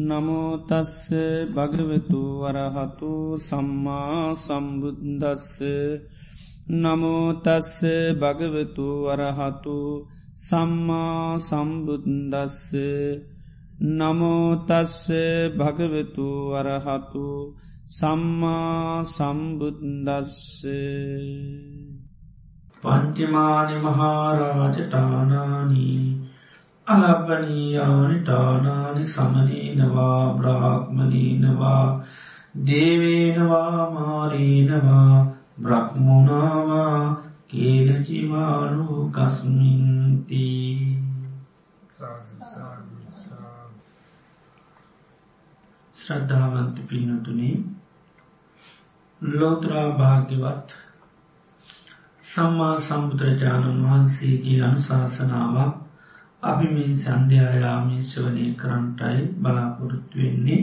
නමෝතස්ස භගවතු වරහතු සම්මා සම්බුද්දස්ස. නමෝතස්ස භගවතු වරහතු සම්මා සම්බුද්දස්ස. නමෝතස්ස භගවතු වරහතු සම්මා සම්බුද්දස්ස. පංචිමානි මහාරාජටානානී අලබ්බනීයානි ටානානි සමනීනවා බ්‍රාහ්මනීනවා දේවේනවා මාරීනවා බ්‍රහ්මුණවා කේලචිවානු කස්මින්ති ශ්‍රද්ධාවන්ත පින්නතුනේ ලෝත්‍රා භාග්‍යවත් සම්මා සම්බුදුරජාණන් වහන්සේගේ අනුශාසනාවක් අපි මේ සන්ධ්‍යයාමී ශවනය කරන්ටයි බලාපොරොත්තු වෙන්නේ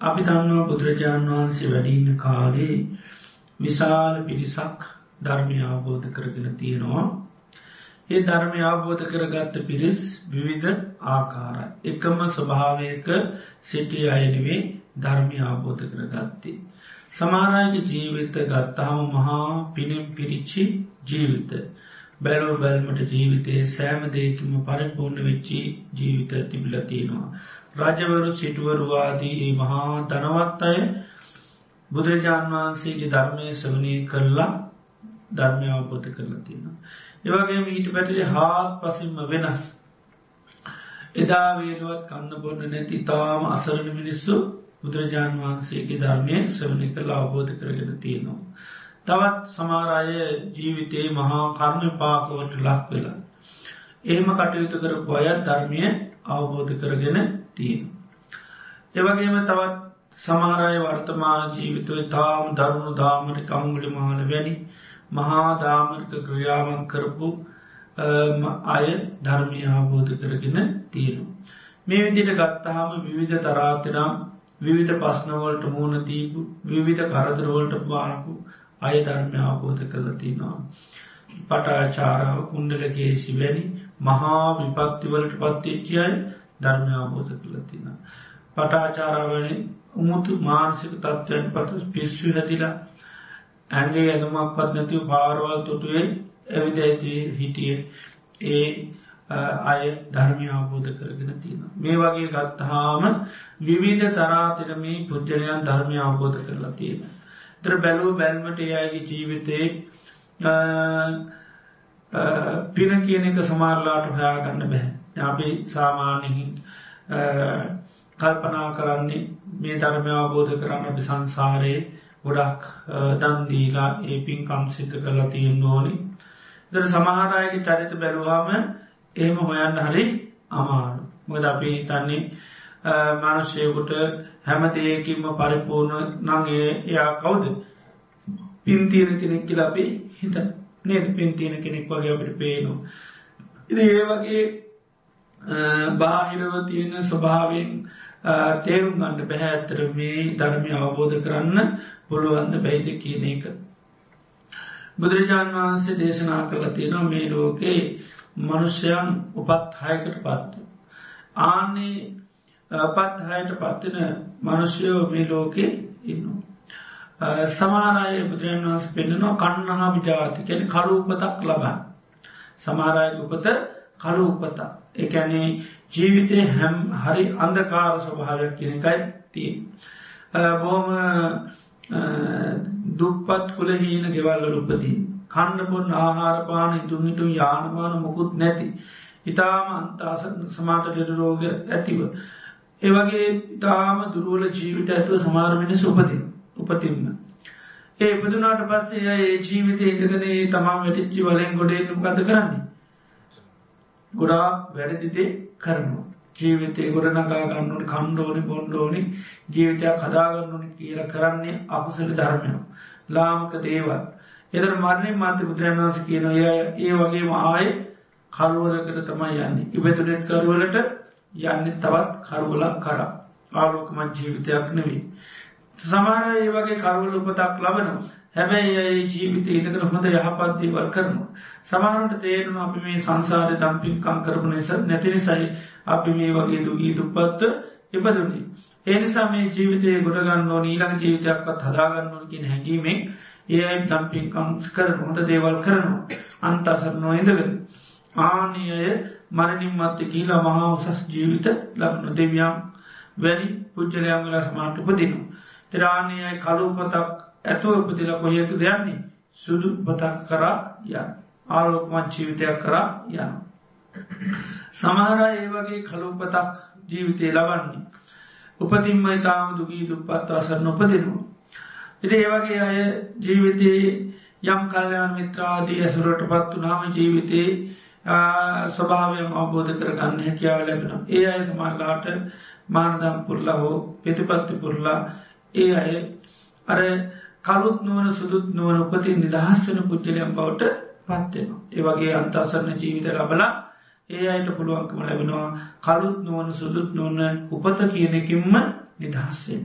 අපි දන්නවා බුදුරජාණන් වහන්සේ වැඩින්න කාලේ විශාල පිරිසක් ධර්මය අවබෝධ කරගෙන තියෙනවා ඒ ධර්මය අවබෝධ කරගත්ත පිරිස් විවිධ ආකාර එකම ස්වභාවයක සිටිය අයනිවේ ධර්මය අවබෝධ කරගත්තේ. සමාරයක ජීවිත ගත්තාම මහා පිනම් පිරිච්චි ජීවිත. බැලෝ බැල්මට ජීවිතයේ සෑම දෙයකිම පරිපූර්ණ වෙච්චි ජීවිත තිබිල තියෙනවා. රජවරු සිටුවරුවාදී ඒ මහා ධනවත් අය බුදුරජාණන් වහන්සේගේ ධර්මය සවනය කරලා ධර්මය අවබෝධ කරලා තියෙනවා. ඒවගේ ඊට පැටිලි හාත් පසින්ම වෙනස්. එදා වේරුවත් කන්න බොන්න නැති තාම අසරණ මිනිස්සු බුදුරජාණන් වහන්සේගේ ධර්මය සවනි කළ අවබෝධ කරගෙන තියෙනවා. තවත් සමාරය ජීවිතයේ මහා කර්ම පාකවට ලක් වෙලා. එහෙම කටයුතු කර බොයත් ධර්මය අවබෝධ කරගෙන තියෙන. එවගේම තවත් සමාරය වර්තමාන ජීවිතව තාම දරුණු දාමට කංගුලි මහල වැනි මහා දාමර්ක ක්‍රියාවන් කරපු අය ධර්මය අවබෝධ කරගෙන තියෙනු. මේ විදිට ගත්තහම විවිධ තරාතිනම් විවිධ පස්නවලට මූුණ තීපු විවිධ කරදරවලට බානපු අය ධර්මය අවබෝධ කරලතිනවා. පටාචාරාව කුණ්ඩලකේසි වැනි මහා විපත්තිවලට පත්තිච්චි අය ධර්මය අවබෝධ කරලතින. පටාචාරාවනි උමුතු මානසික තත්ත්වයන් පතු පිස්සු හැතිලා ඇගේ ඇඳමක්වත් නැතිව පාරවල් තොටුවේ ඇවිද ඇති හිටිය ඒ අය ධර්මය අවබෝධ කරගෙන තියෙන. මේ වගේ ගත්තහාම විවිධ තරාතිර මේ පුද්ජලයන් ධර්මය අවබෝධ කරලා තියෙන. තර බැලූ බැල්මට එයාගේ ජීවිතයේ පින කියන එක සමාරලාට හොයාගන්න බැහැ. අපි සාමාන්‍යහින් කල්පනා කරන්නේ මේ ධර්මය අවබෝධ කරන්න අපි සංසාරයේ ගොඩක් දන්දීලා ඒ පින් කම්සිත කරලා තියෙන් ඕනි. දර සමහරයගේ චරිත බැලුවාම එහෙම හොයන්න හරි අමාරු. මොද අපි තන්නේ මනුෂ්‍යයකුට හැම දෙයකින්ම පරිපූර්ණ නගේ එයා කවුද පින්තියන කෙනෙක් කියලා අපේ හිත නේද පින්තියන කෙනෙක් වගේ අපට පේනවා. ඉ ඒ වගේ බාහිරව තියෙන ස්වභාවෙන් තේරුම් ගන්න පැහැත්තර මේ ධර්මය අවබෝධ කරන්න පුළුවන්ද බැයිද කියන එක. බුදුරජාණන් වහන්සේ දේශනා කළ තියෙනවා මේ ලෝකේ මනුෂ්‍යයන් උපත් හයකට පත්තු. ආන්නේ පත් හයට පත්තින මනුෂ්‍යයෝ මේ ලෝකෙ ඉන්නවා. සමාරය බුදුරන් වහස පෙන්න්නනවා කන්නහා විජාති කැන කලූපතක් ලබන්. සමාරය උපත කලූපතා. එකැනේ ජීවිතය හැම් හරි අන්දකාර ස්වභාවයක් කියනකයි තිය. බොහම දුප්පත් කුලහීන ගෙවල්ල උපතින්. කණ්ඩපොන් ආහාරපාන ඉතුන්හිටු යානමාන මොකුත් නැති. ඉතාම අන්තාස සමාට ඩෙඩ රෝග ඇතිව. ඒවගේ ඉතාම දුරුවල ජීවිත ඇතුව සමාරමිනිස් උපතින් උපතින්න. ඒ ඉපදුනාට පස්සේ ඒ ජීවිතය ඉදගනේ තමා වැටිච්චි වලෙන් ගොඩේ ගත කරන්නේ. ගොඩා වැරදිදේ කරනවා. ජීවිතය ගොඩනගා ගන්නුට කණ්ඩෝනි බොන්්ඩෝනි ජීවිතයක් කදාගන්නුනි කියල කරන්නේ අකුසල ධර්මය. ලාමක දේවල්. එදර මරණය මාත බුදුරන්වාස කියන ඒ වගේම ආය කරුවලකට තමයි යන්නේ. ඉබතුනෙත් කරුවලට යන්න තවත් කරුවලක් කර ආලෝකමත් ජීවිතයක් නෙවී. සමාර ඒ වගේ කරුවල උපතක් ලබනවා. හැබැයි ඒ ජීවිත ඉදකන හොඳ යහපත්දීවල් කරනවා. සමාරට තේරම අපි මේ සංසාරය දම්පින්කං කරපු නිස නැතිනිසයි අපි මේ වගේ දුගී දුපත්ත ඉපදුනේ. ඒනිසා මේ ජීවිතය ගොඩගන්න ඕන ඊළඟ ජීවිතයක්වත් හදාගන්න ඕන කියෙන හැඟීමෙන් ඒයි දම්පින්කම් කර හොඳ දේවල් කරනවා අන්තසරනවා ඉඳගෙන. ආනීය මරණින් මත්ත කියලා මහා උසස් ජීවිත ලබන දෙවියම් වැනි පුද්ජලයංගල සමාට උපදිනු. තිරාණයයි කලුපතක් ඇතුව උපදිල කොහයක දෙයන්නේ සුදු පතක් කරා යන්න. ආරෝපමත් ජීවිතයක් කරා යන්න. සමහර ඒ වගේ කලුපතක් ජීවිතය ලබන්නේ. උපතින්ම ඉතාම දුගී දුපත් අසරන උපදිනවා. ඉති ඒවගේ අය ජීවිතයේ යම් කල්්‍යයන් මිත්‍රාදී ඇසුරට පත් වනාම ජීවිතයේ ස්වභාවයම අවබෝධ කරගන්න හැකියාව ලැබෙන. ඒ අය සමල්ලාට මානදම් පුරලා හෝ ප්‍රතිපත්ති පුරලා ඒ අය අර කලුත් නුවන සුදුත් නුවන උපති නිදහස් වන පුද්ජලයම් බවට පත්වෙනවා. ඒවගේ අන්තසරණ ජීවිත ලබලා ඒ අයට පුළුවන්කම ලැබෙනවා කලුත් නුවන සුදුත් නොවන උපත කියනෙකින්ම නිදහස්සෙන්.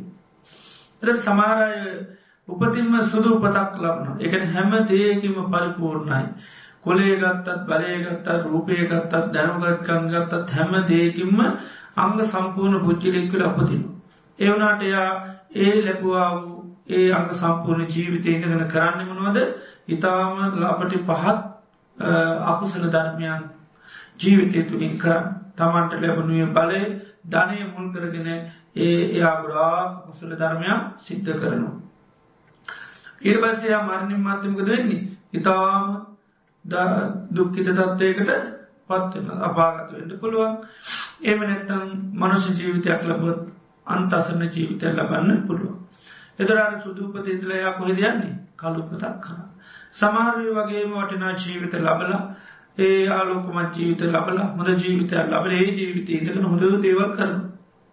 එ සමාරය උපතින්ම සුදු උපතක් ලබන එකන හැම දේකිම පරිපූර්ණයි. කොලේ ගත්තත් බලයගත්තත් රූපය ගත්තත් දැනුගත්කන් ගත්තත් හැම දේකින්ම අංග සම්පූර්ණ පුද්ජිලෙක්වල අපතින. එවනාට එයා ඒ ලැබවා වූ ඒ අංග සම්පූර්ණ ජීවිතය ඉඳගෙන කරන්න මනවද ඉතාම ලාපටි පහත් අකුසල ධර්මයන් ජීවිතය තුළින් කරන්න තමන්ට ලැබනුවය බලය ධනය මුල් කරගෙන ඒ එයා ගොඩාක් කුසල ධර්මයක් සිද්ධ කරනවා. ඉර්බසයා මරණින් මත්තමකද වෙන්නේ ඉතාම දුක්කිත තත්වයකට පත්වෙන අපාගත වෙන්න පුළුවන් ඒම නැත්තම් මනුෂ ජීවිතයක් ලබොත් අන්තසරන ජීවිතය ලබන්න පුළුවන්. එදරට සුදූපත ඉදලයා කොහෙද යන්නේ කලුපතක් කර. සමාරය වගේම වටිනා ජීවිත ලබල ඒ ආලෝකමත් ජීවිත ලබල හොඳ ජීවිතය ලබල ඒ ජීවිත ඉදකන හොඳ දේවල් කරන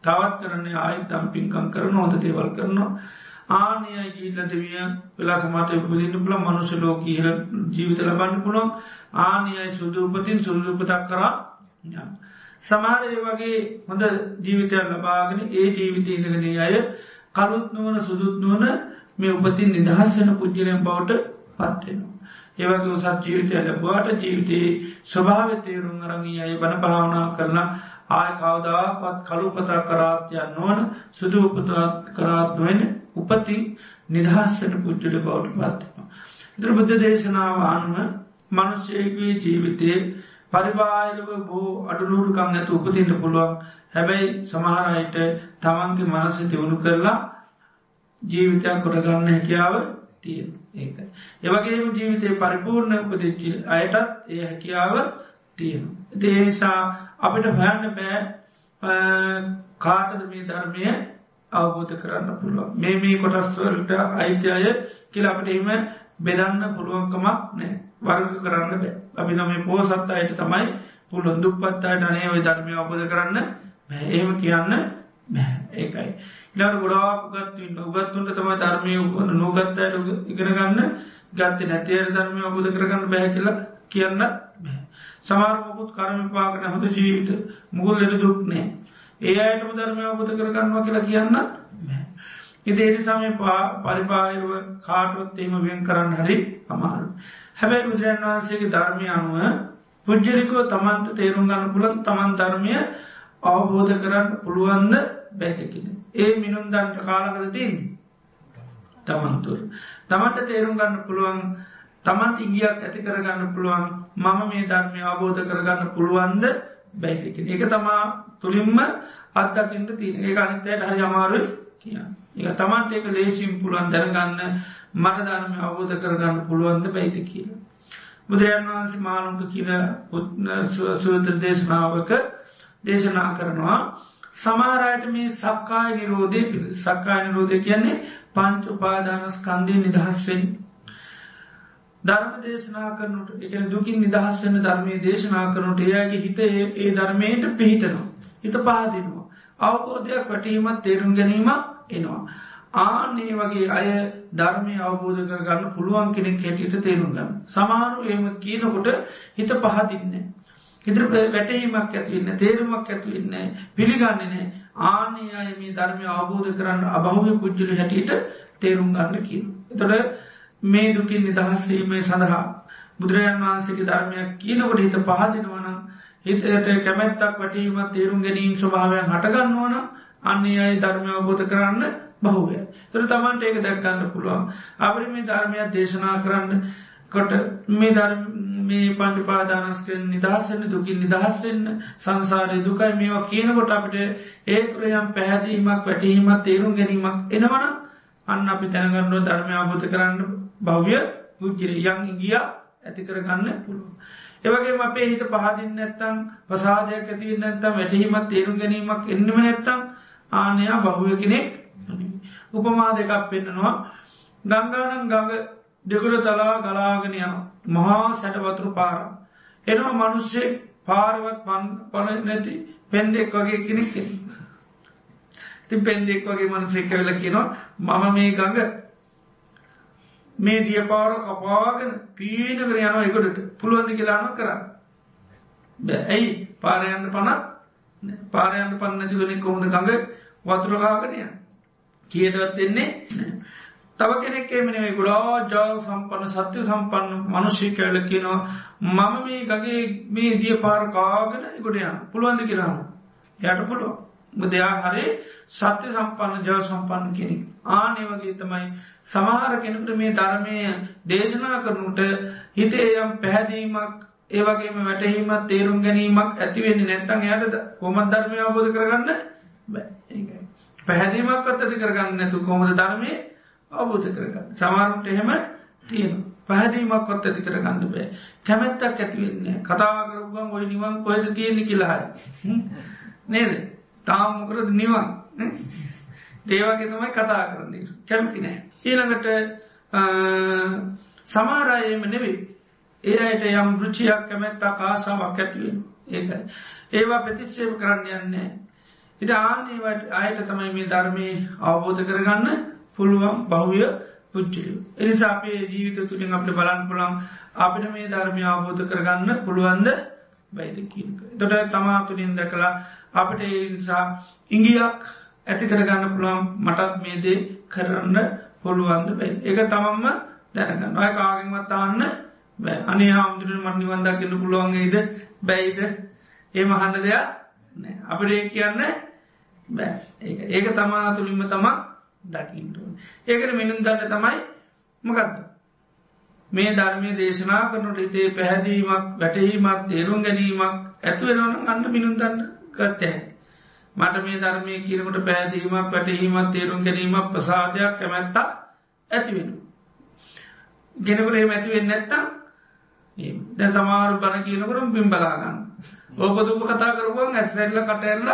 තවත් කරන්නේ ආයි තම්පින්කම් කරන හොඳ දේවල් කරනවා ආනයයි කියීල දෙවිය වෙලා සමට උපදින්න පුළ මනුෂ ලෝක හල ජීවිත ලබන්න පුළොන් ආනයයි සුදූපතින් සුදුපතක් කරා සමහරය වගේ හොඳ ජීවිතයක් ලබාගෙන ඒ ජීවිත ඉඳගෙන අය කරුත් නුවන සුදුත් නුවන මේ උපතින් නිදහස් වන පුද්ජලයම් බවට පත්වෙනවා. ඒවගේ උසත් ජීවිතය ලැබවාට ජීවිතයේ ස්වභාව තේරුම් අරඟී අය බණ භාවනා කරලා ආය කවදාපත් කළුපතා කරාත්යන් නොවන සුදු උපතාත් කරාත් නොවෙන උපති නිදහස්සට පුද්ජල බවට පත්වනවා. ඉතර බුද්ධ දේශනාව අනුව මනුෂ්‍යයකී ජීවිතයේ පරිබාහිරව බෝ අඩුලූරුකං ඇතු උපතින්ට පුළුවන් හැබැයි සමහරයට තමන්ගේ මනස තිවුණු කරලා ජීවිතයක් කොටගන්න හැකියාව තියෙන ඒක. ඒවගේම ජීවිතය පරිපූර්ණ උපතිච්චි අයටත් ඒ හැකියාව තියෙන. දේනිසා අපිට හොයන්න බෑ කාටද මේ ධර්මය අවබෝධ කරන්න පුළුවන්. මේ මේ කොටස්වලට අයිත්‍යය කියල අපට එම බෙදන්න පුළුවන්කමක් නෑ වර්ග කරන්න බෑ. අපි මේ පෝසත් අයට තමයි පුළුවන්. දුපත් අයට අනේ ඔය ධර්මය අවබෝධ කරන්න ඒම කියන්න ඒකයි. ඉලාට ගොඩාක් ගත්වන්න උගත්තුන්ට තම ධර්මය නොගත්තයට ඉගෙන ගන්න ගත්ත නැතියට ධර්මය අවබෝධ කරගන්න බැහැ කියලා කියන්න සමාර්මකුත් කරම පාකන හොඳ ජීවිත. මුගල් ලෙඩ දුක්නෑ ඒ අයටම ධර්මය අවබෝධ කරගන්නවා කියලා කියන්නත් ඉදේනි සමය පරිපායරුව කාටුවත්තේම වෙන් කරන්න හරි අමාරු. හැබැයි බුදුරන් වහන්සේගේ ධර්මය අනුව පුද්ජලිකෝ තමන්ට තේරුම් ගන්න පුළන් තමන් ධර්මය අවබෝධ කරන්න පුළුවන්ද බැතිකින. ඒ මිනුම් දන්ට කාලකර තින් තමන්තුර. තමන්ට තේරුම් ගන්න පුළුවන් තමන්ට ඉගියක් ඇති කරගන්න පුළුවන් මම මේ ධර්මය අවබෝධ කරගන්න පුළුවන්ද බැයිකින. එක තමා තුළින්ම අත්දකිට තින ඒ අනිතයට හරි අමාරුයි කිය. එක තමන්ට එක ලේසිම් පුළුවන් දැනගන්න මට ධර්මය අවබෝධ කරගන්න පුළුවන්ද බැයිති කියල. බුදුරජන් වහන්සේ මානුක කියන සුවත දේශනාවක දේශනා කරනවා සමාරයට මේ සක්කාය නිරෝධය පිළ සක්කාය නිරෝධය කියන්නේ පංච උපාදානස්කන්දය නිදහස්වෙන් ධර්ම දේශනා කරනට එකන දුකින් නිදහස් වන්න ධර්මය දේශනා කරනට එයාගේ හිත ඒ ධර්මයට පිහිටනවා. හිත පාදිනවා. අවබෝධයක් වැටීමත් තේරුම් ගැනීමක් එනවා. ආනේ වගේ අය ධර්මය අවබෝධ කරගන්න පුළුවන් කෙනෙක් හැටියට තේරුම් ගන්න. සමාරු එම කියනකොට හිත පහදින්නේ. හිතර වැටීමක් ඇතිවන්න තේරුමක් ඇතිවන්න පිළිගන්නේ නෑ ආනේ අය මේ ධර්මය අවබෝධ කරන්න අභවය පුද්ජල හැටියට තේරුම් ගන්න කිය. එතොට මේ දුකින් නිදහස්වීමේ සඳහා බුදුරජන් වහන්සේගේ ධර්මයක් කියනකොට හිත පහදිනවනම් හිතයට කැමැත්තක් වටීමත් තේරුම් ගැනීම් ස්වභාවයන් හටගන්නවන අන්නේ අයි ධර්මය අවබෝධ කරන්න බහුවය. තර තමන්ට ඒක දැක්කන්න පුළුවන්. අපරි මේ ධර්මයක් දේශනා කරන්න කොට මේ ධර්ම මේ පණ්ඩ පාදානස්කෙන් නිදහස්සන්න දුකින් නිදහස්වෙන්න සංසාරය දුකයි මේවා කියනකොට අපට ඒ තුරයම් පැහැදීමක් වැටීමත් තේරුම් ගැනීමක් එනවන අන්න අපි තැනගන්නව ධර්මය අබෝධ කරන්න භව්‍ය පුද්ජිර යං ගිය ඇති කරගන්න පුළුව. ඒවගේ අපේ හිත පහදින් නැත්තං පසාදයක් ඇතිව නැත්තම් වැටහීමත් තේරුම් ගැනීමක් එන්නම නැත්තං ආනයා බහුව කෙනෙක් උපමා දෙකක් පෙන්න්නනවා ගංගානන් ගඟ දෙකුර තලා ගලාගෙන යන මහා සැටවතුරු පාර. එනවා මනුස්්‍යෙක් පාරවත් පන් පල නැති පෙන්දෙක් වගේ කෙනෙක් ති පෙන්දෙක් වගේ මනසෙක් වෙල කියනවා මම මේ ගඟ මේ දිය පාර කපාගෙන පීනකර යනවා එකොටට පුළුවන්දි කියලාම කරන්න. ඇයි? පාරයන්න පනත් පාරයන්න පන්නතිවනෙ කොහොඳ ගඟ වතුරකාගෙනය කියටවත් එන්නේ තව කෙනෙක් එමනේ ගොඩා ජාව සම්පන්න සත්‍ය සම්පන්න මනුෂ්‍ය කැල කියනවා. මම මේ ගගේ මේ දිය පාරකාගෙන ගොඩයන් පුළුවන්ද කියලාම යට පුළුව දෙයා හරේ සත්‍ය සම්පන්න ජව සම්පන්න කෙනෙක්. ආනේ වගේ තමයි සමහර කෙනෙකුට මේ ධර්මය දේශනා කරනුට හිතේ යම් පැහැදීමක් ඒවගේම වැටහීමත් තේරුම් ගැනීමක් ඇතිවෙන්නේ නැත්තන් එයට කොමත් ධර්මය අවබෝධ කරගන්න? පැහැදීමක් අත් ඇති කරගන්න නැතු කොමද ධර්මය අවබෝධ කරගන්න? සමාරුන්ට එහෙම තියෙන පැහැදීමක් ොත් ඇති කර ගන්න බෑ. කැමැත්තක් ඇතිවෙන්නේ කතාකරුවන් ඔය නිවන් කොයද තියෙන කියලාහයි නේද? තාමකරද නිවන් දේවගේ තමයි කතා කරන්නේ කැමති නෑ ඊළඟට සමාරයම නෙවෙයි. ඒ අයට යම් රුචියක් කැමැත්තා කාසාවක් ඇතිවෙන ඒකයි. ඒවා ප්‍රතිශ්ෂේප කරන්න යන්නේ ඉට ආන්නේවට අයට තමයි මේ ධර්මය අවබෝධ කරගන්න පුළුවන් බහුය පුච්චිලිය. එනිසා අපේ ජීවිත තුළින් අපට බලන් පුළන් අපිට මේ ධර්මය අවබෝධ කරගන්න පුළුවන්ද බයිදකික. තොට තමා තුළින් දැකලා අපට නිසා ඉංගියක් ඇති කරගන්න පුළුවන් මටත් මේදේ කරන්න පුළුවන්ද බයි. ඒක තමම්ම දැනගන්න. ඔය කාගෙන්වත් අන්න බෑ. අනේ හාමුදුරන මට නිවන්දක්ගන්න පුළුවන්ගේද බැයිද? ඒ මහන්න දෙයක් අපට ඒ කියන්න බෑ. ඒක තමා තුළින්ම තමක් දකිින්ටුවන්. ඒකට මිනුම් දන්න තමයි මකත්ද. මේ ධර්මය දේශනා කරනට හිතේ පැහැදීමක් වැටහීමක් තේරුම් ගැනීමක් ඇතුවෙනවන අන්න මිනුම් දන්න ගත්තහැ. මට මේ ධර්මය කියනකට පැහැදීමක් වැටහීමක් තේරුම් ගැනීමක් ප්‍රසාධයක් කැමැත්තා ඇතිවෙන. ගෙනකරේ මැතිවෙන් නැත්තම් දැ සමාරු කන කියනකරම් පිම් බලාගන්න. ඕපදුප කතා කරපුුවන් ඇස්සැල්ල කටඇල්ල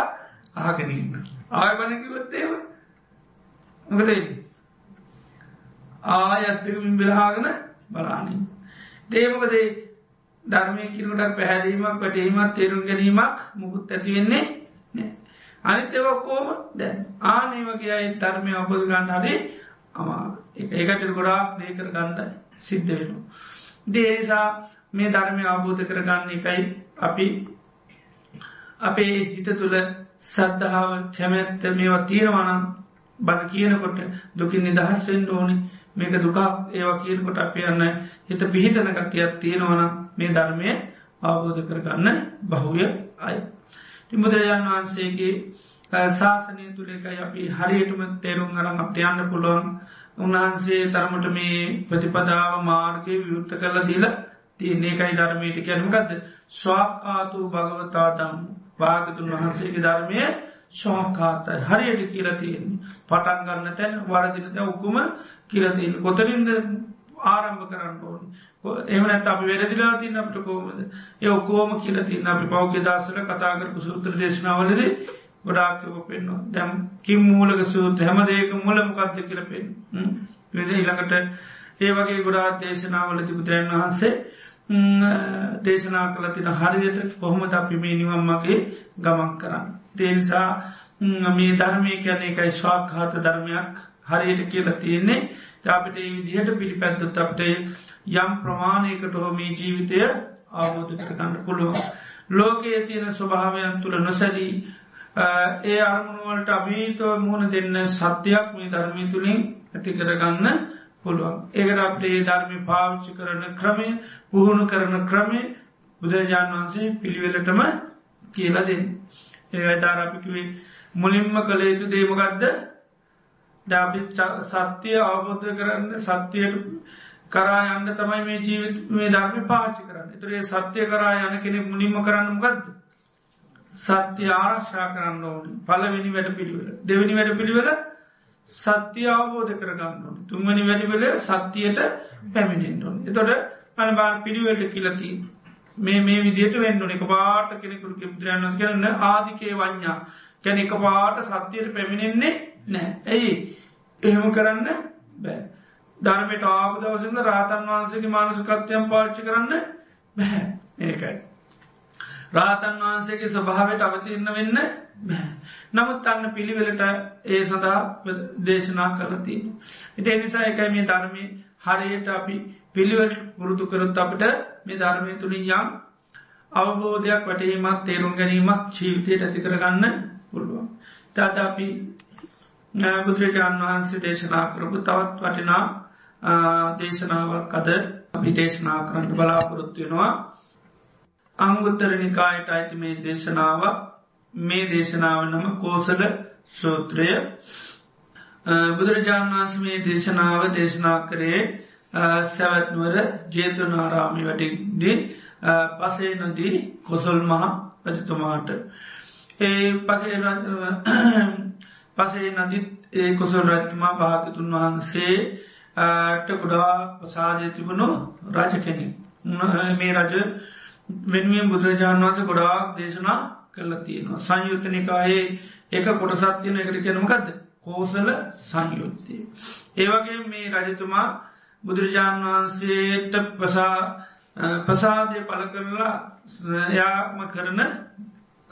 ආගෙනන්න. ආය පනකිවත්තේම මොකද ආයත්තකමින් බෙලහාගෙන බලානින්. දේමකදේ ධර්මය කිරට පැහැදීමක් වැටීමත් තේරුම් ගැනීමක් මුකුත් ඇතිවෙන්නේ නෑ. අනිත් එවක්කෝම දැන් ආනේවකයයි ධර්මය අපපොද ගන්න හදේ අමා ඒකට ගොඩාක් දේකර ගණ්ඩ සිද්ධ වෙනු. දේනිසා මේ ධර්මය අවබෝධ කරගන්න එකයි අපි අපේ හිත තුළ සද්ධාව කැමැත්ත මේවා තීරවනම් බණ කියනකොට දුකින් නිදහස් වෙන්න ඕනි මේක දුකා ඒවා කියනකොට අප යන්න හිත පිහිටන ගතියක් තියෙනවනම් මේ ධර්මය අවබෝධ කරගන්න බහුය අයි. තිමුදුරජාණන් වහන්සේගේ ශාසනය තුළෙකයි අපි හරියටම තේරුම් අරන් අපට යන්න පුළුවන්. උන්වහන්සේ තරමට මේ ප්‍රතිපදාව මාර්ගය විවෘත්ත කරලා දීලා තියන්නේ එකයි ධර්මයට කැනමගත්ද ස්වාකාතු භගවතාතම් භාගතුන් වහන්සේගේ ධර්මය ශෝකාතයි හරියට කියලතියෙන්නේ පටන් ගන්න තැන් වරදිනත ඔක්කුම කියලතින් කොතරින්ද ආරම්භ කරන්න ඕනි? එමනත් අපි වැරදිලා තින්න අපට කෝමද ඒ ඔක්කෝම කියලතින්න අපි පෞද්ග දස්සල කතාකරපු සූත්‍ර දේශනාවලද ගොඩාක්කව පෙන්නවා දැම් කිම් මූලක සූත් හැම දේක මුල මොකක්ද කියල පෙන් වෙද ඉළඟට ඒ වගේ ගොඩාත් දේශනාවල තිබුදුරන් වහන්සේ දේශනා කළ තින හරියට කොහොමද අපි මේ නිවම්මගේ ගමන් කරන්න. දේනිසා මේ ධර්මය කියන එකයි ස්වාක්හාත ධර්මයක් හරියට කියලා තියෙන්නේ. අපිට ඒ විදිහට පිළිපැත්තුත් අපට යම් ප්‍රමාණයකට හෝ මේ ජීවිතය අවබෝධ කරගන්න පුළුවන්. ලෝකයේ තියෙන ස්වභාවයන් තුළ නොසැලී ඒ අරමුණුවලට අභීතව මුහුණ දෙන්න සත්‍යයක් මේ ධර්මී තුළින් ඇති කරගන්න පුළුවන්. ඒකට අපට ඒ ධර්මි පාවිච්චි කරන ක්‍රමය පුහුණු කරන ක්‍රමය බුදුරජාණන් වහන්සේ පිළිවෙලටම කියලා දෙන්න. ඒතාරපිකිවේ මුලින්ම කළ යුතු දේමගත්ද ඩාපි සත්‍යය අවබෝධ කරන්න සත්‍යයට කරා යන්න තමයි මේ ජීවිත මේ ධර්ම පාචි කරන්න. තුරේ සත්‍යය කරා යන කෙනෙ මුලින්ම කරන්න ගත්ද සත්‍ය ආරක්ෂා කරන්න ඕනි. පලවෙනි වැඩ පිළිවෙල දෙවැනි වැඩ පිළිවෙල සත්‍ය අවබෝධ කරගන්න ඕන. තුන්වනි වැඩිවෙල සත්‍යයට පැමිණෙන් ඕන. එතොට අනබාර පිළිවෙලට කියලති මේ මේ විදියට වෙන්න එක පාට කෙනෙකුරු බුදුරයන්ස් කරන්න ආදිකේ වඥා කැන එක පාට සත්‍යයට පැමිණෙන්නේ නෑ ඇයි එහෙම කරන්න බෑ ධර්මයට ආපු දවසන්න රාතන් වහන්සේගේ මානසකත්වයන් පාච්චි කරන්න බැහැ ඒකයි. රාතන් වහන්සේගේ ස්වභාවට අවතිරන්න වෙන්න නමුත් අන්න පිළිවෙලට ඒ සඳහා දේශනා කරතිය. ඉට එනිසා එකයි මේ ධර්මය හරියට අපි පිළිවට පුරුදු කරොත් අපට මේ ධර්මය තුළින් යම් අවබෝධයක් වටීමත් තේරුම් ගැනීමක් ජීවිතයට ඇති කරගන්න පුළුවන්. තද අපි බුදුරජාණන් වහන්සේ දේශනා කරපු තවත් වටිනා දේශනාවක් අද අපි දේශනා කරන්න බලාපොරොත්තුවෙනවා අංගුත්තර නිකායට අයිති මේ දේශනාව. මේ දේශනාව නම කෝසල සූත්‍රය. බුදුරජාණන් වන්ස මේ දේශනාව දේශනා කරේ සැවත්නුවර ජේතුනාරාමි වැටිදී පසේ නදී කොසල් මහා රජතුමාට. ඒ පසේ පසේ නදිත් ඒ කොසල් රජතුමා භාගතුන් වහන්සේ ට ගොඩා ප්‍රසාජය තිබුණු රජ කෙනෙක්. මේ රජ වෙනුවෙන් බුදුරජාණන් වන්ස ගොඩාක් දේශනා කරලා තියෙනවා. සංයුත්තනිකායේ ඒක කොටසත්තියන එකට කෙනමකක්ද කෝසල සංයුත්තය. ඒවගේ මේ රජතුමා බුදුරජාණන් වහන්සේට පසා ප්‍රසාදය පල කරලා යාම කරන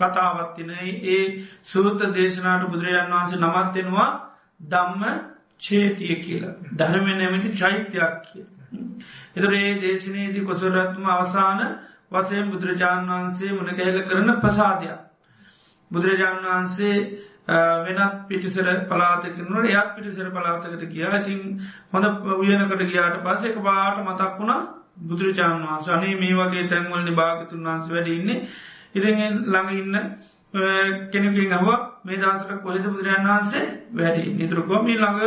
කතාවත්තින ඒ සූත දේශනාට බුදුරජාණන් වහන්සේ නමත්වෙනවා දම්ම චේතිය කියලා. ධර්මය නැමති චෛත්‍යයක් කිය. එතුර ඒ දේශනයේදී කොසලත්ම අවසාන වසයෙන් බුදුරජාණන් වහන්සේ මුණ ගැහල කරන ප්‍රසාධයක්. බුදුරජාණන් වහන්සේ වෙනත් පිටිසර පලාතකනට එයක් පිටිසර පලාතකට ගියා. ඉතින් හොඳ උයනකට ගියාට පස්ස එක බාට මතක් වුණා බුදුරජාණන් වහන්ස. අනේ මේ වගේ තැන්වලනි භාගතුන් වහන්ස වැඩඉන්නේ ඉතින් ළඟ ඉන්න කෙනකින් හව මේ දසට කොහෙද බුදුරජාන් වහන්සේ වැඩි නිතුරකෝ මේ ළඟ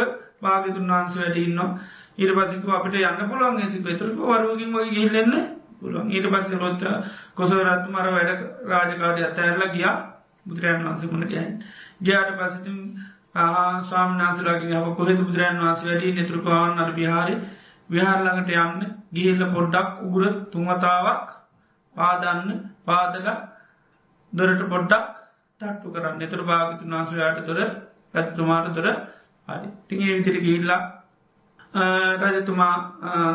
භාගතුන් වහන්ස වැඩින්නවා ඊට පසික අපට යන්න පුළුවන්. ඇති පෙතුරක වරුවකින් වගේ ගිල්ලන්න පුළුවන්. ඊට පස රොත්ත කොසවරත් මර වැඩ රාජකාඩය අතඇරලා ගියා. බුදුරයන් වහන්ස මුණ ගැන් ගයාට පසිතින් ස්වාමනාසලාගේ හව කොහෙද බුදුරයන් වහන්ස වැඩි නතුරකවාන් අර විහාරි. විහාරලඟට යන්න ගිහිල්ල පොඩ්ඩක් උගුර තුන්වතාවක් පාදන්න පාදල දොරට පොඩ්ඩක් තට්ටු කරන්න එතුර භාගතුන් වහන්සයාට තොර පැත්තුමාට තොර හරි තිගේ විතිර ගිල්ලා රජතුමා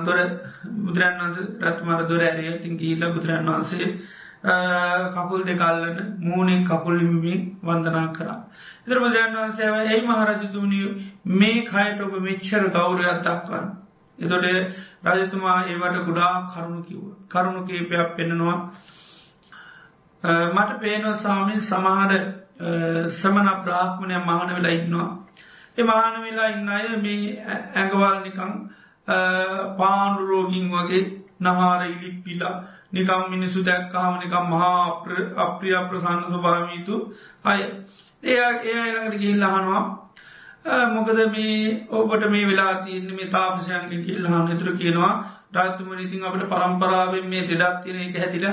දොර බුදුරන් වන්ස රත්මාර දොර ඇරිය තින් ගිල්ල බුදුරන් වහන්සේ කකුල් දෙකල්ලන මූුණෙන් කකුල්ලිමිමින් වන්දනා කරා. ඉදර බුදුරන් වහන්සේව ඒ මහරජතුමනි මේ කයට ඔබ මෙච්චර ගෞරයක් දක්වන්න. එතොට රජතුමා ඒවට ගුඩා කරුණු කිව්ව. කරුණු කීපයක් පෙන්නවා. මට පේනව සාමීන් සමහර සමන බ්‍රාහ්මණය මහන වෙලා ඉන්නවා. එමාන වෙලා ඉන්න අය මේ ඇඟවල් නිකං පාණ්ඩු රෝගින් වගේ නහාර ඉලික් පිලා නිකම් මිනිසු දැක්කාම නිකම් මහා අප්‍රිය ප්‍රසන්න ස්වභාවීතු අය ඒ ඒ අයළඟට ගිහිල් අහනවා මොකද මේ ඔබට මේ වෙලා තියන්න මේ තාපසයන්ගේ කිල්හන්න තුර කියනවා රාත්තුම ඉතින් අපට පරම්පරාවෙන් මේ දෙඩක් තියෙන එක හැතිල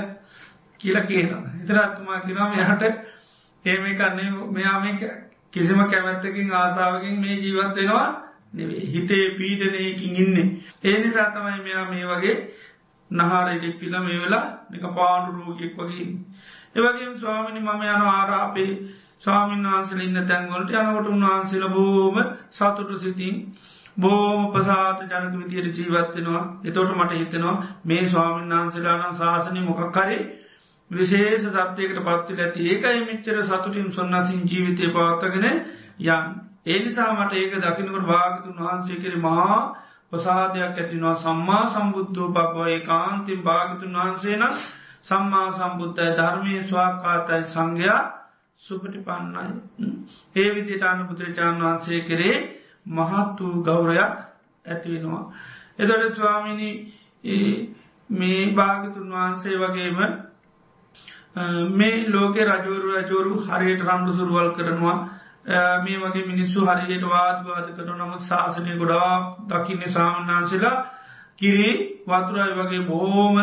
කියල කියනවා එතරත්තුමා කිනවා මෙහට ඒම කන්නේ මෙයා මේ කිසිම කැමැත්තකින් ආසාාවකින් මේ ජීවත් වෙනවා නෙවේ හිතේ පීඩනයකින් ඉන්න. ඒ නිසා තමයි මෙයා මේ වගේ නහාර ඉඩෙක් පිල මේ වෙලා නික පාඩු රෝගියෙක් වගේ. ඒවගේ ස්වාමිනි මම යන ආරාපේ ස්වාමීන් වහන්සල ඉන්න තැන්ගොලට යනකොට උන්වහන්සේල බෝම සතුටු සිතින් බෝම පසාත ජනක විතියට ජීවත්වෙනවා එතෝට මට හිතෙනවා මේ ස්වාමීන් වහන්සේලානම් ශාසනය මොකක් කරේ විශේෂ සත්‍යයකට පත්වල ඇති ඒකයි මිච්චර සතුටින් සොන්නසින් ජීවිතය පවත්තගෙන යන්. ඒ නිසා මට ඒක දකිනකට භාගතුන් වහන්සේ කෙර මහා ප්‍රසාධයක් ඇතිනවා සම්මා සම්බුද්ධූ පක්වය කාන්තිම් භාගතුන් වහන්සේන සම්මා සම්බුද්ධයි ධර්මය ස්වාකාතයි සංඝයා සුපටි පන්නයි. ඒ විදිට අන්න පුත්‍රචාන් වහන්සේ කරේ මහත් වූ ගෞරයක් ඇතිවෙනවා. එදොට ස්වාමිනි මේ භාගතුන් වහන්සේ වගේම මේ ලෝක රජවරු රජෝරු හරියට රණ්ඩු සුරුවල් කරනවා. මේ වගේ මිනිස්සු හරියට වාදවාද කරන නම ශාසනය ගොඩා දකින්න සාමන්නාන්සලා කිරි වතුරයි වගේ බොහෝම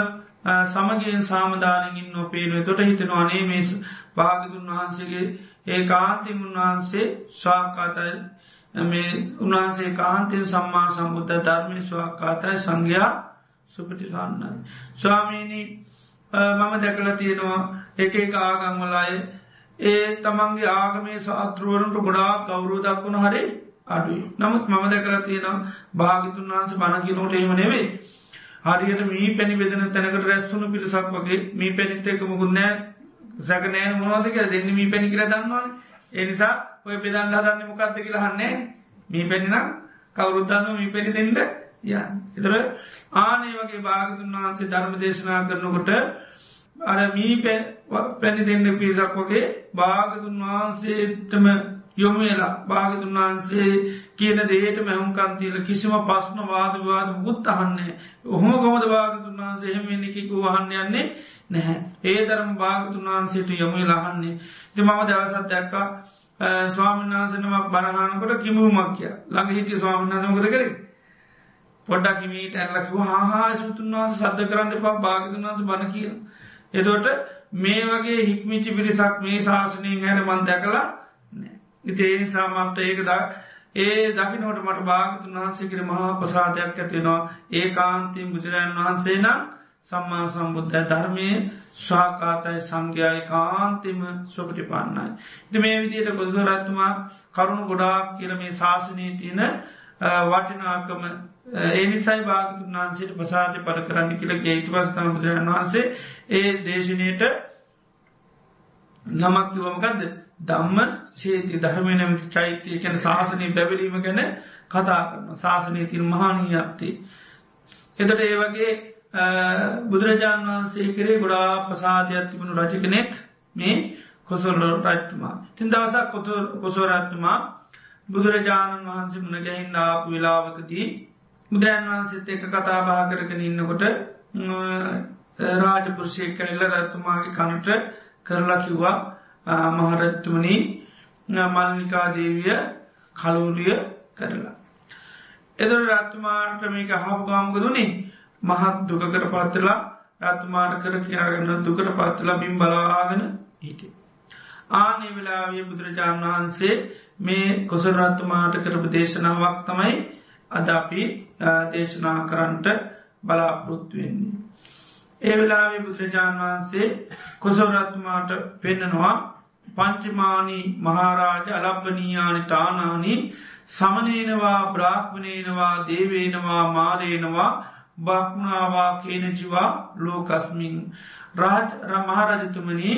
සමගෙන් සාමධානකින් නොපේනුව තොට හිතනවා අනේ මේ භාගතුන් වහන්සේගේ ඒ කාන්තිම උන්වහන්සේ ස්වාකාතයි මේ උන්වහන්සේ කාන්තයෙන් සම්මා සම්බුද්ධ ධර්මය ස්වාකාතයි සංඝයා සුපටිසන්නයි. ස්වාමීණී මම දැකල තියෙනවා එක එක ආගංවලාය ඒ තමන්ගේ ආගමේ සාත්‍රුවරුන්ට ගොඩා කවුරු දක්වුණ හරි අඩුයි. නමුත් මම දැකල තියෙනවා භාගිතුන් වහන්ස බණකිනෝට එහෙම නෙවේ. හරියට මී පැණි බෙදන තැනකට රැස්සුණු පිරිසක් වගේ මී පැනිත් එක මුකුන්නෑ සැකනෑ මොනවදක දෙන්න මී පැණි කියර දන්නවන. එනිසා ඔය පෙදන්න හදන්න මොකක්ද කියලා හන්නේ මී පැණිනම් කවරුද්දන්න මී පැණි දෙෙන්ට ය එතර ආනේ වගේ භාගතුන් වහන්සේ ධර්ම දේශනා කරනකොට අර මී පැණි දෙන්න පිසක් වගේ භාගතුන් වහන්සේටම යොමලා භාගතුන් වහන්සේ කියන දේට මැහුම්කන්තිීල කිසිම පස්්න වාදවාද මුත් අහන්නේ ඔහොම කොමද භාගතුන් වහන්සේ එහෙම එකකු වහන්න යන්නේ නැහැ. ඒ තරම් භාගතුන් වහන්සේට යොමේ ලහන්නේ ති මම දවසත් දැක්කා ස්වාමිනාසනමක් බණහනකොට කිමුමක් කිය ළඟ හිටිය ස්වාමිනාසමකද කරේ? පොඩ්ඩක් හිමීට ඇල්ලකිව හා සුතුන් වහස සද්ධ කරන්න එපා භාගතුන් වහස බණ කිය එතොට මේ වගේ හික්මිචි පිරිසක් මේ ශාසනයෙන් හැර මන් දැකලා ඉතිේ නිසාමට ඒකද ඒ දකිනවට මට භාගතුන් වහන්සේ කර මහා ප්‍රසාධයක් ඇතිවෙනවා ඒ කාන්තින් බුදුරජන් වහන්සේ නම් සම්මා සම්බුද්ධ ධර්මය ස්වාකාතයි සංඝයාය කාන්තිම ස්වපටි පන්නයි. ඉති මේ විදියට බුදුරත්තුමා කරුණු ගොඩාක් කියල මේ ශාසනී තියෙන වටිනාකම ඒනිසයි භාගතුන් වහන්සේට ප්‍රසාධය පල කරන්න කියල ගේතු පස්තම බුදුරජන් වහන්සේ ඒ දේශනයට නමක් කිවමකක්ද දම්ම සේති ධර්මය නැමති චෛත්‍යය කැන ශාසනය බැබලීම ගැන කතා කරන ශාසනය තින් මහානීයක්ති. එතට ඒ වගේ බුදුරජාණන් වහන්සේ කරේ ගොඩා ප්‍රසාධයක් තිබුණු රජ කෙනෙක් මේ කොසොල්ල රජතුමා. තින් දවසක් කොසෝරත්තුමා බුදුරජාණන් වහන්සේ මුණ ගැහින් ආපු වෙලාවකදී බුදුරන් වහන්සේත් එක කතා බා කරගෙන ඉන්නකොට රාජපුරුෂය කැල්ල රත්තුමාගේ කනට කරලා කිව්වා මහරත්තුමනී මල්නිකා දේවිය කලූලිය කරලා. එදර රත්තුමාට මේක හපු ගාමකදුනේ මහත් දුකකට පත්තරලා රත්තුමාට කර කියාගන්න දුකට පත්තරලා බිම් බලාගෙන හිටේ. ආනේ වෙලාවිය බුදුරජාණන් වහන්සේ මේ කොසරත්තුමාට කරපු දේශනාවක් තමයි අද අපි දේශනා කරන්ට බලාපොරොත්තු වෙන්නේ. ඒ වෙලාවේ බුදුරජාණන් වහන්සේ කොසවරත්තුමාට පෙන්නනවා පංචමානී මහාරාජ අලබ්බනීයානි ටානානි සමනේනවා බ්‍රාහ්මණයනවා දේවේනවා මාරේනවා බක්නාවා කේනජිවා ලෝකස්මින් රාජ මහරජතුමනී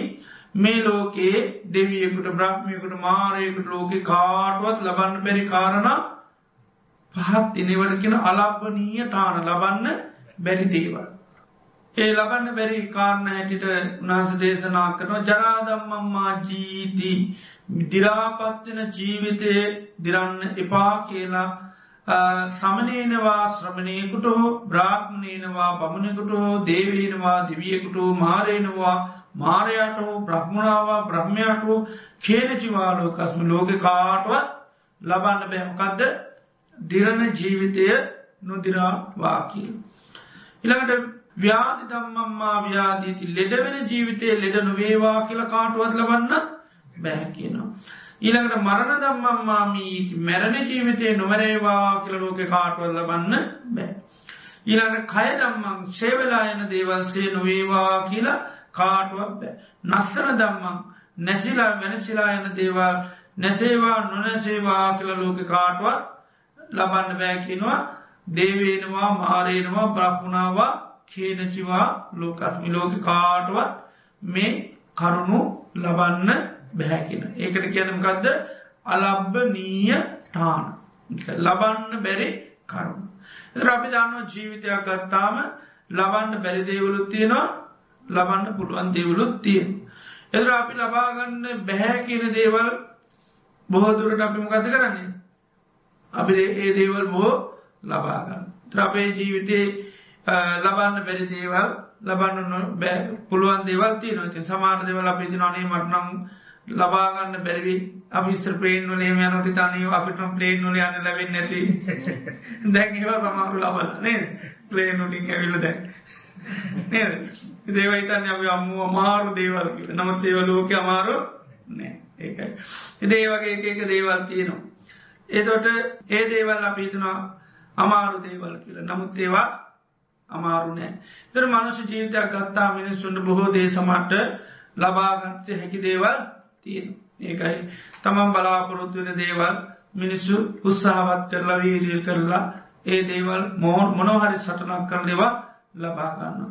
මේ ලෝකයේ දෙවියකුට බ්‍රහ්මියකුට මාරයකුට ලෝකෙ කාටුවත් ලබන්න බැරි කාරණ පහත් එනවට කියෙන අලබ්බනීය ටාන ලබන්න බැරි දේවල්. ඒ ලබන්න බැරි කාරණ හැටිට උනාස දේශනා කරනවා ජනාදම්මම්මා ජීති දිරාපත්වෙන ජීවිතය දිරන්න එපා කියලා සමනේනවා ශ්‍රමණයකුට හෝ බ්‍රාහ්මණයනවා බමුණෙකුට හෝ දේවීනවා දිවියකුට මාරයනවා මාරයට හෝ බ්‍රහ්මණාවා බ්‍රහ්මයට හෝ කේනචිවාලෝකස්ම ලෝක කාටුවත් ලබන්න බැමකක්ද දිරණ ජීවිතය නොදිරාවා කියල. ඉළඟට ව්‍යාධි දම්මම්මා ව්‍යාදීති ලෙඩවෙන ජීවිතය ලෙඩ නොවේවා කියල කාටුවත් ලබන්න බැහැ කියනවා. ඊළඟට මරණ දම්මම්මාමීති මැරණ ජීවිතය නොවරේවා කියල ලෝක කාටුවල් ලබන්න බෑ. ඊළඟට කය දම්මං ශේවලායන දේවල්සේ නොවේවා කියලා කාටුවක් බෑ. නස්සන දම්මං නැසිලා වෙනසිලා යන දේවල් නැසේවා නොනැසේවා කියල ලෝක කාටුවත් ලබන්න බෑකිනවා දේවේනවා මාරේනවා බ්‍රහ්මුණාවා කේනචිවා ලෝකස්මි ලෝක කාටුවත් මේ කරුණු ලබන්න බැහැකිෙන. ඒකට කියනමකක්ද අලබ්බ නීය ටාන ලබන්න බැරි කරුණ. අපි දන්න ජීවිතයක් ගත්තාම ලබන්න බැරි දේවලුත් තියෙනවා ලබන්න පුළුවන් දේවලුත් තියෙන්. එදර අපි ලබාගන්න බැහැ කියන දේවල් බොහෝදුරට අපි මොකත කරන්නේ. අපි ඒ දේවල් බෝ ලබාගන්න. ත්‍රපේ ජීවිතේ ලබන්න බැරි දේවල් ලබන්න බෑ පුළුවන් දේවල්ති නොති සමාන දෙවල අපිති නොනේ මටනම් ලබාගන්න බැරිවි අමිස්ත්‍ර පේන් වලේ යනොති තනීව අපිටම පලේන් වල යන්න ලැබෙන් නැති. දැන්වා තමාරු ලබල නේ පලේනුලින් ඇවිල්ල දැන්. දේවයිතන්න අපි අම්මුව අමාරු දේවල් කියල. නමුත් ඒව ලෝක අමාරු නෑ. ඒකයි. එදේ වගේ එක දේවල් තියෙනවා. ඒතොට ඒ දේවල් අපිතුනා අමාරු දේවල් කියල නමුත් ඒවා අමාරු නෑ තර මනුෂ ජීවිතයක් ගත්තා මිනිස්සුන්ට බොහෝ දේශමට ලබාගත්ත හැකි දේවල් තියෙන ඒකයි තමන් බලාපොරොත්තු වෙන දේවල් මිනිස්සු උත්සාහවත් කරලා වීරිය කරලා ඒ දේවල් මෝන් මොනොහරි සටනක් කර දෙවා ලබාගන්න.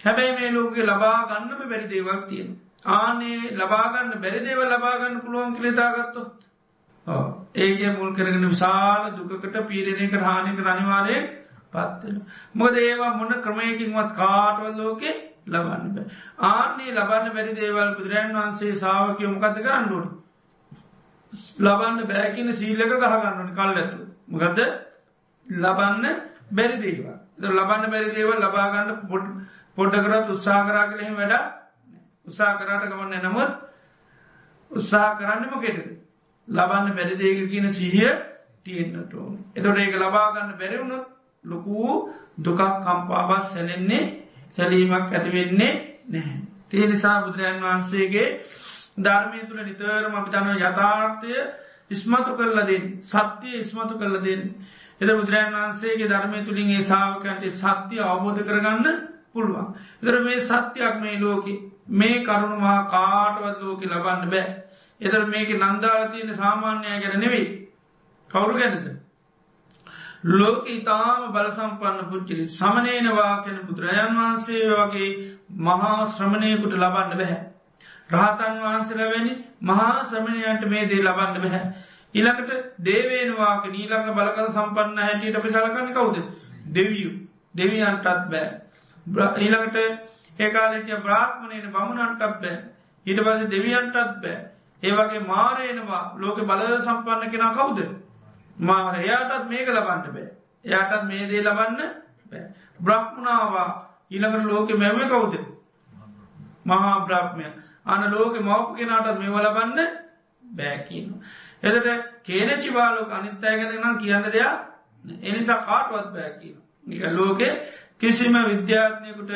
හැබැයි මේ ලෝකෙ ලබා ගන්නම බැරි දේවක් තියෙන. ආනේ ලබාගන්න බැරි දේව ලබාගන්න පුළුවන් කිලෙතාගත්තොත්. ඒක මුල් කරගෙන විශාල දුකට පීරණයක හානික රනිවාරය පත්වෙන. මොද ඒවා මොන ක්‍රමයකින්වත් කාටවල් ලෝකේ ලබන්න බෑ. ආන්නේ ලබන්න බැරි දේවල් බුදුරන් වහන්සේ සාාවකය මොකද කරන්නුට. ලබන්න බෑකින සීලක ගහගන්නන කල්ලඇතු. මොකද ලබන්න බැරි දේවා. ලබන්න බැරි දේව ලබාගන්න පොඩ් පොඩ්ඩකරත් උත්සා කරා කලෙහිම වැඩ උත්සා කරාට ගමන්න නමුත් උත්සා කරන්න මොකෙටද. ලබන්න බැරිදේක කියන සිහිය තියෙන්න්නට ඕන. එතොට ඒක ලබාගන්න බැරිවුණොත් ලොකූ දුකක් කම්පාබස් සැලෙන්නේ සැලීමක් ඇතිවෙන්නේ නැහැ. තිය නිසා බුදුරජන් වහන්සේගේ ධර්මය තුළ නිතරම අපිතන යථාර්ථය ඉස්මතු කරලදින් සත්‍යය ඉස්මතු කරලදින්. එද බුදුරජන් වහන්සේගේ ධර්මය තුළින් ඒ සාාවකන්ට සත්‍යය අවබෝධ කරගන්න පුළුවන්. එදර මේ සත්‍යයක් මේ ලෝක මේ කරුණුවා කාටවත් ලෝක ලබන්න බෑ. එදර මේක නන්දාලතියන සාමාන්‍යය ගැන නෙවෙයි. කවුරු ගැනද. ලෝක ඉතාම බලසම්පන්න පුච්චිලි සමනේනවා කෙන බුදුරජන් වහන්සේ වගේ මහා ශ්‍රමණයකුට ලබන්න බැහැ. රහතන් වහන්සේලවැනි මහා ශ්‍රමණයන්ට මේ දේ ලබන්න බැහැ. ඉළඟට දේවේනවාක නීලඟ බලකල සම්පන්න හැටියට අපි සලකන්න කවුද. දෙවියු දෙවියන්ටත් බෑ. ඊළඟට ඒකාලටිය බ්‍රාත්මණයන බමුණන්ටත් බෑ. ඊට පස දෙවියන්ටත් බෑ. ඒවගේ මාරයනවා ලෝක බලව සම්පන්න කෙන කවුද. මාර එයාටත් මේක ලබන්න බෑ. එයාටත් මේ දේ ලබන්න බෑ. බ්‍රහ්මණාවා ඊළඟට ලෝකෙ මැම කවුද. මහා බ්‍රහ්මය අන ලෝක මවපු කෙනටත් මෙව ලබන්න බෑකින්න. එතට කේනචිවාලෝක අනිත්තය ගැන නම් කියන්න දෙයක් එනිසා කාටවත් බෑකින. නික ලෝකෙ කිසිම විද්‍යාත්නයකුට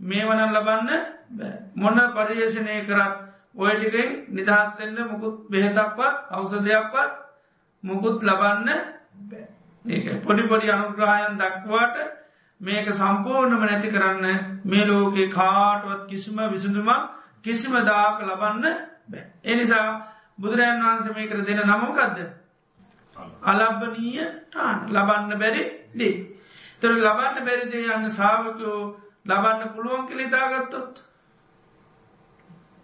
මේ වනන් ලබන්න මොන්න පරියේෂණය කරත් ඔයටිකෙන් නිදහස්තෙන්ට මුකුත් බෙහෙතක්වත් අවසදයක්වත් මුකුත් ලබන්න ඒ පොඩි පොඩි අනුග්‍රහයන් දක්වාට මේක සම්පූර්ණම නැති කරන්න මේ ලෝකේ කාටුවත් කිසිම විසඳුමක් කිසිම දාක ලබන්න බෑ. එනිසා බුදුරජන් වහන්ස මේකර දෙන නමකක්ද. අලබ්බනීය ටාන් ලබන්න බැරි දේ. තොර ලබන්න බැරිදේ යන්න සාාවකයෝ ලබන්න පුළුවන් කෙළෙතාගත්තොත්.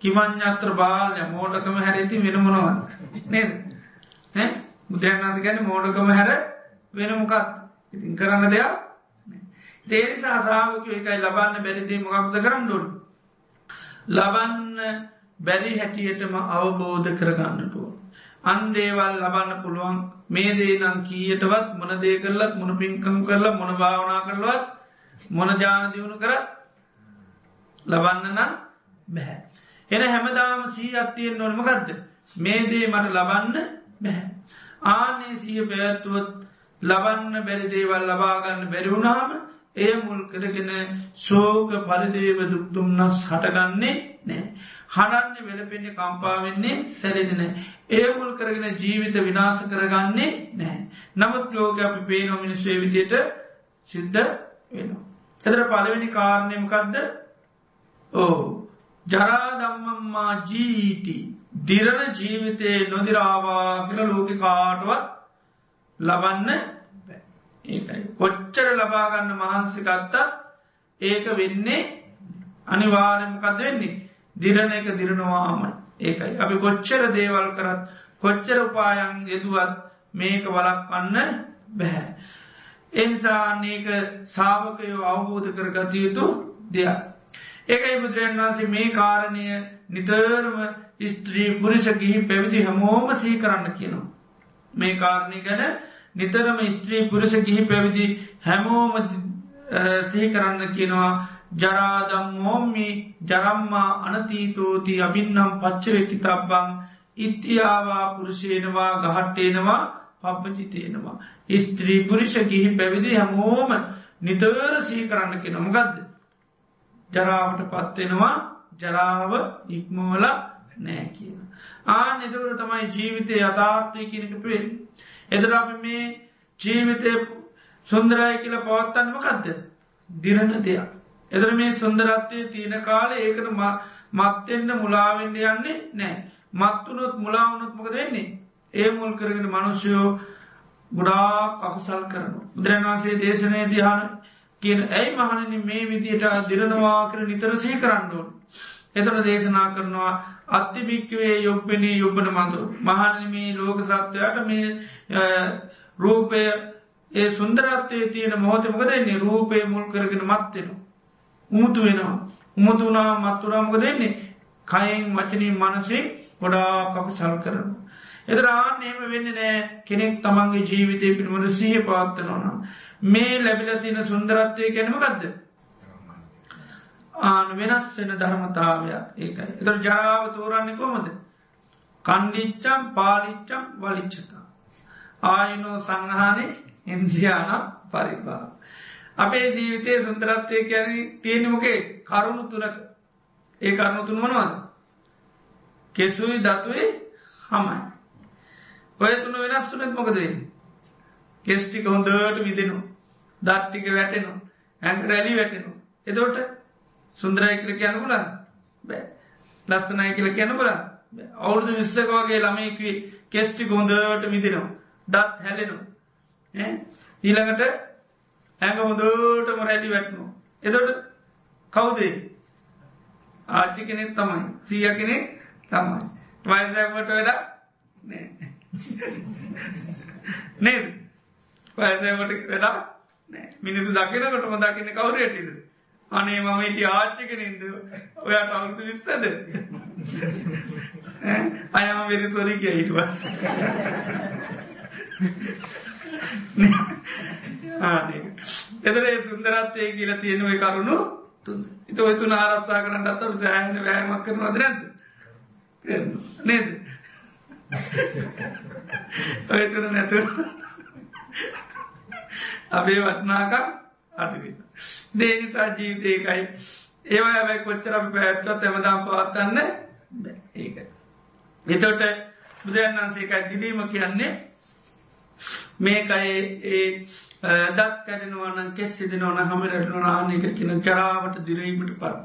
කිමං්ඥත්‍ර බාලය මෝඩකම හැරති වෙනමොනවන් නේද. බුදුරන්ස ගැන මෝඩකම හැර වෙන මොකත් ඉතින් කරන්න දෙයක් තේනිසා සාාවක එකයි ලබන්න බැරිදේ මොකක්ද කරන්න ඩොඩ ලබන්න බැරි හැටියටම අවබෝධ කරගන්නටුව අන්දේවල් ලබන්න පුළුවන්. මේ දේ නම් කීයටවත් මොන දේ කරලත් මොන පින්කම් කරලා මොන භාවනා කරලවත් මොන ජාන දියුණු කර ලබන්න නම් බැහැ. එන හැමදාම සී අත්තියෙන් නොනමගත්ද මේ දේ මට ලබන්න බැහැ ආනේ සිය පැවැත්තුවත් ලබන්න බැරි දේවල් ලබාගන්න බැරිවුණාම එය මුල් කරගෙන ශෝක පරිදේව දුක්දුම්න්නස් හටගන්නේ නෑ. හනන්න වෙලපෙන්නේ කම්පාවෙන්නේ සැලෙදන. ඒ මුල් කරගෙන ජීවිත විනාස කරගන්නේ නෑ. නමුත් ලෝක අපි පේනො මිනිස්වේ විදියට සිද්ධ වෙනවා. එතර පළවෙනි කාරණයමකක්ද ඕ ජරාදම්මම්මා ජීටි දිරණ ජීවිතය නොදිරාවා කියල ලෝක කාටුවත් ලබන්න ඒකයි. කොච්චර ලබාගන්න මහන්සිකත්තත් ඒක වෙන්නේ අනිවාරමකද වෙන්නේ? දිරණ එක දිරණවාම ඒකයි. අපි කොච්චර දේවල් කරත් කොච්චර උපායන් යෙදුවත් මේක වලක්කන්න බැහැ. එනිසාන්නේක සාාවකයෝ අවබෝධ කරගතයුතු දෙයක්. ඒකයි බුදුරන් වන්සේ මේ කාරණය නිතරම ස්ත්‍රී පුරිෂ ගිහි පැවිදි හැමෝම සී කරන්න කියනවා. මේ කාරණය ගැන නිතරම ස්ත්‍රී පුරුෂ ගිහි පැවිදි හැමෝම සිහි කරන්න කියනවා ජරාදම්මෝම්මි ජරම්මා අනතීතෝති අබින්නම් පච්චවෙකි තබ්බං ඉත්තියාවා පුරුෂයනවා ගහට්ටේනවා පප්පචිතයෙනවා. ස්ත්‍රී පුරිෂ ගිහි පැවිදි හැමෝම නිතවර සී කරන්න කෙන මොගදද. ජරාවට පත්වෙනවා ජරාව ඉක්මෝල නෑ කියන. ආ නිතවර තමයි ජීවිතය යථාර්ථය කියනක පේ. එදර අපි මේ ජීවිතය සුන්දරයි කියල පවත්තන්න මකක්ද. දිරණ දෙයක්. එදර මේ සුන්දරත්වය තියෙන කාල ඒකට මත්තෙන්න්න මුලාවෙන්ඩ යන්නේ නෑ. මත්තුනොත් මුලාවනොත් මොක දෙන්නේ. ඒ මුල් කරගෙන මනුෂ්‍යයෝ ගොඩාක් අකුසල් කරනු. බුදුරන් වන්සේ දේශනය දිහාන කියන ඇයි මහනනි මේ විදියට දිරනවා කර නිතරසී කරන්නුවන්. එතන දේශනා කරනවා අත්තිභික්කවේ යොබ්බෙනී යොබ්බන මතු. මහනමේ ලෝක සත්වයට මේ රූපය ඒ සුන්දරත්වය තියෙන මොහොතමක දෙන්නේ රූපය මුල් කරගෙන මත්වෙන. උමුතු වෙනවා. උමුතුනා මත්තුරාමක දෙන්නේ කයින් වචනින් මනසේ ගොඩා කපු සල් කරනවා. එදරාන් ඒම වෙන්න නෑ කෙනෙක් තමන්ගේ ජීවිතය පිළිමට සහ පාත්තනවන. මේ ලැබිල තින සුන්දරත්වය කැනමකක්ද. ආන වෙනස් වෙන ධර්මතාවයක් ඒකයි. එතර ජාව තෝරන්නේ කොමද. කණ්ඩිච්චම් පාලිච්චම් වලිච්චතා. ආයනෝ සංහානේ ඉන්ද්‍රියානම් පරිබා. අපේ ජීවිතය සුන්දරත්වය කියන තියෙනමකේ කරුණු තුනක ඒ කරුණු තුන් වනවාද. කෙසුයි දතුවේ හමයි. ඔය තුන වෙනස් වනත් මොකදවෙන්න. කෙස්ටික හොඳට විදෙනු. දත්තික වැටෙනු. ඇඟ රැලි වැටෙනු. එදෝට සුන්දරයි කියල කියන්න පුලන් බෑ ලස්සනයි කියල කියන්න පුලන් අවුරුදු විස්සකවාගේ ළමයිකී කෙස්ටි හොඳට විදිනවා. දත් හැලෙනු. ඊළඟට ඇඟ හොඳටම රැලි වැටනු. එදොට කවුදේ ආච්චි කෙනෙක් තමයි සීය කෙනෙක් තමයි වයිදකට වැඩ නෑ නේද? පයසට වෙලා මිනිසු දකිනකොටම දකින්න කවුරයටද අනේ මම ඉටි ආච්චික නින්ද ඔයාට අවුතු විස්සද? අයම වෙරි සොරි කිය හිටුවත් එදරේ සුන්දරත්වය කියලා තියෙනුව කරුණු ඉත ඔයතුන ආරත්සා කරන්නට අත්තර සෑහන වෑමක් කරනවා දරැද නේද? ඔයතුර නැතුර අපේ වත්නාකම් අටුවි. දේනිසා ජීවිතයකයි ඒවා ඇැයි කොච්චර පැත්වත් ඇමදාම් පවත්තන්න ඒක. එතොට බුදුරන් වන්සේකයි දිලීම කියන්නේ මේකයි ඒ දත් කැඩෙනවන කෙස් සිදනවන හමරටන ආනක කියන චරාවට දිරීමට පත්.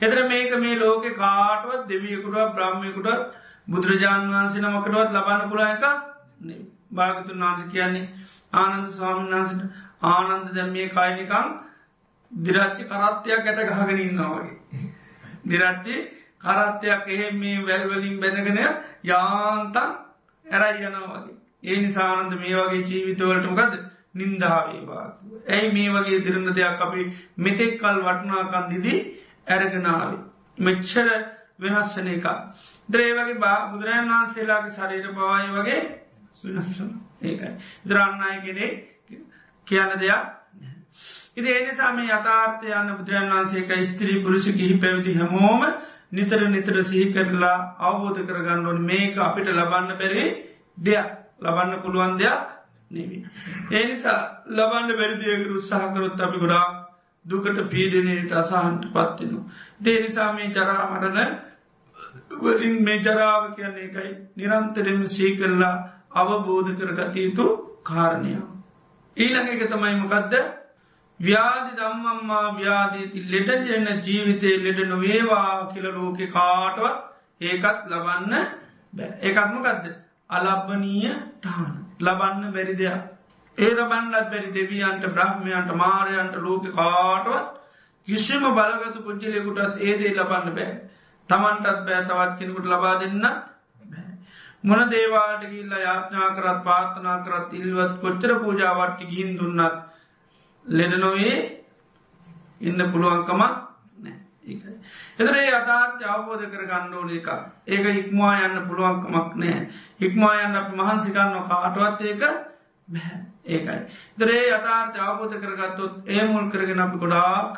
එතර මේක මේ ලෝක කාටුවත් දෙවියකුටත් බ්‍රහ්මයකුටත් බුදුරජාණන් වහන්සේ නමකටවත් ලබන්න පුලා එක භාගතුන් වහන්ස කියන්නේ ආනන්ද ස්වාමීන් වහන්සට ආනන්ද දැම්මිය කායිනිකං දිරච්චි කරත්තයක් ඇට ගහගෙන ඉන්නවා වගේ. දිරට්ටි කරත්තයක් එහෙ මේ වැල්වලින් බැඳගෙන යාන්තන් ඇරයි යනවා වගේ. ඒ නිසානන්ද මේ වගේ ජීවිතවලටමකද නින්දාවේවා. ඇයි මේ වගේ දිරන්න දෙයක් අපි මෙතෙක් කල් වටනාකන් දිදී ඇරගෙනාවේ. මෙච්චර වෙනස්සන එක. ද්‍රේවගේ බා බුදුරජන් වහන්සේලාගේ ශරීර බවයි වගේ වෙනස්සන ඒකයි. දරන්නයි කෙනෙ කියන දෙයක් ඉති ඒනිසා මේ යථාර්ථය යන්න බුදුරන් වහන්සේක ස්ත්‍රී පුරුෂ ගිහි පැවිදි හැමෝම නිතර නිතර සිහි කරලා අවබෝධ කරගන්න ඕන මේක අපිට ලබන්න බැරි දෙයක් ලබන්න පුළුවන් දෙයක් නෙවී. ඒනිසා ලබන්න බැරිදියක උත්සාහකරොත් අපි ගොඩා දුකට පීඩනයට අසහන්ට පත්තිනු. දේනිසා මේ ජරාමටන වලින් මේ ජරාව කියන්නේ එකයි නිරන්තරෙම සීකරලා අවබෝධ කරගතයුතු කාරණය. ඊළඟ එක තමයි මොකක්ද ව්‍යාධි දම්මම්මා ව්‍යාධීති. ලෙඩජෙන ජීවිතය ලෙඩ නොවේවා කියල ලෝකෙ කාටවත් ඒකත් ලබන්න ඒකත්මකක්ද අලබ්බනීය ටහන ලබන්න බැරි දෙයක්. ඒ ලබන්නත් බැරි දෙවියන්ට බ්‍රහ්මයන්ට මාරයන්ට ලෝක කාටවත් කිසිම බලගතු පුද්ජලෙකුටත් ඒදේ ලබන්න බෑ. තමන්ටත් බෑ තවත් කෙනෙකුට ලබා දෙන්න මොන දේවාට ගිල්ල යාඥා කරත් පාර්ථනා කරත් ඉල්වත් කොච්චර පූජාවට්ටි ගිහින් දුන්නත් ලෙඩ නොවේ. ඉන්න පුළුවන්කම එදරේ අතාර්ථ අවබෝධ කර ගණ්ඩෝන එක ඒක හික්මවා යන්න පුළුවන්කමක් නෑ. හික්මා යන්න අප මහන්සිකන්න කාටවත් ඒක ඒකයි. දරේ අතාර්ථ අවබෝධ කරගත්තොත් ඒ මුල් කරගෙන අපි ගොඩාක්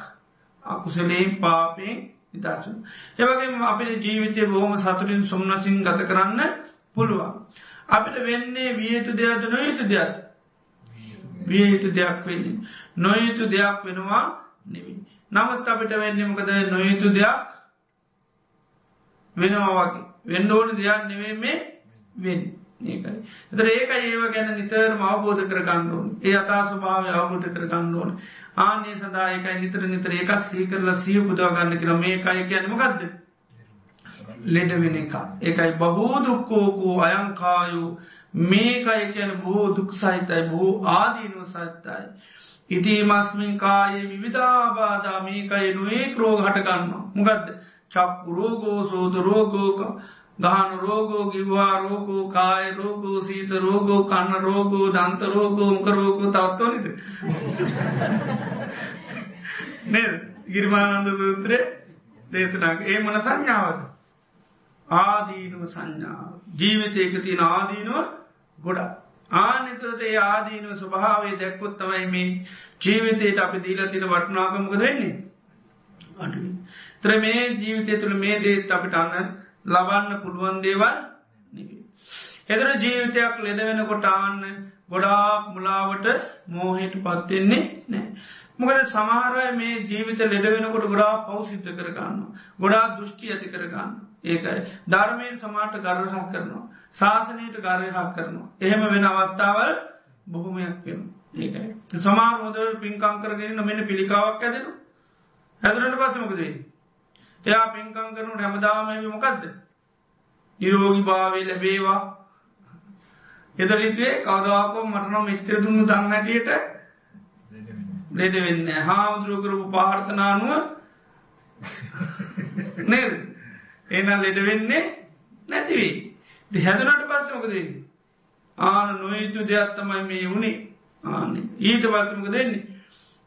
අකුසලයෙන් පාපයෙන් නිදසු. ඒවගේ අපේ ජීවිතය බොහොම සතුරින් සුම්නසින් ගත කරන්න පුළුවන්. අපිට වෙන්නේ වියයුතු දෙයක්ද නොයුතු දෙයක්. විය යුතු දෙයක් වෙන්නේ. නොයුතු දෙයක් වෙනවා නෙවී. නමුත් අපිට වෙන්නේ මොකද නොයුතු දෙයක් වෙනවා වගේ. වෙන්න ඕන දෙයක් නෙවේ මේ වෙන්. ඒකයි. එතර ඒක ඒව ගැන නිතර අවබෝධ කර ගන්නඩුවන් ඒ අතා ස්භාව අවබෝධ කර ගන්න ඕන ආනේ සදායකයි නිතර නිතර ඒක සීකරල සිය පුදවා ගන්න කියර මේකයි ගැනමගත්ද ලෙඩ වෙන එක. ඒකයි බහෝ දුක්කෝකෝ අයංකායු මේකයි කියන බොහෝ දුක් සහිතයි බොහෝ ආදීනු සහිතයි. ඉතිමස්මින් කායේ විවිධාබාධා මේකයි නුවේ ක්‍රෝග හටගන්න මොගදද චක්කු රෝගෝ සෝද රෝගෝක. ගහන රෝගෝ ගිවා රෝගෝ කාය රෝගෝ සීස රෝගෝ කන්න රෝගෝ දන්ත රෝගෝ මක රෝගෝ තවත්වනද නේ ගිර්මානන්ද සූත්‍රය දේශනාක ඒ මන සංඥාවද? ආදීනුව සංඥාව. ජීවිතයක තියෙන ආදීනුව ගොඩා ආනතට ඒ ආදීනුව ස්වභාවේ දැක්කොත් තමයි මේ ජීවිතයට අපි දීලා තින වටනාකමක දෙන්නේ අඩු ත්‍ර මේ ජීවිතය තුළ මේ දේත් අපිට අන්න ලබන්න පුළුවන් දේවල් එදර ජීවිතයක් ලෙඩ වෙන කොටාන්න ගොඩාක් මුලාවට මෝහයට පත්වෙන්නේ නෑ. මොකද සමහරය මේ ජීවිත ලෙඩ වෙනකොට ගොඩා පෞසිද්ධ කරගන්න. ගොඩා දෘෂ්ටි ඇති කරගන්න. ඒකයි ධර්මයෙන් සමාට ගරහක් කරනවා. ශාසනයට ගරහක් කරනවා. එහෙම වෙන අවත්තාවල් බොහොමයක් වෙන. ඒකයි. සමාර හොද පින්කං කරගෙන මෙන්න පිළිකාවක් ඇදෙනු. ඇදරට පසමකදේ. එයා පින්කං කරනු හැමදාමය මොකක්ද. නිරෝගි භාවේ ලැබේවා. එදලිතුවේ කවදවාකෝ මටනම් මිත්‍ර දුන්නු දන්නටියට ලෙඩ වෙන්න හාමුදුරුව කරපු පාර්ථනානුව නේද? එනම් ලෙඩ වෙන්නේ නැතිවී හැදනට පස්සමකදන්නේ ආන නොයුතු දෙයක් තමයි මේ වුණේ ආන ඊට පස්සමක දෙන්නේ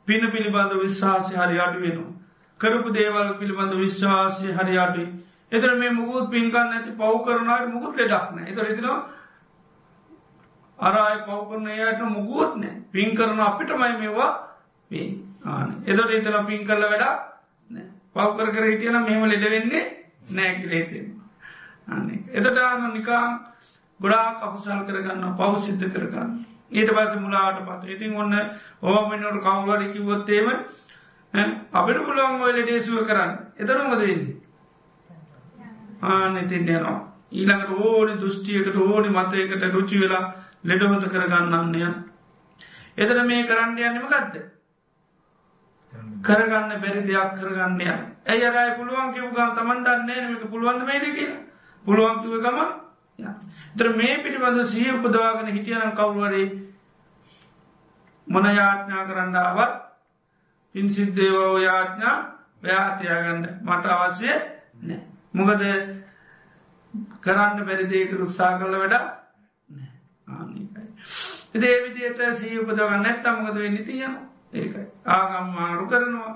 පින පිළිබඳ විශ්වාසය හරි අඩු වෙනවා. කරපු දේවල් පිළිබඳ විශ්වාසය හරි අඩුයි එතර මේ මුකුත් පින්කන්න ඇති පව් කරනාට මුකුත් ලෙඩක්න එතර ඉතිනවා අරයි පව්කරන එයට මුකුත් නෑ. පින් කරන අපිටමයි මේවා පේ ආන. එතොට ඉතන පින් කරල වැඩ පව්කර කර හිටියන මෙම ලෙඩ වෙන්නේ නෑකිලේතෙන් එතට ආන. නිකාම් ගොඩා කපසල් කරගන්න පව් සිද්ධ කරගන්න ඊට පස මුලාට පත ඉතින් ඔන්න ඕමනට කවුලට කිවොත්තේම අපිට පුළුවන් ඔය ලෙඩේසුව කරන්න. එතරමද වෙන්නේ? ආන ඉතින් යනවා. ඊළඟට ඕනි දෘෂ්ටියකට ඕනි මතයකට රුචි වෙලා ලෙඩහොත කරගන්නන්නය එතන මේ කරන්න යන්නම ගත්ත කරගන්න බැරි දෙයක් කරගන්නය ඇය රයි පුළුවන් කිව්ගම් තමන් දන්නේ නක පුළුවන් මේද කිය පුළුවන් කිව ගම තර මේ පිටිබඳ සිය උපදවාගෙන හිටියනම් කවුවරේ මොන යාඥා කරන්නාවත් පින්සිද්දේවෝ යාඥා ව්‍යාතියාගන්න මට අවශ්‍ය නෑ මොකද කරන්න බැරිදේක උත්සා කල වැඩ ආනිකයි. ඒ විදියට සී උපදගන්න ඇත්තමකද වෙන්න තියන ඒකයි. ආගම් මාරු කරනවා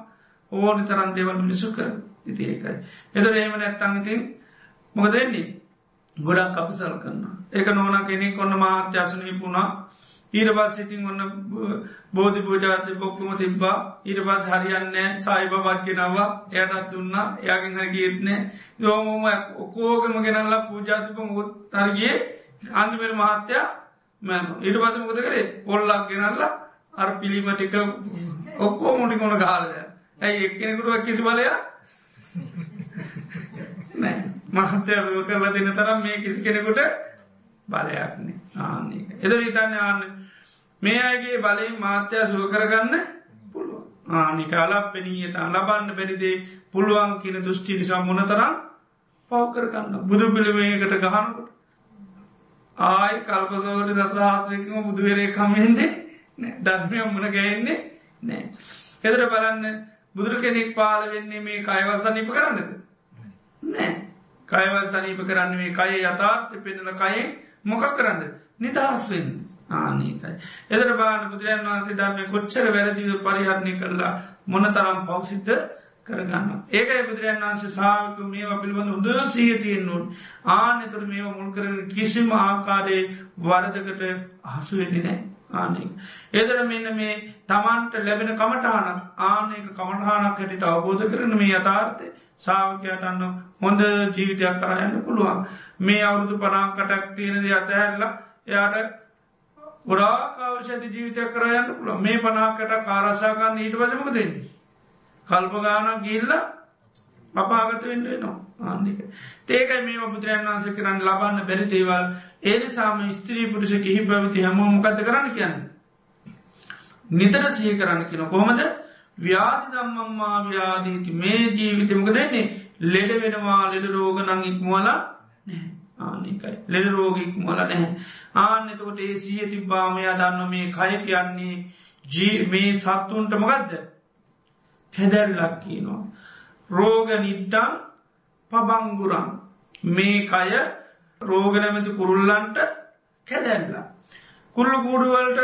ඕනි තරන් දෙවල් මිසු කර ඉති ඒකයි. එතර ඒම නැත්තංගතින් මොකද වෙන්නේ ගොඩක් අපසල් කරන්න. ඒක නොන කෙනෙක් කොන්න මාත්‍යසනී පුුණා ඊට පස් සිතින් ඔන්න බෝධි පූජාත බොක්කම තිබ්බා. ඊට පස් හරියන්න සයිබ බට්ගෙනවා එයටත් දුන්න. යාගෙන් හර ගේත්නෑ යෝමම ඔකෝගම ගෙනල්ලා පූජාතිප මුත් තරගේ අන්තිමට මහත්‍යයා මැන ඊට පස මුද කරේ? පොල්ලක් ගෙනල්ලා අර පිළිමටික ඔක්කෝ මොටි කොන කාලද ඇයි එක්කෙනෙකුට කිසි බලය නෑ මහත්‍ය කරලා දෙන්න තරම් මේ කිසි කෙනෙකුට බලයක්නේ ආන්නේ එද විතන්න ආන්න මේ අයගේ බලයෙන් මාත්‍යයා සුව කරගන්න පුළුව ආනිකාලක් පෙනීයට ලබන්න බැරිදේ පුළුවන් කියන දෘෂ්ටි නිසා මොනතරම් පවකරගන්න බුදු පිළිමයකට ගහනකොට. ආයි කල්පදවට දසාාසයකම බුදුවරේ කමෙන්න්නේ ධර්මය මුණ ගැහෙන්නේ නෑ එදර බලන්න බුදුර කෙනෙක් පාල වෙන්නේ මේ කයවල් සනීප කරන්නද? නෑ කයවල් සනීප කරන්න මේ කය යථාර්ථ පෙන්නල කයෙන් මොකක් කරන්න නිදහස්වෙන් ආනීකයි. එදර බාන බුදුරන් වහන්සේ ධර්මය කොච්චර වැරදිව පරිහරණය කරලා මොන තරම් පෞසිද්ධ කරගන්න. ඒකයි බුදුරන් වන්සේ සාාවක මේවා පිළිබඳ උද සීතියෙන් නොන් ආනතුර මේවා මුල් කරන කිසිම ආකාරයේ වරදකට අහසුවෙදි නෑ. ආනෙක. ඒදර මෙන්න මේ තමන්ට ලැබෙන කමටහනක් ආනක කමටහනක් හැටිට අවබෝධ කරන මේ යථාර්ථය සාාවකයට අන්න හොඳ ජීවිතයක් කරයන්න පුළුවන් මේ අවුරුදු පනාකටක් තියෙනද අතහැරල එයාට ගොඩාකාවශඇති ජීවිතයක් කරයන්න පුළ මේ පනාකට කාරශාකන්න ඊට වසමක දෙන්නේ. කල්පගානක් ගිල්ල අපාගත වෙන්න නවා. ආන්නික. ඒකයි මේ බුදුරන් වන්ස කරන්න ලබන්න බැරි දේවල් ඒනිසාම ස්ත්‍රී පුරුෂ කිහි පැවිති හැමෝ මොකද කරන්න කියන්න. නිතර සහ කරන්න කියන කොහොමද ව්‍යාධි දම්මම්මා ව්‍යාධීති මේ ජීවිතමක දෙන්නේ ලෙඩ වෙනවා ලෙඩ රෝග නං ඉක්මවලා ආනිකයි ලෙඩ රෝගික් මල නැහැ. ආන්න එතකොට ඒ සිය තිබ්බාමයා දන්න මේ කය කියන්නේ මේ සත්තුන්ට මගත්ද හැදැල්ලක් කියනවා. රෝග නිට්ටං පබංගුරන්. මේ කය රෝගනැමති කුරුල්ලන්ට කැදැල්ලා. කුල්ලු කූඩුවලට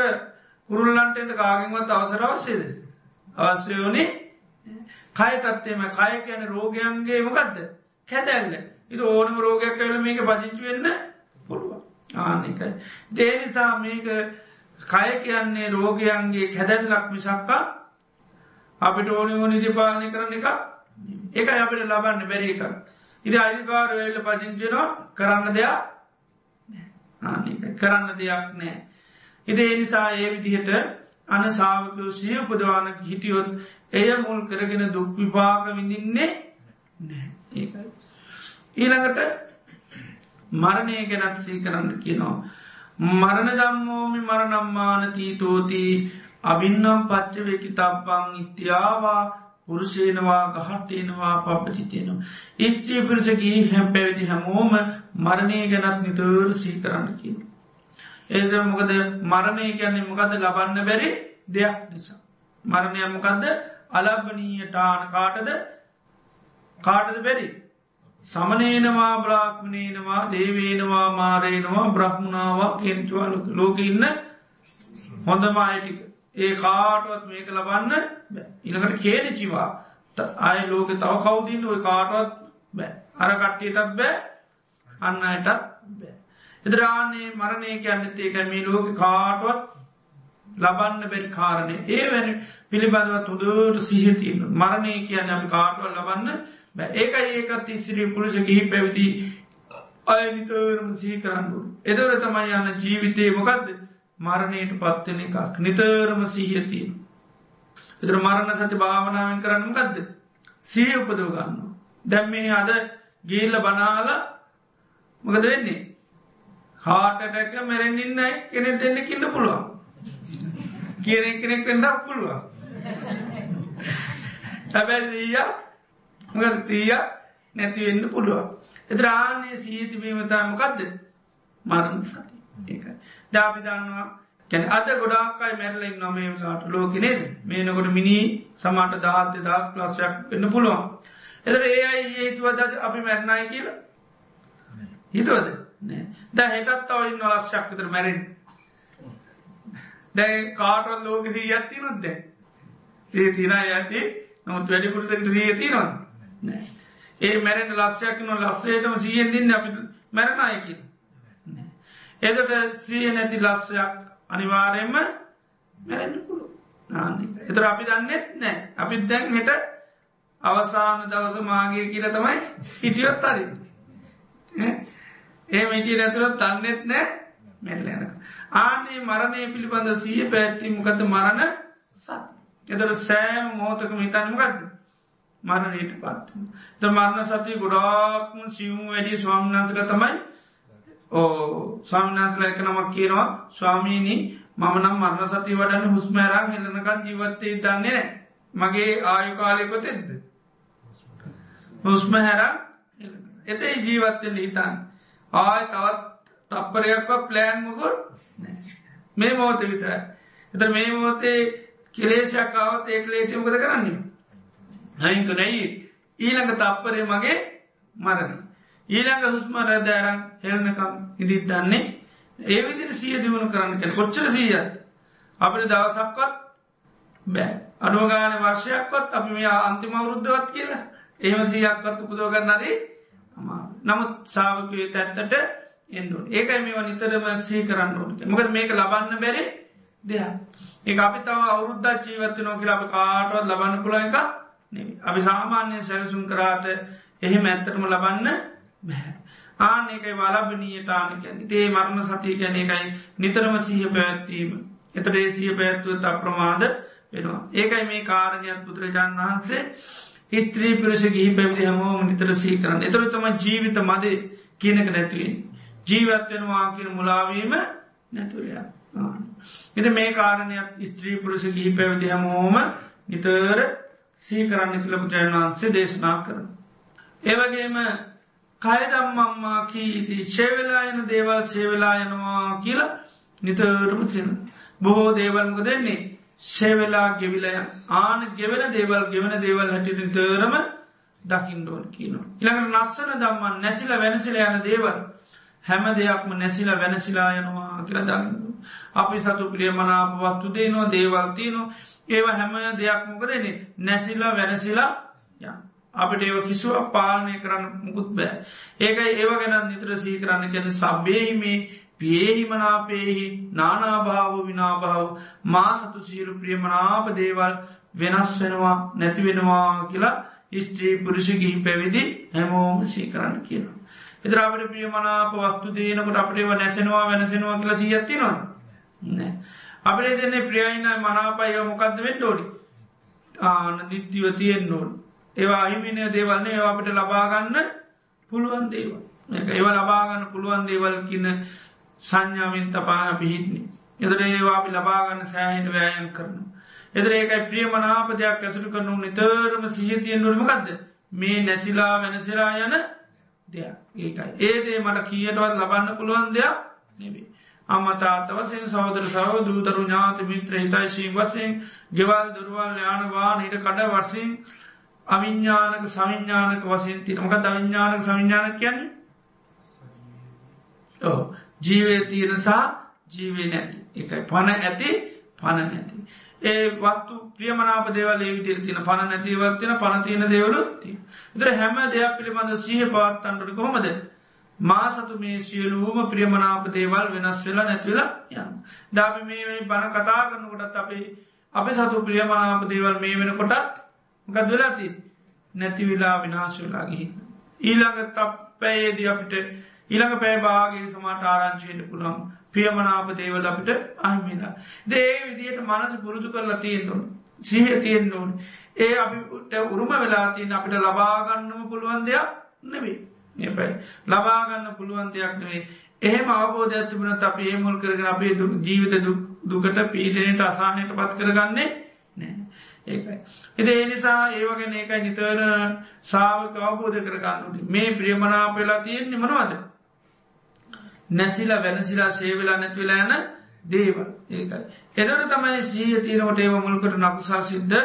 කුරුල්ලන්ටට කාගින්වත් අවසරවස්සේද. අවශ්‍යයෝනේ කයටත්තේම කය කියන රෝගයන්ගේ මොකක්ද කැදැල්ල ඉ ඕනම රෝගයක් කල මේක පදිංචි වෙන්න පුළුවන්. ආනකයි. දේනිසා මේක කය කියන්නේ රෝගයන්ගේ කැදැල්ලක් මිසක්කා අපිට ඕනි ඕනි දිපාලනය කරන එක එක අපිට ලබන්න බැරි එකක්. ඉති අයිකාර වෙල්ල පචිංචනවා කරන්න දෙයක් කරන්න දෙයක් නෑ. ඉති එනිසා ඒ විදිහට අන සාාවකෝ සිය උපදවාන හිටියොත් එය මුල් කරගෙන දුක් විපාක විඳින්නේ ඒකයි. ඊළඟට මරණය ගැනත් සී කරන්න කියනවා. මරණ දම්මෝමි මරණම්මාන තීතෝති අබින්නම් පච්චවේකි තබ්බං ඉත්‍යාවා පුරුෂේනවා ගහට්ටේනවා පප්පචිතයනවා. ස්ත්‍රී පිරිසගේ හැම් පැවිදි හැමෝම මරණය ගැනත් නිතර සී කරන්න කියන. ඒද මොකද මරණය කියන්නේ මොකද ලබන්න බැරි දෙයක් නිසා. මරණය මොකක්ද අලබනීයටාන කාටද? කාටද බැරි. සමනේනවා බ්‍රාක්්මණයනවා දේවේනවා මාරේනවා බ්‍රහ්මණාවක් කෙන්චවා ලෝක ඉන්න හොඳම අයටික ඒ කාටුවත් මේක ලබන්න ඉනකට කේන චිවා අය ලෝක තව කවුදින්න ඔය කාටුවත් බෑ. අර කට්ටියටත් බෑ. අන්න අයටත් බෑ. එදරාන්නේ මරණය කියන්නත් ඒක මේ ලෝක කාටුවත් ලබන්න බැරි කාරණය ඒ වැනි පිළිබඳවත් හොදට සිහිතියන්න මරණය කියන්න අපි කාටුවල් ලබන්න බෑ ඒකයි ඒකත් ඉස්සිරී පුරුෂ ගිහි පැවිදි අයනිතරම සිහි කරන්නු. එදවර තමයි යන්න ජීවිතය මොකක්ද මරණයට පත්වෙන එකක් නිතරම සිහියතියෙන්. එතර මරණ සති භාවනාවෙන් කරන්න ගදද. සිය උපදව ගන්න. දැම් මේ අද ගේල්ල බනාල මොකද වෙන්නේ. හාටටැක මැරෙන්න්නයි කෙනෙ දෙන්න කින්න පුළුවන්. කියන කෙනෙක් වෙන්නක් පුළුවන්. හැබැයි ඊය මොකද සීය නැතිවෙන්න පුළුවන්. එතරාන්නේ සීතිබීමතා මොකක්ද මරණ සති. ඒකයි. දාපිදන්නවා කැන අද ගොඩාක්කයි මැරලෙක් නොමේලාට ලෝකනේද මේනකොට මිනි සමාට දාත්‍ය දක් ලස්සයක් වෙන්න පුළුවන්. එතර ඒ අයි හේතුවද අපි මැරණයි කියලා හිතුවද ද හෙටත් අවයින්න ලක්ෂයක් විතර මැරෙන් දැ කාටවත් ලෝක සීයත් තිනොත්ද ඒ තින ඇති නොත් වැඩිපුරසට සිය තිනවා ඒ මැරෙන් ලක්ෂයක් නො ලස්සේටම සියෙන් දින්න අපි මැරණයකින් එදට ස්විය නැති ලක්ෂයක් අනිවාරයෙන්ම මැරෙන්න්න පුළු එතර අපි දන්නෙත් නෑ. අපි දැන් හෙට අවසාන දවස මාගේ කියල තමයි හිටියොත් හරි. ඒ මිටිය නැතුරත් තන්නෙත් නෑ. මැල්ලනක ආනේ මරණය පිළිබඳ සීය පැත්තිමකත මරණ සත් එතට සෑම් මෝතකම හිතන්නමකක්ද මරණයට පත් ද මරණ සතිය ගොඩාක්ම සිවුම් වැඩි ස්වාම්නාසක තමයි ඕ ස්වාමිනාසල එක නමක් කියනවා ස්වාමීණී මම නම් මරණ සති වඩන්න හුස්මෑරං හෙලනකන් ජීවත්තේ දන්නේ නෑ. මගේ ආයු කාලෙකොතෙද හුස්ම හැර එතේ ජීවත්තෙන් හිතන් ආය තවත් තප්පරයක්ව ප්ලෑන් මුකුත් මේ මෝත විතර එත මේ මෝතේ කෙලේශයක්කාවත් ඒ ලේසිමකද කරන්නේ? හයික නැයි. ඊළඟ තප්පරය මගේ මරණ ඊළඟ හුස්ම රැදෑරං හෙල්නකම් ඉදිත් දන්නේ ඒ විදිර සිය දියුණු කරන්න කැන කොච්චර සීය අපට දවසක්වත් බෑ. අනුවගාන වර්ෂයක්වත් අපි මේ අන්තිමවුරුද්ධවත් කියලා ඒම සීයක්වත් උපදෝගන්නරේ නමුත් සාාවකයේ තැත්තට එන්ඩු ඒකයි මේවා නිතරම සී කරන්න ඕනක මොකද මේක ලබන්න බැරි දෙයක්. ඒ අපි තම අවුරුද්දක් ජීවත්ත නෝ කියලා අප කාටවත් ලබන්න පුළ එක අපි සාමාන්‍ය සැලසුම් කරාට එහෙම ඇත්තටම ලබන්න බැහැ ආන එකයි වලබනීයතානකැන තේ මරණ සතිය කැන එකයි නිතරම සහ පැවැත්වීම. එතට ඒසිය පැත්තුවත් අප්‍රමාද වෙනවා. ඒකයි මේ කාරණයක් බුදුරජාණන් වහන්සේ ස්ත්‍රී පිරස ගිහි පැවිදි හමෝම නිතර සී කරන්න එතර තම ජීවිත මද කියනක නැතිවෙන් ජීවත්වෙනවා කියන මුලාවීම නැතුවයා එත මේ කාරණයක් ස්ත්‍රී පුරුෂ ගිහි පැවිදි හමෝම නිතර සී කරන්න කියල බුදුරන් වහන්සේ දේශනා කරන. ඒවගේම කයදම්මම්මා කීති ශේවෙලායන දේවල් ශේවෙලායනවා කියලා නිතරම තින. බොහෝ දේවල්මක දෙන්නේ ශේවෙලා ගෙවිලය ආන ගෙවෙන දේවල් ගෙවෙන දේවල් හැටිට නිතරම දකිින්ඩෝන් කියනවා. ඉළඟට නස්සන දම්මන් නැසිල වෙනසිල යන දේවල් හැම දෙයක්ම නැසිල වෙනසිලා යනවා කියල දකින්න. අපි සතු ප්‍රිය මනාප වත්තු දේනවා දේවල්තියනවා ඒව හැම දෙයක් මොකදනේ නැසිලා වෙනසිලා යන්න. අපට ඒව කිසිුව පාලනය කරන්න මුකුත් බෑ. ඒකයි ඒව ගැන නිතර සී කරන්න කැන සබ්බේහිමේ පියේහිමනාපේහි නානාභාව විනාභාව මා සතු සීරු ප්‍රියමනාප දේවල් වෙනස් වෙනවා නැති වෙනවා කියලා ස්ත්‍රී පුරුෂි ගිහි පැවිදි හැමෝම සී කරන්න කියලා. එතරාපට ප්‍රියමනාප වස්තු දේනකට අපටේව නැසෙනවා වෙනසෙනවා කියලා සීයත්තිනවා. අපේ දෙන්නේ ප්‍රියයින මනාපයව මොකක්ද වෙන්න ෝඩි ආන දිත්තිව තියෙන් නෝඩ ඒවා අහිමිනය දේවල්න ඒවා අපට ලබාගන්න පුළුවන් දේවල් ඒව ලබාගන්න පුළුවන් දේවල් කියන සංඥාවෙන් තපාන පිහිටනි එදර ඒවා අපි ලබාගන්න සෑහිට වෑයන් කරන එදර ඒකයි ප්‍රියමනාප දෙයක් ඇසුරු කරනු නිතරම සිහිතියෙන් නොරමකක්ද මේ නැසිලා වෙනසිලා යන දෙයක්. ඒකයි. ඒදේ මට කියටවත් ලබන්න පුළුවන් දෙයක් නෙවේ අමතාත වසෙන් සෞදර සව දූතරු ඥාත මිත්‍ර හිතයිශී වසයෙන් ගෙවල් දුරුවල් යානවා නිට කඩ වර්සින් අවිඤ්ඥානක සවිඤ්ඥානක වසයෙන් තින මොක අවිඤ්ඥානක සවිඤ්ඥාන කියන්නේ? ජීවය තියෙනසා ජීවේ නැති. එකයි පණ ඇති පණ නැති. ඒ වත්තු ප්‍රියමනාප දේවල් ඒ විදිර තින පණ නැතිවත්තින පනතියන දේවලු ති දර හැම දෙයක් පිළිබඳ සහ පවත්තන්නට කොහොමද? මා සතු මේ සියලූම ප්‍රියමනාප දේවල් වෙනස් වෙලා නැතිවෙලා යන්න දාපි මේ බණ කතා කරනකොටත් අපේ අප සතු ප්‍රියමනාප දේවල් මේ වෙන කොටත් ගත් වෙලාති නැතිවෙලා විනාශ වෙලා ගිහින්න. ඊළඟ තප්පැයේදී අපිට ඊළඟ පෑබාගේ සමාට ආරංචයට පුළන් ප්‍රියමනාප දේවල අපිට අහිමිලා. දේ විදියට මනස පුරුදු කරලා තියෙන්න්නු. සිහ තියෙන්න්න ඕන. ඒ අපිට උරුම වෙලාතින් අපිට ලබාගන්නම පුළුවන් දෙයක් නෙවේ. එපයි ලබාගන්න පුළුවන් දෙයක් නෙවේ. එහෙම අවබෝධයක් තිබුණත් අප ඒමුල් කරගෙන අපේ ජීවිත දුකට පීටනයට අසාහනයට පත් කරගන්නේ නෑ. ඒකයි. එද ඒ නිසා ඒවගෙන ඒකයි නිතර සාාවක අවබෝධ කරගන්නුට මේ ප්‍රියමනා පෙලා තියෙන්නේ මනවාද. නැසිලා වෙනසිලා සේවෙලා නැතිවෙලා යන දේව ඒකයි. එදට තමයි සීය තියනකොට ඒව මුල්කට නකුසා සිද්ධ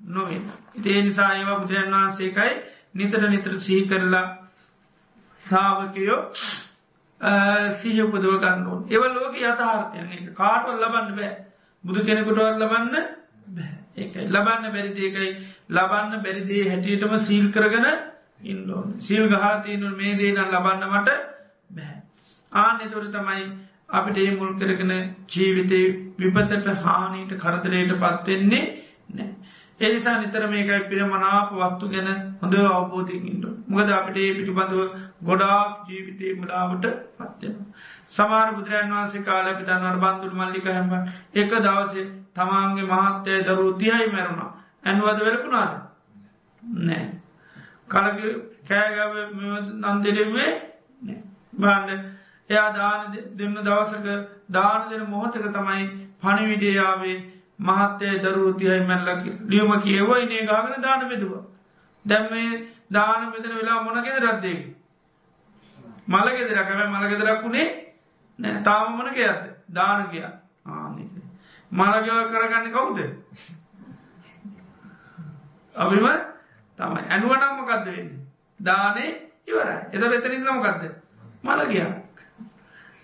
නොවේ. ඉතිේ නිසා ඒවා බුදුරන් වහන්සේකයි නිතර නිතර සී කරලා සාාවකයෝ සීහ පුදුව ගන්නුවන් ඒව ලෝක යථාර්ථයන්. කාටවල් ලබන්න බෑ. බුදු කෙනෙකුටවත් ලබන්න බෑ. ඒකයි. ලබන්න බැරිදේකයි ලබන්න බැරිදේ හැටියටම සීල් කරගන ඉන්ඩෝන් සීල් ගහතියනු මේ දේන ලබන්නමට බැහැ. ආන එතොට තමයි අපිට ඒ මුල් කරගෙන ජීවිතය විපතට හානීට කරදරයට පත්වෙන්නේ නෑ. එනිසා නිතර මේකයි පිර මනාප වත්තු ගැන හොඳ අවබෝධයකින්ට මොකද අපිට ඒ පිටිබඳව ගොඩාක් ජීවිතය මුලාවට පත්වෙන. සමාර බුදුරන් වන්සේ කාල පිතන්වර බන්දුල් මල්ලික හැම එක දවසේ තමාන්ගේ මහත්තය දරු තියයි මැරුණා. ඇන්වද වෙලකුණාද නෑ කලක කෑගව නන්දෙරවේ බාන්ඩ එයා දාන දෙන්න දවසක දාන දෙන මොහොතක තමයි පණිවිඩයාවේ මහත්තය දරු තියයි මැල්ලක ලියම කියවයි නේ ගාගෙන දාන බෙදුව. දැම් මේ දාන මෙතන වෙලා මොනගෙද රද්දේ මලගෙදරකම මලගෙදරක්ුණේ නෑ. තාමමන කියද දාන කියා ආනක මළගව කරගන්න කවුද? අපිම තමයි. ඇනුවනම්ම කක්ද වෙන්නේ? දානේ ඉවර එත එතරින්දමකක්ද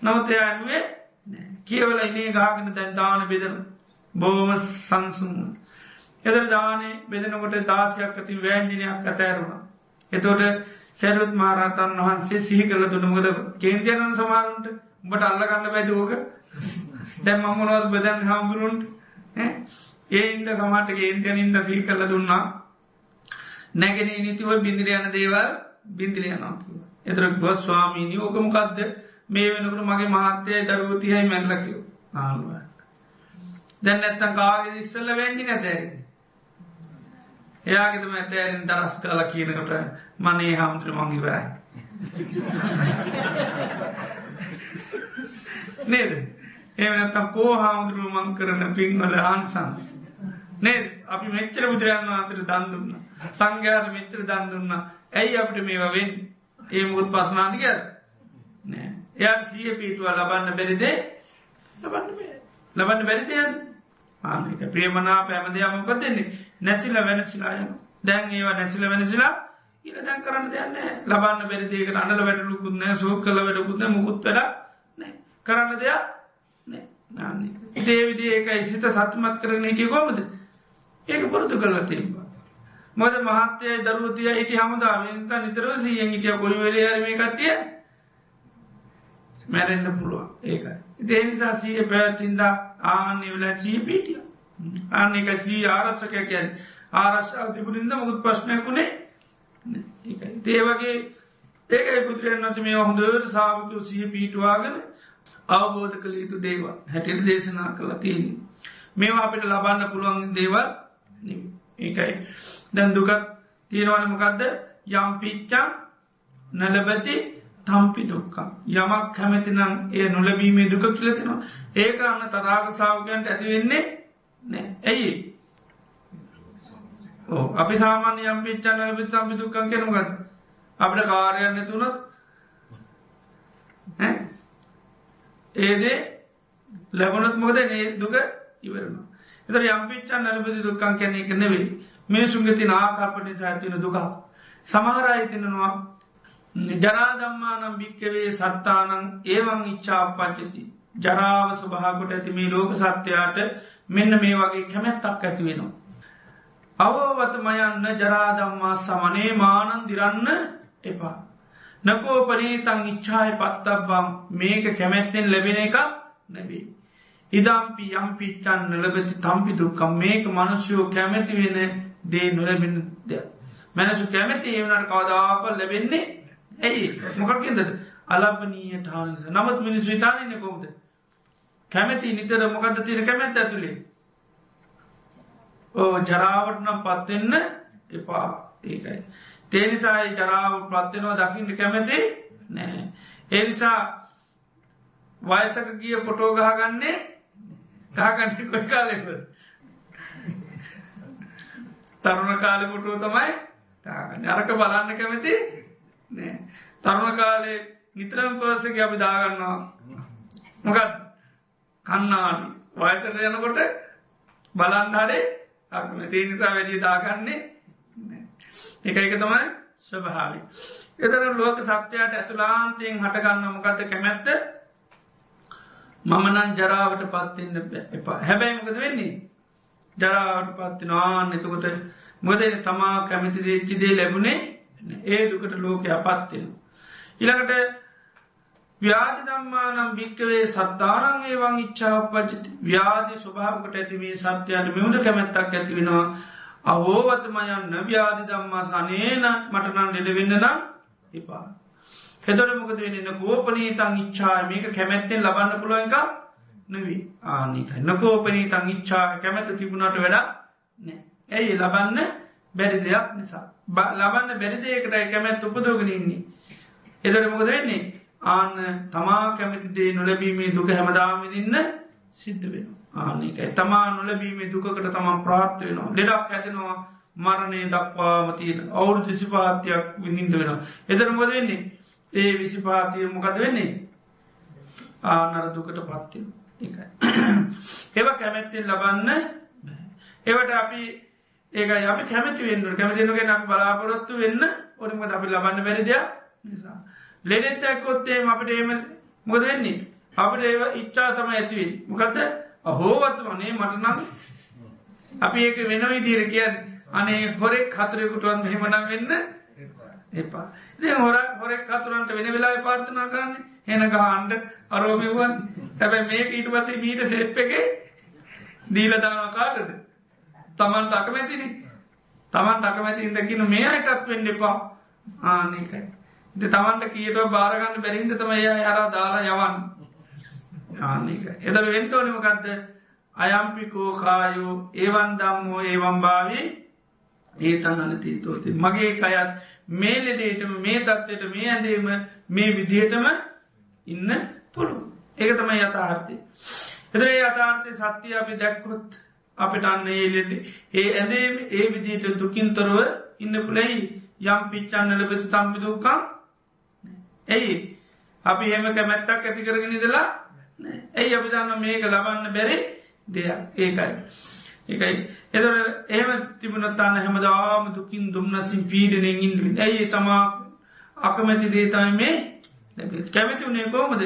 මළගයක් නවතය ඇනුවේ කියවල ඉනේ ගාගෙන දැන් දාන බෙදන. බෝම සංසුන් එද දානේ බෙදනකොට දාසයක් ඇති වෑන්ජිනයක් ඇතෑරුණ එතෝට සැරුත් මාරතන් වහන්සේ සිහි කල තුනමකද කේන්තියනන් සමාරුන්ට උඹට අල්ලගන්න බැදෝක දැම් මමනොත් බදන් හාමුදුරුන්ට ඒ ඉන්ද සමටගේ ඒන්තයන ඉන්ද සී කල්ල දුන්නා. නැගෙන නිතිව බිඳිර යන දේවල් බින්දිර යනවා එතර ගොස් ස්වාමීනී ඕකමකක්ද මේ වෙනකට මගේ මහත්තයයි දරුවතියයි මැල්ලකව ආනුව දැන් ඇත්තන් කාගේ ඉස්සල්ල වැැගි නැතැරෙන එයාගෙතම ඇතෑරෙන් දරස් කල කියනකට මනේ හාමුදුර මංගිවරයි නේද? එමනත්තම් කෝ හාමුදුරුව මං කරන පින්වල ආන්සන් නේ අපි මෙච්චර බුදුරයන් අතර දන්දුන්න සංඝයාට මෙච්චර දන්දුන්න ඇයි අපට මේවවෙන් ඒ මුත් පසනාටික නෑ එයාට සිය පීටුව ලබන්න බැරිදේ ලබන්න ලබන්න බැරිතියන් ආක ප්‍රියමනා පැමදයාමක දෙන්නේ නැසිල වෙනසිලායන දැන් ඒවා නැසිල වෙනසිලා ඉල දැන් කරන්න දෙයන්න ලබන්න බැරිදේක අන්නල වැටලුකුන්න සෝක් කල වැඩකුන්න මුකුත් වෙලා කරන්න දෙයක් ඒ විදි ඒකයි සිත සත්මත් කරන එක කොමද ඒක පුරතු කරලා තිබවා. මොද මහත්තය දරුවතිය හිටි හමුදාවෙන්සා නිතර සියෙන් හිටිය කොළි වෙලේ මේ කට්ටිය මැරෙන්න්න පුළුවන් ඒක. ඉතිේ නිසා සීය පැවැතින්ද ආන්නේ වෙලා සී පිටිය. අන්න එක සී ආරක්ෂක කියැන් ආරශ්ාව තිබුණින්ද මුකුත් ප්‍රශ්නයකුණේ ඒවගේ ඒකයි පුත්‍රයන් නති මේ හොඳට සාාවතු සහ පිටවාගෙන අවබෝධ කළ යුතු දේව හැටියට දේශනා කළ තියෙන. මේවා අපිට ලබන්න පුළුවන් දේවල් ඒකයි. දැන් දුකත් තියෙනවන මොකක්ද යම් පිච්චා නලබති තම්පි දුක්කා. යමක් කැමැතිනම් ඒ නොලබීමේ දුක කියලතිනවා. ඒක අන්න තදාග සාාවකයන්ට ඇතිවෙන්නේ නෑ ඇයි. අපි සාමාන්‍ය යම් පිච්චා නලබි සම්පි දුක්කන් කෙනගත් අපට කාරයන්න තුනත් ඒදේ ලැබනොත් මොකද නේ දුක ඉවරන. එතර යම්පිච්චා නලබදි දුක්කන් කැන එක නෙවෙයි මිනිසුන්ගේ තින ආකාපට සඇතින දුක. සමහරයිතිනවා ජරාදම්මානම් භික්කවේ සත්තානං ඒවන් ඉච්චාපච්චති. ජරාව ස්වභාකොට ඇති මේ ලෝක සත්‍යයාට මෙන්න මේ වගේ කැමැත්තක් ඇති වෙනවා. අවවත මයන්න ජරාදම්මා සමනේ මානන් දිරන්න එපා. නකෝ පරීතං ඉච්ඡාය පත්තබ්බම් මේක කැමැත්තෙන් ලැබෙන එක නැබේ. ඉදම්පි යම්පිච්චන් නලබති තම්පි දුක්කම් මේක මනුෂ්‍යයෝ කැමැති වෙන දේ නොලැබෙන දෙයක්. මැනසු කැමැති ඒවනට කවදාප ලැබෙන්නේ ඇයි මොකක්කෙද අලබනීය ටානිස නමුත් මිනිස් විතානයන කොමද. කැමැති නිතර මොකද තිර කැමැත් ඇතුළේ. ඕ ජරාවට නම් පත්වෙන්න එපා ඒකයි. තේනිසායි ජරාව ප්‍රත්්‍යනවා දකිින්ට කැමැති නෑ. ඒනිසා වයසක ගිය පොටෝ ගහගන්නේ ගහගන්න කොයි කාලෙක තරුණ කාලෙ පොටුව තමයි අරක බලන්න කැමති නෑ තරුණ කාලේ නිතරම් පසක අපි දාගන්නවා. මොකත් කන්නාඩි. වයතර යනකොට බලන්හරේ අක්ම තේ නිසා වැඩිය දාගන්නේ එක එක තමයි ස්වභාවි. එතර ලෝක සත්‍යයට ඇතුලාන්තයෙන් හටගන්න මොකත කැමැත්ත? මමනන් ජරාවට පත්තින්න එපා. හැබැයිමකද වෙන්නේ? ජරාවට පත්තින ආන්න එතකොට මොදේ තමා කැමති දේච්චිදේ ලැබුණේ ඒ දුකට ලෝකය පත්තිෙන. ඉළඟට ව්‍යාධ දම්මානම් භික්කවේ සත්තාරන්ගේ වන් ඉච්චාව පජති ව්‍යාධි ස්වභාවකට ඇතිවේ සත්‍යයට මෙමුද කැමැත්තක් ඇතිවෙනවා අවෝවතමයන්න ව්‍යාධි දම්මා සනේන මටනන් ලෙඩවෙන්න නම් එපා. හෙතොට මොකද වෙන්න? කෝපනී තං ඉච්චා මේක කැමැත්තෙන් ලබන්න පුළුව එක නවී ආනිකයි නකෝපනී තං ඉච්චා කැමැත තිබුණට වැඩ නෑ. ඇයි ලබන්න බැරි දෙයක් නිසා? ලබන්න බැරිදයකටයි කැමැත් උපදෝගෙනන්නේ. එදට මොකද වෙන්නේ? ආන්න තමා කැමතිදේ නොලැබීමේ දුක හැමදාමදින්න සිද්ධ වෙනවා. ආනික තමා නොලබීමේ දුකට තමන් ප්‍රාර්ථ වෙනවා. ලෙඩක් හැදෙනවා මරණය දක්වාම තියෙන අවුරු විසිපාතියක් විඳින්ට වෙනවා. එතරමොද වෙන්නේ? ඒ විසිපාතිය මොකද වෙන්නේ? ආනර දුකට පත්ති එකයි ඒව කැමැත්තෙන් ලබන්න ඒවට අපි ඒක අපි කැමති වෙන්න කැමතිනගෙන අපි බලාපොරොත්තු වෙන්න ඔරිම අපි ලබන්න බැරිදයක් නිසා. ලෙනෙත් ඇක්කොත්තේ අපට ඒම මොද වෙන්නේ? අපට ඒව ඉච්චා තම ඇතිවෙන් මොකද අහෝවත් වනේ මටනම් අපි ඒක වෙන විදිර කියන්න. අනේ හොරෙක් හතරයකුටුවන් මෙහෙමනම් වෙන්න එපා. ඉ හොර හොරෙක් කතුරන්ට වෙන වෙලා පාර්ථනා කරන්න හෙන ගහන්ඩ අරෝමිවන් හැබැ මේක ඊට පසේ මීට සෙප් එක දීලදාන කාටද? තමන්ට අකමැතිනි. තමන්ට අකමැති ඉදකින මේ අයටත් වෙන්න එපා. ආනකයි ද තමන්ට කියීට බාරගන්න බැරින්ද තම එය හර දාලා යවන්න. ආනක එද වෙන්ටෝනිමකක්ද අයම්පිකෝ කායෝ ඒවන් දම්මෝ ඒවම් භාවී ඒතන් අනතීතෝති මගේ කයත් මේ ලෙඩේටම මේ තත්වයට මේ ඇඳීම මේ විදිහටම ඉන්න පුළු ඒක තමයි යථාර්ථය. එතරේ යථාර්ථය සත්‍යය අපි දැක්කොත් අපිට අන්න ඒ ලෙඩ ඒ ඇදේ ඒ විදිහට දුකින්තොරව ඉන්න පුළෙහි යම් පිච්චන්න ලබති තම්පි දුකම් ඇයි අපි හෙම කැමැත්තක් ඇති කරගෙන ඉදලා ඇයි අපි දන්න මේක ලබන්න බැරි දෙයක්. ඒකයි. එකයි එදර ඒම තිබුණතාන්න හැමදාම දුකින් දුම්නසින් පීඩනෙන් ඉන්ඩුව ඇයි තමා අකමැති දේතයි මේ කැමැති වුණේ කෝමද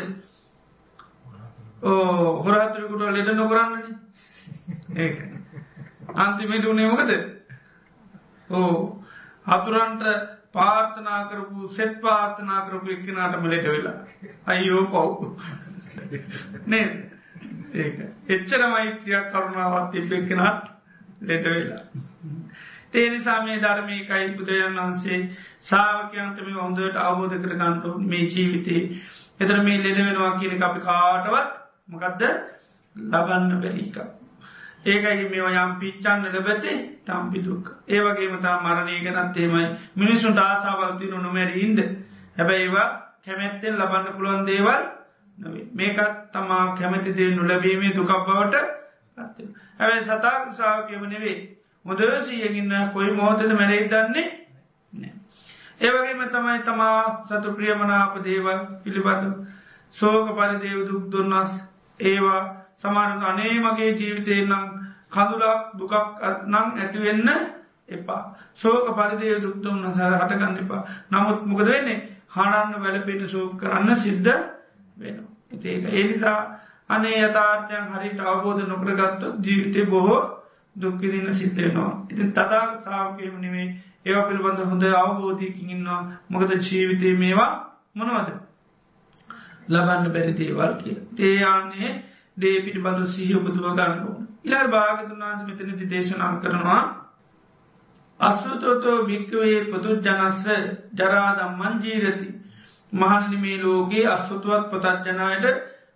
ඕ හොරහතුරකුට ලෙඩ නොකරන්නන. ඒ අන්තිමට වනේ මොකද? ඕ හතුරන්ට පාර්ථනා කරපු සෙත් පාර්ථනා කරපු එක්කනාටම ලෙට වෙලා. අයියෝ පව්. නේද? ඒක. එච්චර මෛත්‍රයක් කරුණාවත් තිබ්බෙක්කෙනත් ලෙට වෙලා. තේනිසා මේ ධර්මයකයි බුදුරජන් වහන්සේ සාාවකයන්ටම හොඳට අවබෝධ කරගන්නට මේ ජීවිතේ. එතර මේ ලෙඩ වෙනවා කියන අපි කාටවත් මොකක්ද ලබන්න බැරික. ඒකයි මේ යම් පිච්චන්න ලබැතේ තම්පිදුක්. ඒවගේ මතා මරණය ගැනත් ඒමයි මිනිසුන්ට ආසාවල්ති නොනොමැරීන්ද හැබැයි ඒවා කැමැත්තෙන් ලබන්න පුළුවන් දේවල් මේකත් තමා කැමැතිදේ නොලැබීමේ දුකක් බවට ඇැයි සතාක් සාාවකයම නෙවේ මුදරසීයගන්න කොයි මෝතද මැරෙයි දන්නේ ඒවගේම තමයි තමා සතු ප්‍රියමනාප දේවල් පිළිබඳ සෝක පරිදේව දුක් දුන්නස් ඒවා සමාන අනේ මගේ ජීවිතය නම් කඳුලක් දුකක් නම් ඇතිවෙන්න එපා සෝක පරිදේ දුක්තුම් නසර හටගන්න එපා නමුත් මොකද වෙන්නේ හනන්න වැලපෙන සෝක කරන්න සිද්ධ වෙනවා. ඉතිඒක ඒනිසා අනේ යථාර්ථයන් හරිට අවබෝධ නොකරගත්තු ජීවිතය බොහෝ දුක්කිදින්න සිත්තයනවා. ඉතින් තදාක් සාාවකයම නෙවේ ඒව පිළිබඳ හොඳ අවබෝධයකින් ඉන්නවා මොකද ජීවිතය මේවා මොනවද. ලබන්න බැරිදේවල් කිය. තේයාන්නේ දේ පිටිබඳ සිහිය උපදුව ගන්නඩුවන්. ඉලර් භාගතුන් වන්ස මෙතනති දේශනා කරනවා අස්සුතෝතෝ භික්කවේ පොතු ජනස්ස ජරාදම් මංජීරති මහන්නි මේ ලෝකයේ අස්සුතුවත් පතත්ජනයට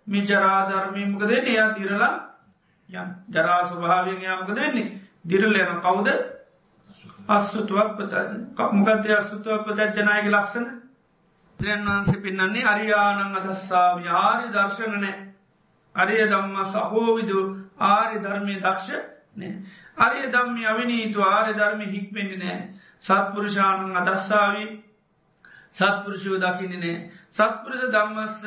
මේ ජරාධර්මය මොකද එයා දිරලා යම් ජරා ස්වභාවයෙන් යාමකද වෙන්නේ? දිරල යන කවුද? අස්සුතුවක් පතජ මොකදේ අස්සුතුවක් පතජ්ජනයක ලක්සන ද්‍රයන් වන්සේ පින්නන්නේ අරියානං අදස්සා ්‍යාරි දර්ශනනෑ අරිය දම්ම සහෝවිදු ආරි ධර්මය දක්ෂ නෑ. අරිය දම්මි අවිනීතු ආරය ධර්මි හික්මෙන්න්නේ නෑ. සත්පුරුෂානන් අදස්සාාවී. සත්පුරුෂයෝ දකින්නේ නෑ. සත්පුරුෂ දම්මස්ස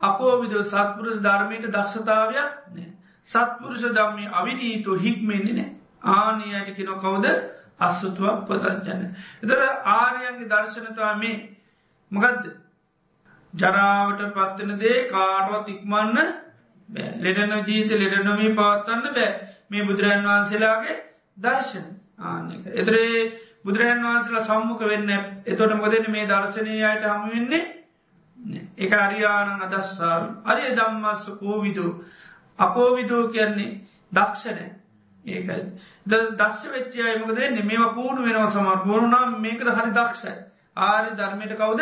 අපෝවිද සත්පුරුෂ ධර්මයට දක්ෂතාවයක් නෑ. සත්පුරුෂ දම්මි අවිනීතු හික්මෙන්නේ නෑ. ආනයට කිනො කවුද? අස්සුතුවක් පතජන. එතර ආරයන්ගේ දර්ශනතා මේ. මගදද ජරාවට පත්වන දේ කාටවත් ඉක්මන්න ලෙඩන ජීත ලෙඩනොමී පවත්වන්න බෑ. මේ බුදුරන් වහන්සේලාගේ දර්ශන ආනක. එතරේ බුදුරජන් වහන්සලා සම්මුඛ වෙන්න එතොට මොදන මේ දර්ශනයට හමු වෙන්නේ එක අරියානන් අදස්සාාව. අරිය දම්මස්ස කෝවිදු. අපෝවිදෝ කියන්නේ දක්ෂණය ඒකයි. දස්ස වෙච්චය මොකද වෙන්නේ? මේවා පූුණු වෙනව සමර පුරුණම් මේකද හරි දක්ෂයි. ආරි ධර්මයට කවුද?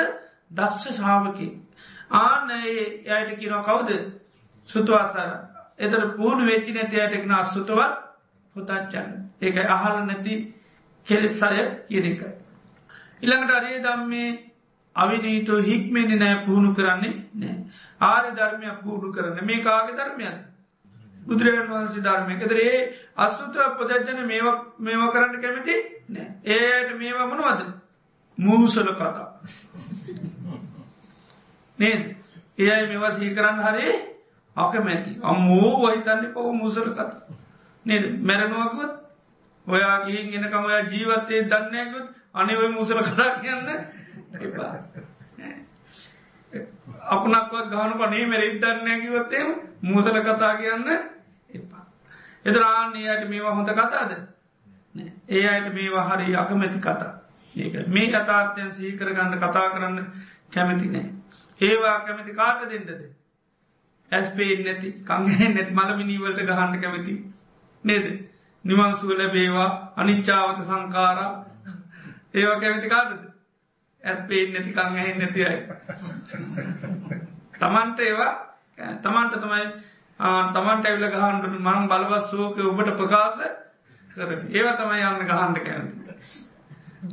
දක්ෂ ශාවකි ආන යට කියනව කවුද? සුතුවාසර එතර පූුණු වෙච්චි නැති අයටෙක්න අස්සුතුවත් පුතච්චන්න ඒක අහල නැති කෙලෙස් අය කියන එක. ඉළඟට අරේ දම්මේ අවිනීතෝ හික්මෙන නෑ පුහුණු කරන්නේ නෑ ආරි ධර්මයක් පුහුණු කරන්න. මේ කාග ධර්මයන් බුදුරජන් වහන්සේ ධර්මය කතරේ අස්සුතුව පොජජන මේවා කරන්න කැමති නෑ ඒයට මේවා මනවද? මූසල කතා. නේද? ඒයි මෙවා සී කරන්න හරේ අකමැති. අම්මෝ වහිතන්න පව මුසල කතා. නේද? මැරණුවකුත් ඔයා ගිහින් එනකම ඔයා ජීවත්තේ දන්නයකුත් අනිවයි මුසල කතා කියන්න එපා. අපනක්ව ගාන පනේ මැරි දන්නයකිවත්තේ මුසල කතා කියන්න එපා. එදරාන්නේයට මේවා හොඳ කතාද? ඒ අයට මේවා හරි අකමැති කතා. ඒක මේ කතාර්ථයන් සීකර ගන්න කතා කරන්න කැමති නෑ. ඒවා කැමති කාට දෙන්නද. ඇස්පේෙන් නැති කංගෙන් නැති මළමිනීවලට ගහන්න කැමති නේද. නිමංසුව ලැබේවා අනිච්චාවත සංකාරා ඒවා කැමති කාටද. ඇස්පේෙන් නැති කංගෙන් නැති අයි. තමන්ට ඒවා තමන්ට තමයි තමන්ට ඇවිල ගහන්ට මං බලවස් සෝක ඔබට ප්‍රකාශ කර ඒවා තමයි යන්න ගහන්ඩ කැමති.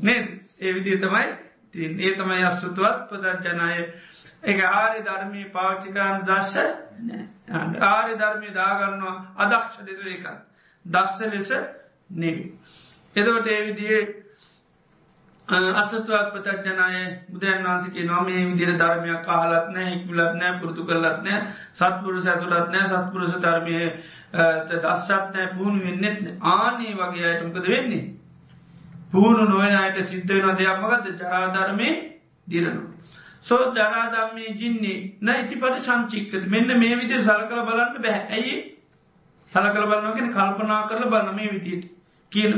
නේ ඒ විදිය තමයි තින් ඒ තමයි අස්සුතුවත් පදජනය එක ආරි ධර්මී පාච්චිකාන් දශ්‍ය ආරි ධර්මය දාගන්නවා අදක්ෂ ලෙස එකත් දක්ෂ ලෙස නෙවි. එදවට ඒ විදියේ අසතුවත් පතජනය බුදුන් වන්සගේ නොමේ විදිර ධර්මයක් කාලත් නෑ හික්මලත් නෑ පුරතු කරලත් නෑ සත්පුරුස ඇතුළත් නෑ සත්පුරුස ධර්මය දස්සත් නෑ පුුණු වෙන්නෙත් ආනේ වගේ අයටමකද වෙන්නේ. පුහුණු නොවන අයට සිද්ධ වෙන දෙයක්මගත ජරාධර්මය දිරනු. සෝ ජරාධම්මේ ජින්නේ න ඉතිපට සංචික්කත මෙන්න මේ විදිර සලකල බලන්න බැහැ ඇයි සලකල බලන්නගෙන කල්පනා කරල බලන්න මේ විදියට කියන.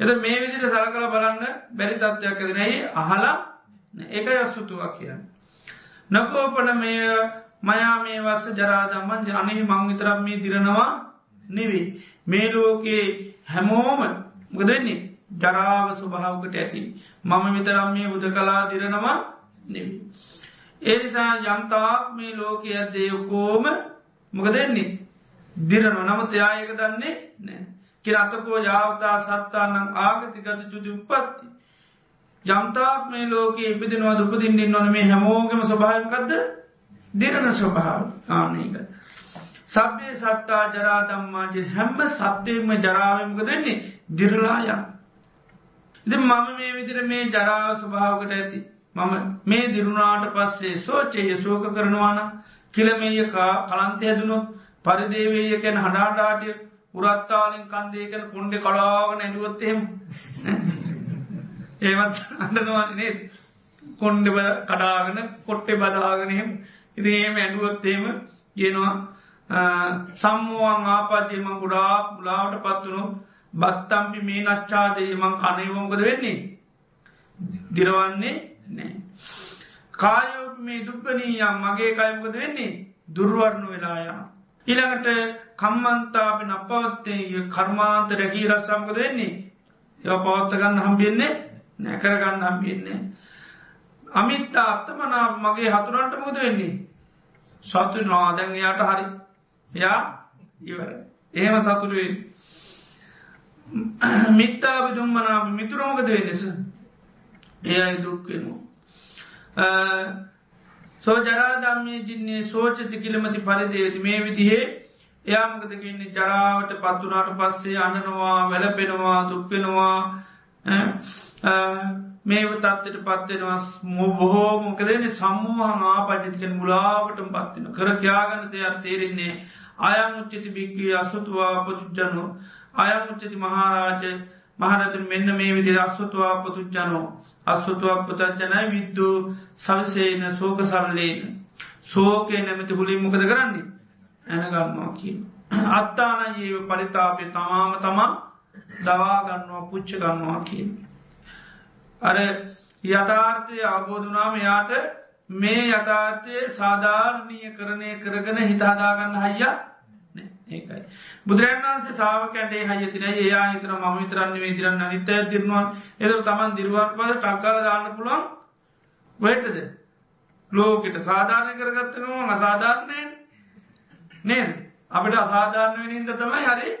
එද මේ විදිට සලකල බලන්න බැරි තත්වයක් ඇදනැයි අහලා එක යස්සුතුවක් කියන්න. නකෝපන මේ මයා මේ වස්ස ජරාදම්මන් අනේ මංවිතරම් මේ දිරනවා නෙවේ. මේ ලෝකයේ හැමෝම ගදන්නේ ජරාව ස්වභාවකට ඇති. මම විතරම් මේ උද කලා දිරනවා නෙවී. ඒනිසා යම්තාක් මේ ලෝකයක් දේවකෝම මොක දෙන්නේ. දිරන නමුත් යායක දන්නේ නෑ. කිරතකෝ යාවතා සත්තානම් ආගතිගත චුති උපත්ති. යම්තාක් මේ ලෝක ඉපදිනවා උපදින්න්න නොන මේ හැමෝගම ස්වභාවකක්ද දිරණ ස්වභාව ආනක. සබ්බේ සත්තා ජරා දම්මාජ හැම්ම සත්‍යයම ජරාවමක දෙන්නේ දිරලායන්. ඉති මම මේ විදිර මේ ජරාව ස්වභාවකට ඇති මම මේ දිරුණාට පස්සේ සෝචයේ සෝක කරනවාන කිලමේය කලන්තය හැදුණොත් පරිදේවේය කැන හඩාටාටිය පුරත්තාලින් කන්දේකන කොන්්ඩ කඩාවන ඇඩුවොත්තෙම ඒවත් අඩනවානේ කොන්්ඩ කඩාගෙන කොට්ටෙ බදාගෙනහෙම ඉති ඒම ඇඩුවොත්තේම කියනවා සම්මුවන් ආපාතියම ගුඩාක් මුලාවට පත්වනු බත්තම්පි මේ නච්චාදේ මං කනයවොමකද වෙන්නේ? දිරවන්නේ නෑ. කායෝප මේ දුක්ගනීයම් මගේ කයමකද වෙන්නේ දුර්වර්ණු වෙලායා. ඉළඟට කම්මන්තාපි අපවත්තේ කර්මාන්ත රැකී රස්සම්කද වෙන්නේ එව පවත්ත ගන්න හම්බියන්නේ නැකර ගන්න හම්බියන්නේ. අමිත්තා අත්තමනා මගේ හතුරන්ට මොකද වෙන්නේ. සතු නාදැන් එයාට හරි යා ඉවර. එහෙම සතුරුවේ මිත්තාපි තුම්මනාප මිතුරමකද වෙනෙස එයයි දුක්වෙනවා. සෝ ජරාදම්මය ජින්නේ සෝචති කිලමති පරිදේවති. මේ විදිහේ එයාමකදගන්නේ ජරාවට පත්තුනාට පස්සේ අනනවා වැලපෙනවා දුක්වෙනවා මේ තත්වට පත්වෙනවා මෝ බොහෝ මොකදන සම්මූහන් ආපජතිකෙන් මුලාවටම පත්වෙන කර ක්‍යාගන දෙයක් තේරෙන්නේ අයන් උච්චති භික්කවේ අසතුවා පතුජ්ජනු අයමුච්චති මහාරාජ මහරතුන් මෙන්න මේ විදි අස්සතුවා පතුච්චනෝ. අස්සතුවක් පුතච්චනයි විද්දූ සවිසේන සෝක සරලේන සෝකය නැමති හුලින් මොකද කරන්නේ ඇනගන්නවා කිය. අත්තාන ඒව පරිතාපය තමාම තමා දවාගන්නවා පුච්ච ගන්නවා කිය. අර යථාර්ථය අවබෝධනාම යාට මේ යථාර්ථය සාධාරණීය කරණය කරගන හිතාදාගන්න හයියා ඒකයි. බුදුරන් වන්සේ සාාවකැටේ හයතින ඒයා හිතන ම විතරන්න විතරන්න නිතය තිරනවා එද තමන් දිරුවන් පද ටක්කාල දාන්න පුළුවන් වටද ලෝකට සාධාරණය කරගත්තනවා අසාධාරණය නේ. අපට අසාධාරණ වෙනින්ද තමයි හරි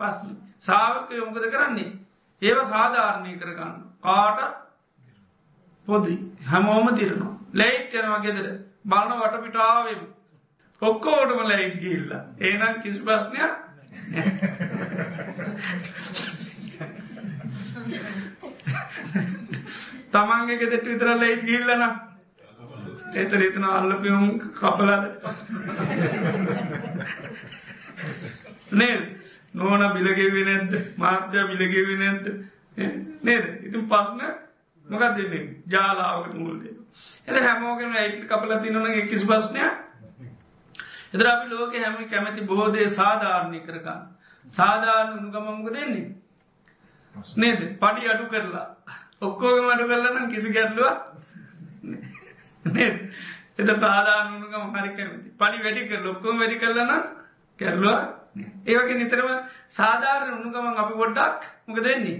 පස්න සාාවක යොමකද කරන්නේ? ඒව සාධාරණය කරගන්න. කාට? පොදි. හැමෝම තිරනවා ලැයිට් යනවා ගෙදර. බලන වටපිටාවෙම. ඔක්කෝටම ලයිට් ගිල්ල ඒනම් කිසි ප්‍රශ්නයක් තමන්ගේ ගෙදෙට විතර ලයිට් ගිල්ලන එතර එතන අල්ලපියුම් කපලද? නේද? නෝන බිලගෙවි නැද්ද? මාත්‍ය බිලගෙවි නැද්ද? නේද? ඉතින් පස්න මොකක් දෙන්නේ ජාලාවට මුල්දේ එද හැමෝගෙන ඇයිට කපල තිනන කිසි ප්‍රශ්නයක් එතර අපි ලෝක හැම කැමැති බෝධය සාධාරණය කරගන්න. සාධාරණ උනුගමමක දෙන්නේ. නේද? පඩි අඩු කරලා. ඔක්කෝග මඩු කරලනම් කිසි ගැටලුව එත සාධානුගම හරි කැමති. පනි වැඩික ලොක්කෝම වැඩි කරලනම් කැරලුව ඒවගේ නිතරම සාධාරණ උනුගමන් අපි ගොඩ්ඩක් මොක දෙන්නේ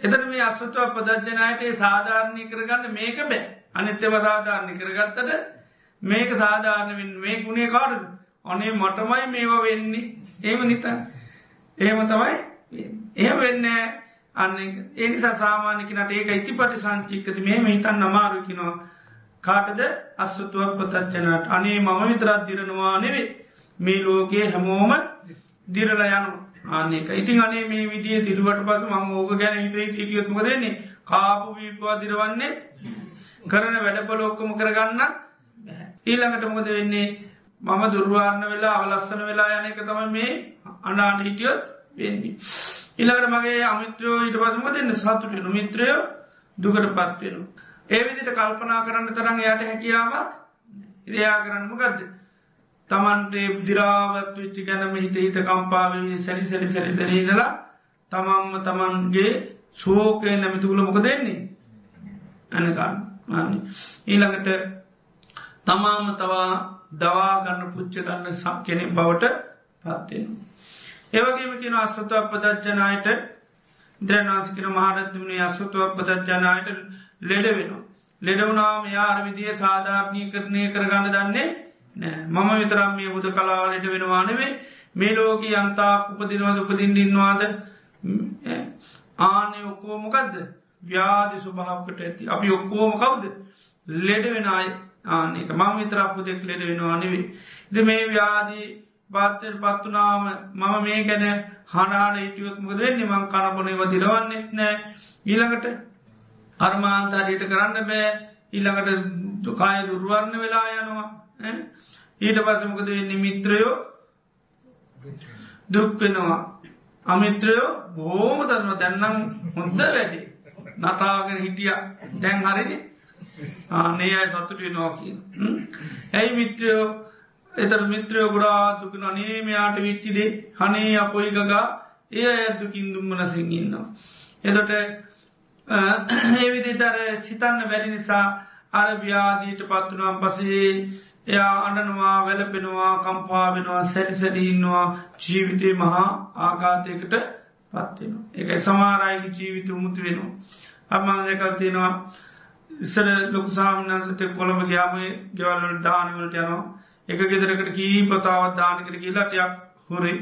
එතන මේ අස්වත්ව පදජ්ජනයට සාධාරණය කරගන්න මේක බෑ. අනිත්‍යව සාධාරණය කරගත්තට මේක සාධාරණ මේ ගුණේ කාටද? අනේ මටමයි මේවා වෙන්නේ. ඒම නිතන්. ඒම තමයි එහ වෙන්න අන්න එනිසා සාමානකනට ඒක ඉති පටි සංචිකති මේ හිතන් නමාරුකිනවා කාටද අස්සතුවක් පතච්චනට අනේ මම විතරත් දිරනවා නෙවේ. මේ ලෝකයේ හැමෝම දිරල යනු ආනෙක ඉතින් අනේ මේ විදිිය තිරුවට පස ම ඕක ගැන හිතේ හිටියොත්ම දෙන්නේ කාපු වීපවා දිරවන්නේ. කරන වැඩපල ඔක්කොම කරගන්න. ඊළඟට මොකද වෙන්නේ මම දුර්වාන්න වෙලා අවලස්සන වෙලා යන එක තම මේ අනාන හිටියොත් වෙන්නේ. ඉළඟට මගේ අමිත්‍රයෝ ඊට පසම දෙන්න සතුටෙන මිත්‍රයෝ දුකට පත්වෙනු. ඒ විදිට කල්පනා කරන්න තරන් යට හැකියාවක් ඉදයා කරන්නම ගදද. තමන්ටේ දිරාවත් විච්චි ගැනම හිත හිත කම්පාාවී සැරි සැරි සැරිදරීදලා තමන්ම තමන්ගේ සෝකය නැමිතුකුල මොක දෙන්නේ ඇනගන්න ඊළඟට තමාම තවා දවාගන්න පුච්ච ගන්න සම් කෙනෙ බවට පත්වෙන. ඒවගේම කියෙන අස්සතුව පදජ්ජනයට ද්‍රනාසිකන මහරත්තුමනේ අස්සතුව පදජ්ජනයට ලෙඩ වෙනවා. ලෙඩවුනාම යාර විදිිය සාධාරණී කරණය කරගන්න දන්නේ නෑ මම විතරම් මේ බුද කලාවලට වෙනවානෙවේ මේ ලෝක අන්තා උපදිනවද උපදින් ඉන්නවාද? ආනය ඔක්කෝමකක්ද ව්‍යාධි සුභාවකට ඇති. අපි ඔක්කෝම කවුද? ලෙඩ වෙන අය. ආනක මම විතරපු දෙක් ලෙඩ වෙනවා නෙවේ ද මේ ව්‍යාදී බාත්‍යයට පත්වනාම මම මේ ගැන හනාන ඉටියොත් මුද වෙන්නේ? මං කනපොනේ වදිරවන්නෙත් නෑ. ඊළඟට අර්මාන්තාරයට කරන්න බෑ. ඊළඟට දුකාය දුර්වරණ වෙලා යනවා. ඊට පසමකද වෙන්නේ? මිත්‍රයෝ දුක්වෙනවා අමිත්‍රයෝ බෝම තරම දැන්නම් හොඳ වැඩි. නටාගෙන හිටිය. දැන් හරිනි. ආනේ අයි සතුට නෝකී ඇයි මිත්‍රයෝ එතර මිත්‍රයෝ ගොඩා දුකන අනේ මෙයාට විච්චිදේ හනේ අපොයි ගගා. ඒ ඇත්දුකින් දුම්මන සිංගන්නවා එතොට ඒවිදිතර සිතන්න බැරි නිසා අරභ්‍යාදීට පත්වනම් පසේ එයා අඩනවා වැලපෙනවා කම්පා වෙනවා සැරිසැඩීන්නවා ජීවිතය මහා ආඝාතයකට පත්වෙන. එක සමාරයික ජීවිත උමුති වෙනවා. අම්මං එකල් තියෙනවා ඉස්සර ලොකු සාමනන්සත කොළඹ ගයාම ගෙවල්ලට දානවලට යනවා. එක ගෙදරකට කී පතාවත් දානකට කියලාටයක් හොරේ.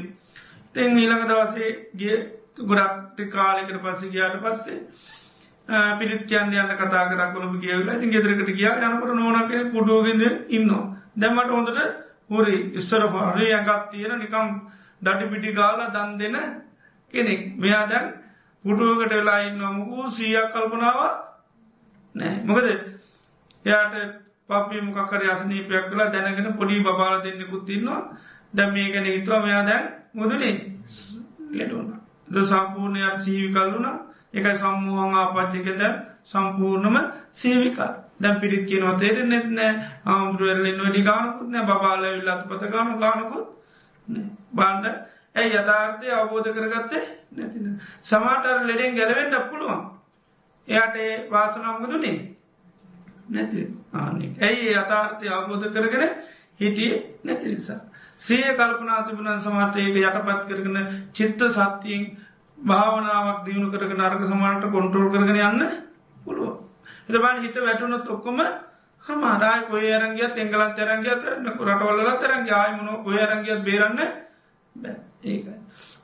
තෙන් ඊළඟ දවසේ ගිය ගොඩක්ට කාලෙකට පස්සේ ගයාට පස්සේ පිරිත් කියන්න යන්න කතා කර කොළඹ කියවලා ඉතින් ගෙදරකට ගියා යනකොට නෝනක පුටුවගෙන්ද ඉන්නවා. දැමට හොඳට හොරි. ස්තර හරි ඇගත් තියෙන නිකම් දඩි පිටි ගාල දන් දෙන කෙනෙක්. මෙයා දැන් පුටුවකට වෙලා ඉන්න මුකූ සීයක් කල්පනාව නෑ. මොකද එයාට පපි මොකර යසනීපයක් කලා දැනගෙන පොඩි බාල දෙන්නෙකුත් තින්නවා දැම් මේ ගැන හිතුව මෙයා දැන් මුදනේ ලෙඩුවන ද සම්පූර්ණයක් සීවි කල්ලුනා එකයි සම්මූහන් ආපච්චිකද සම්පූර්ණම සේවිකා දැම් පිරිත් කියනවා තේර නෙත්නෑ ආමුදුරල්ලෙන් වැඩි ගානකුත් නෑ. බාල විල්ලත් පත ගානු ගානකුත් බාණ්ඩ ඇයි යථාර්ථය අවබෝධ කරගත්තේ? නැතින සමාටර් ලෙඩෙන් ගැලවෙන්ට පුළුවන්. එයට ඒ වාසනම්ගදුනේ නැති ඇයි යථාර්ථය අවබෝධ කරගෙන හිටිය නැති නිසා. සේ කල්පනා තිබුණන් සමාටයට යටපත් කරගෙන චිත්ත සත්තියෙන් භාවනාවක් දියුණු කරග නර්ග සමානට කොන්ට්‍රෝල් කරගෙන යන්න පුළුව. එතබන් හිත වැටුනොත් ඔක්කොම හමාරයි කොය අරංගියත් එංගලත් තරංගියත් රටවල්ල තරන් යායමන කොය අරංගියත් බේරන්න ඒකයි.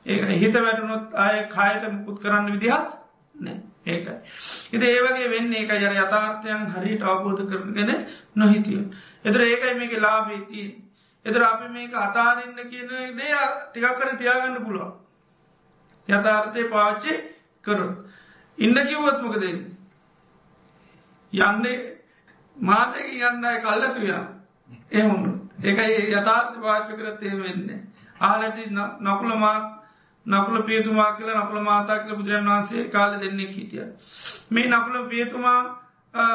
ඒ හිත වැටුනොත් ආය කායට මුකුත් කරන්න විදිහා නෑ ඒකයි. ඉති ඒවගේ වෙන්න ඒක ජර යථාර්ථයන් හරිට අවබෝධ කරගෙන නොහිතිය. එතර ඒකයි මේක ලාබීතිී. එතර අපි මේක අතාරන්න කියන දේ ටිකක් කර තියාගන්න පුළුවන්. යථාර්ථය පාච්චි කරු. ඉන්න කිව්වත්මක දෙන්න. යන්නේ මාතක යන්නයි කල්ලතුයා එහුණු එකයි යථාර්ථ පාච්ච කරත් එහෙම වෙන්නේ. ආලති නකුල මාත් නකුල පියතුමා කියල නකුල මාතා කියල බුදුරන් වහන්සේ කාල දෙන්නෙක් හිටිය. මේ නකුල පියතුමා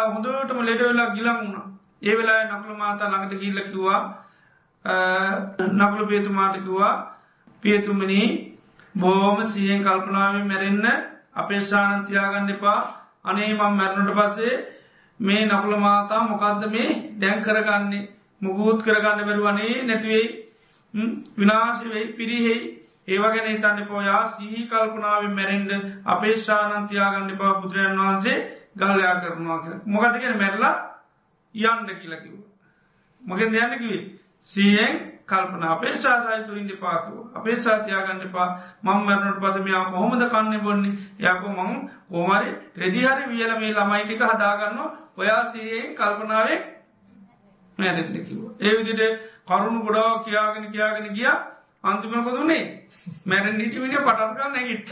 හොඳටම ලෙඩ වෙලා ගිලං වුණා. ඒ වෙලා නකුල මාතා ළඟට ගිල්ල කිව්වා නකුල පියතුමාට කිව්වා පියතුමනී බෝම සියෙන් කල්පනාවෙන් මැරෙන්න අපේ ශානන්තියාගන්න එපා අනේ මං මැරණට පස්සේ මේ නකුල මාතා මොකක්ද මේ දැන් කරගන්නේ මුගූත් කරගන්න බැරුවනේ නැතිවෙයි විනාශවෙයි පිරිහෙයි ඒවගෙන හිතන්න පෝයා සීහි කල්පනාවෙන් මැරෙන්ඩ අපේශානන්තියාගන්න පව පුදුරයන් වහන්සේ. ගල්ලයා කරනවා කර මොකදගෙන මැරලා යන්ඩ කියලකිව මොකෙන් යන්නකිවේ සියෙන් කල්පන. අපේශා සහිතු ඉන්ඩ පාකව අපේසා තියාගන්න පා මං මැරණට පසමයා කොහොමද කන්න බොන්නේ? යකෝ මං ඕමරි රෙදිහරි වියල මේ ළමයිටික හදාගන්න ඔයා සියෙන් කල්පනාවේ මැරෙන්ට කිව ඒ විදිට කරුණු ගොඩාව කියාගෙන කියාගෙන ගිය. අන්තිම කොදුනේ මැරෙන් නිටිවිට පටස්කල් නැගිට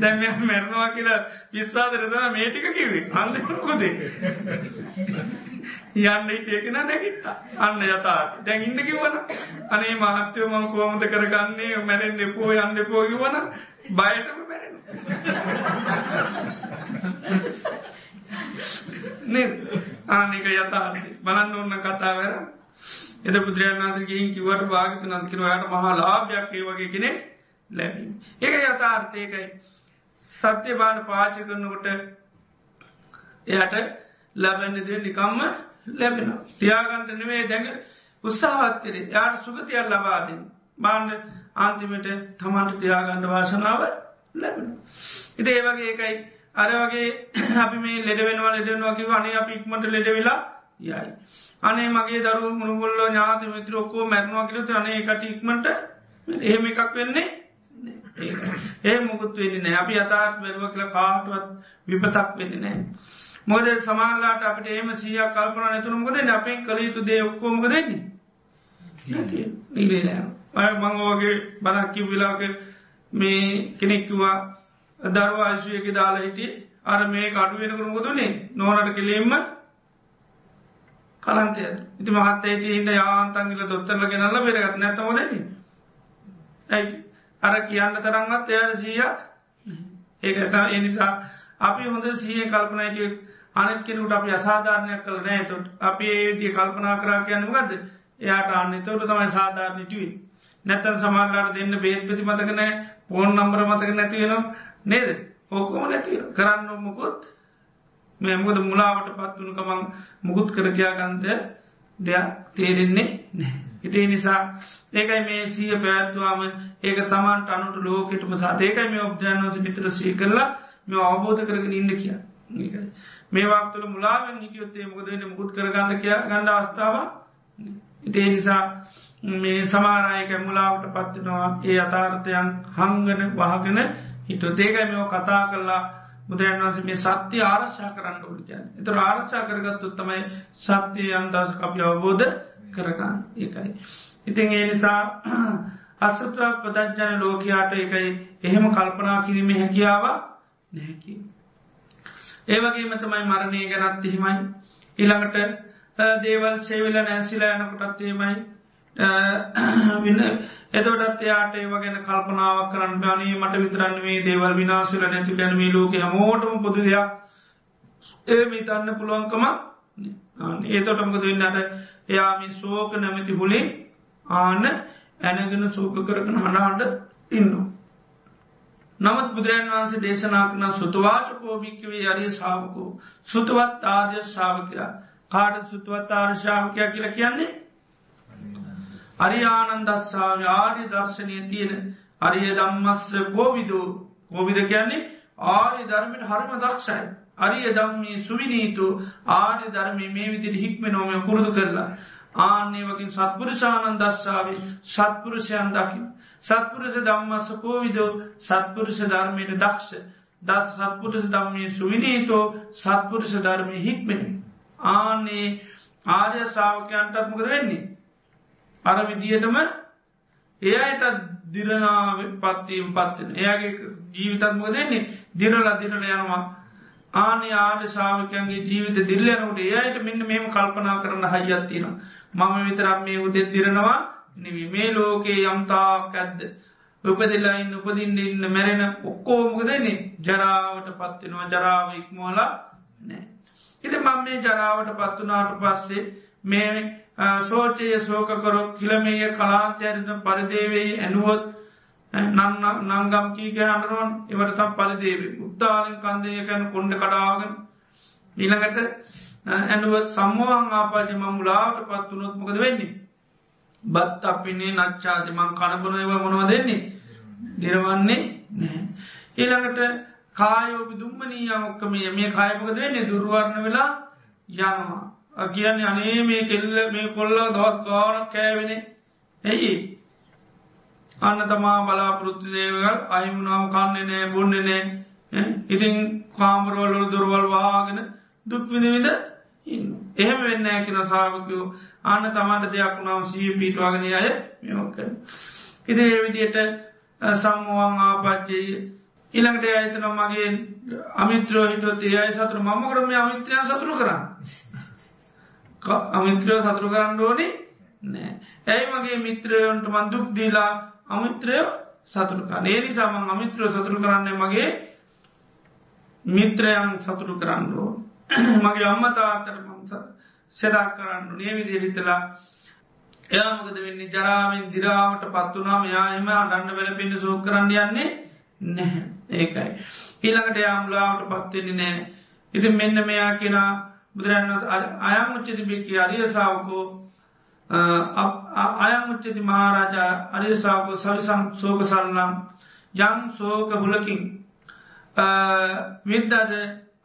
දැම මැරණවා කියලා විස්වාදරද මේටික කිවේ අන්දකොදේ යන්න ඒකෙන නැගිට අන්න යතාට දැන් ඉන්න කිවන අනේ මහත්‍යව මං කෝමත කරගන්නේ? මැරෙන් එපෝ යන්න පෝගිවන බයටම මැරෙන ආනික යතාර්ථ බලන්න ඔන්න කතාවර එද පුද්‍රයන්නාදරගින් කිවට භාගත නස්කිරවාට මහා ලාභයක් ඒ වගේ කෙනෙක් ලැබීම. ඒක යථාර්ථයකයි සත්‍ය බාන පාච කරනකොට එයට ලැබැන්නද නිකම්ම ලැබෙන. තියාගන්ට නෙවේ දැඟ උත්සාහත් කරේ. යාට සුගතියක් ලබාදෙන් බාණ්ඩ අන්තිමට තමන්ට තියාගණ්ඩ වාශනාව ලැබෙන. ඉති ඒවගේ ඒකයි අර වගේ අපි මේ ලෙඩ වෙනවා ලෙඩෙනවා කිව අනේ අපි ඉක්මට ලෙඩවෙලා යයි. අනේ මගේ දරු මුළුගොල්ල ඥාත මිත්‍ර ඔක්කෝ මැරණවා කිලත අනේ එකට ඉක්මට එහෙම එකක් වෙන්නේ ඒ මුකුත් වෙන්නේ නෑ අපි අතාත් වැරුව කියල කාටුවත් විපතක් වෙන්න නෑ. මොද සමාල්ලාට අපට ඒම සිය කල්පන නැතුන මොකද අපේ කළ යුතු දේ ඔක්කෝමක දෙන්නේ නැති නීරේ නෑ. අය මංගෝගේ බදක්කිව විලාක මේ කෙනෙක්කිවා දරුව අශ්වයක දාලා හිටිය. අර මේ කඩුවෙනකරු මුදුනේ නොනට කෙලෙම්ම කලන්තය. ඉති මහත්තයට ඉන්න යාන්තන්ගල දොත්තරල ගෙනල්ල බෙරගත් නැතමොදන ඇයි? අර කියන්න තරන්ගත් එයට සීය ඒක එනිසා අපි හොඳ සීය කල්පනයිට අනෙත් කෙනුට අපි අසාධාරණයක් කළ නෑ. තොට අපි ඒවිදිය කල්පනා කරා කියන්න ගද එයාට අන්න තවට තමයි සාධාරණටවී නැතන් සමාල්ලාට දෙන්න බේත් ප්‍රති මතකනෑ ඕන් නම්බර මතක නැතිවෙනවා නේද? ඕකම නැති කරන්න මොකොත් මේ මුකද මුලාවට පත්වනකමං මුකුත් කර කියයාගන්ත දෙයක් තේරෙන්නේ නෑ. ඉතිේ නිසා ඒකයි මේ සීය පැත්වාම ඒක තමන්ට අනුට ලෝකෙටම සාතේකයි මේ ඔබ්ජයන්වස මිතර සී කරලා මෙ අවබෝධ කරගෙන ඉන්න කිය මේ වාක්තුල මුලාවෙන් හිටියොත්තේ මොකදන්න මුකුත් කරගන්න කිය ගණඩ අවස්ථාව ඉතිේ නිසා මේ සමානායක මුලාවට පත්වනවා ඒ අතාර්ථයන් හංගන වහගෙන හිට දේකයි මෙෝ කතා කරලා බුදුරන් වන්ස මේ සත්‍යය ආරක්ෂා කරන්න ඕඩි කියන්න එතර ආරක්ෂා කරගත්තුත් තමයි සත්‍යය අන්දස අපි අවබෝධ කරගන්න ඒකයි. ඉතින් ඒ නිසා අසත පදජ්ජන ලෝකයාට එකයි එහෙම කල්පනා කිරීම හැකියාව නැහැකි. ඒවගේ තමයි මරණය ගැනත් එහෙමයි ඊළඟට දේවල් සේවෙල නැසිලා යනකොටත්තේමයි එතොටත් එයාට ඒව ගැන කල්පනාවක් කරන්න බානී මට විතරන්න මේ දේවල් විනාශල නැති ගැනීම ලෝක හමෝටම පොදු දෙයක්. ඒ මිතන්න පුළුවන්කම ඒතොටමකද වෙන්නට එයාමි සෝක නැමැති හුලේ ආන ඇනගෙන සෝක කරගෙන හනාට ඉන්න. නමුත් බුදුරන් වහන්සේ දේශනා කන සුතවාචකෝභික්කවේ අරිය ශාවකෝ. සුතුවත් ආර්ය ශාවකයා. කාඩ සුතුවත් ආර්ය ශාවකයා කියලා කියන්නේ? අරියානන්දස්සාාව ආර්ය දර්ශනය තියෙන අරිය දම්මස්ස කෝවිදෝ කෝවිද කියන්නේ ආර්ය ධර්මයට හරිම දක්ෂයි. අරිය දම්මී සුවිනීතු ආර්ය ධර්මී මේ විදිරි හික්ම නොමය පුරුදු කරලා. ආන්නේ වකින් සත්පුරුෂානන් දස්සාාව සත්පුරුෂයන් දකි. සත්පුරුෂ දම්මස්ස කෝවිදෝ සත්පුරුෂ ධර්මයට දක්ෂ. දස් සත්පුරුෂ දම්මී සුවිනීතෝ සත්පුරුෂ ධර්මය හික්මෙන. ආන්නේ ආර්ය සාාවකයන්ටත් මොකද වෙන්නේ. අර විදිහටම එයට දිරනාව පත්වීම පත්වෙන එයාගේ ජීවිතත්ම දෙන්නේ දිරල දිරල යනවා. ආනි ආඩ ශාවකයන්ගේ ජීවිත දිල්ලයනකට එයට මෙන්න මෙම කල්පනා කරන්න හයියත්තින මම විතරම් මේ උදෙත් දිරනවා නිවි මේ ලෝකයේ යම්තාක් ඇද්ද? උපදිල්ලායින්න උපදින්න ඉන්න මැරෙන ඔක්කෝමක දෙන්නේ ජරාවට පත්වෙනවා ජරාව ඉක්මෝලා නෑ. ඉති මං මේ ජරාවට පත්වනාට පස්සේ මේ සෝචය සෝකකොරොක් කිලමේය කලාන්තයරන පරිදේවෙයි ඇනුවොත් නංගම් කීක හඬරුවන් එවට තම් පලිදේවේ උත්තාලින් කන්දයකැන කොන්ඩ කඩාගෙන ඊළඟට ඇනුවත් සම්මෝහන් ආපාජ මංගුලාට පත්වනොත් මොකද වෙන්නේ බත් අපිනේ නච්චාතිමං කණපන ඒව මොනව දෙන්නේ දිරවන්නේ නෑ ඊළඟට කායෝපි දුම්මනී ඔක්කමේ මේ කායපකද වෙන්නේ දුර්වරණ වෙලා යනවා කියන්නේ අනේ මේ කෙල්ල මේ කොල්ල දවස් ගානක් කෑවෙන ඇයි අන්න තමා බලාපොරොත්තු දේවල් අහිමුණාව කන්නේ නෑ බොන්න නෑ. ඉතින් කාමරෝල්ල දුර්වල් වාගෙන දුක්විදවිද එහෙම වෙන්න ඇකින සාාවකයෝ. අන්න තමාට දෙයක් වුණාව සී පීටවාගෙන අය මෙමක්ක. ඉති ඒ විදියට සම්මුවන් ආපච්චයේ. ඉළඟට අයිතන මගේ අමිත්‍රෝ හිටුවත් ඒ අයි සතුර මම කරම අමිත්‍රය සතුරු කරන්න. අමිත්‍රයෝ සතුරු කරන්න ඕනි නෑ. ඇයි මගේ මිත්‍රයොන්ට මන්දුක් දීලා අමිත්‍රයෝ සතුරුකා ඒනි සමන් අමිත්‍රයෝ සතුරු කරන්නේ මගේ මිත්‍රයන් සතුරු කරන්නෝ. මගේ අම්මතාතර මංස සෙදක් කරන්න නේ විදිරිතලා එයාමකද වෙන්නේ ජරාවෙන් දිරාවට පත්වනා මෙයා එම අඩන්න වෙල පිඩ සෝ කරන්න යන්නේ නැහැ ඒකයි. ඊළඟට යාම්ලාවට පත්වෙන්නේ නෑ. ඉති මෙන්න මෙයා කෙනා බුදුරන් අයමුච්චති බිකි අරියසාාවකෝ අයමුච්චති මහාරාජා අරියසාාවකෝ සවිසං සෝක සල්නම් යම් සෝක හුලකින් විද්දද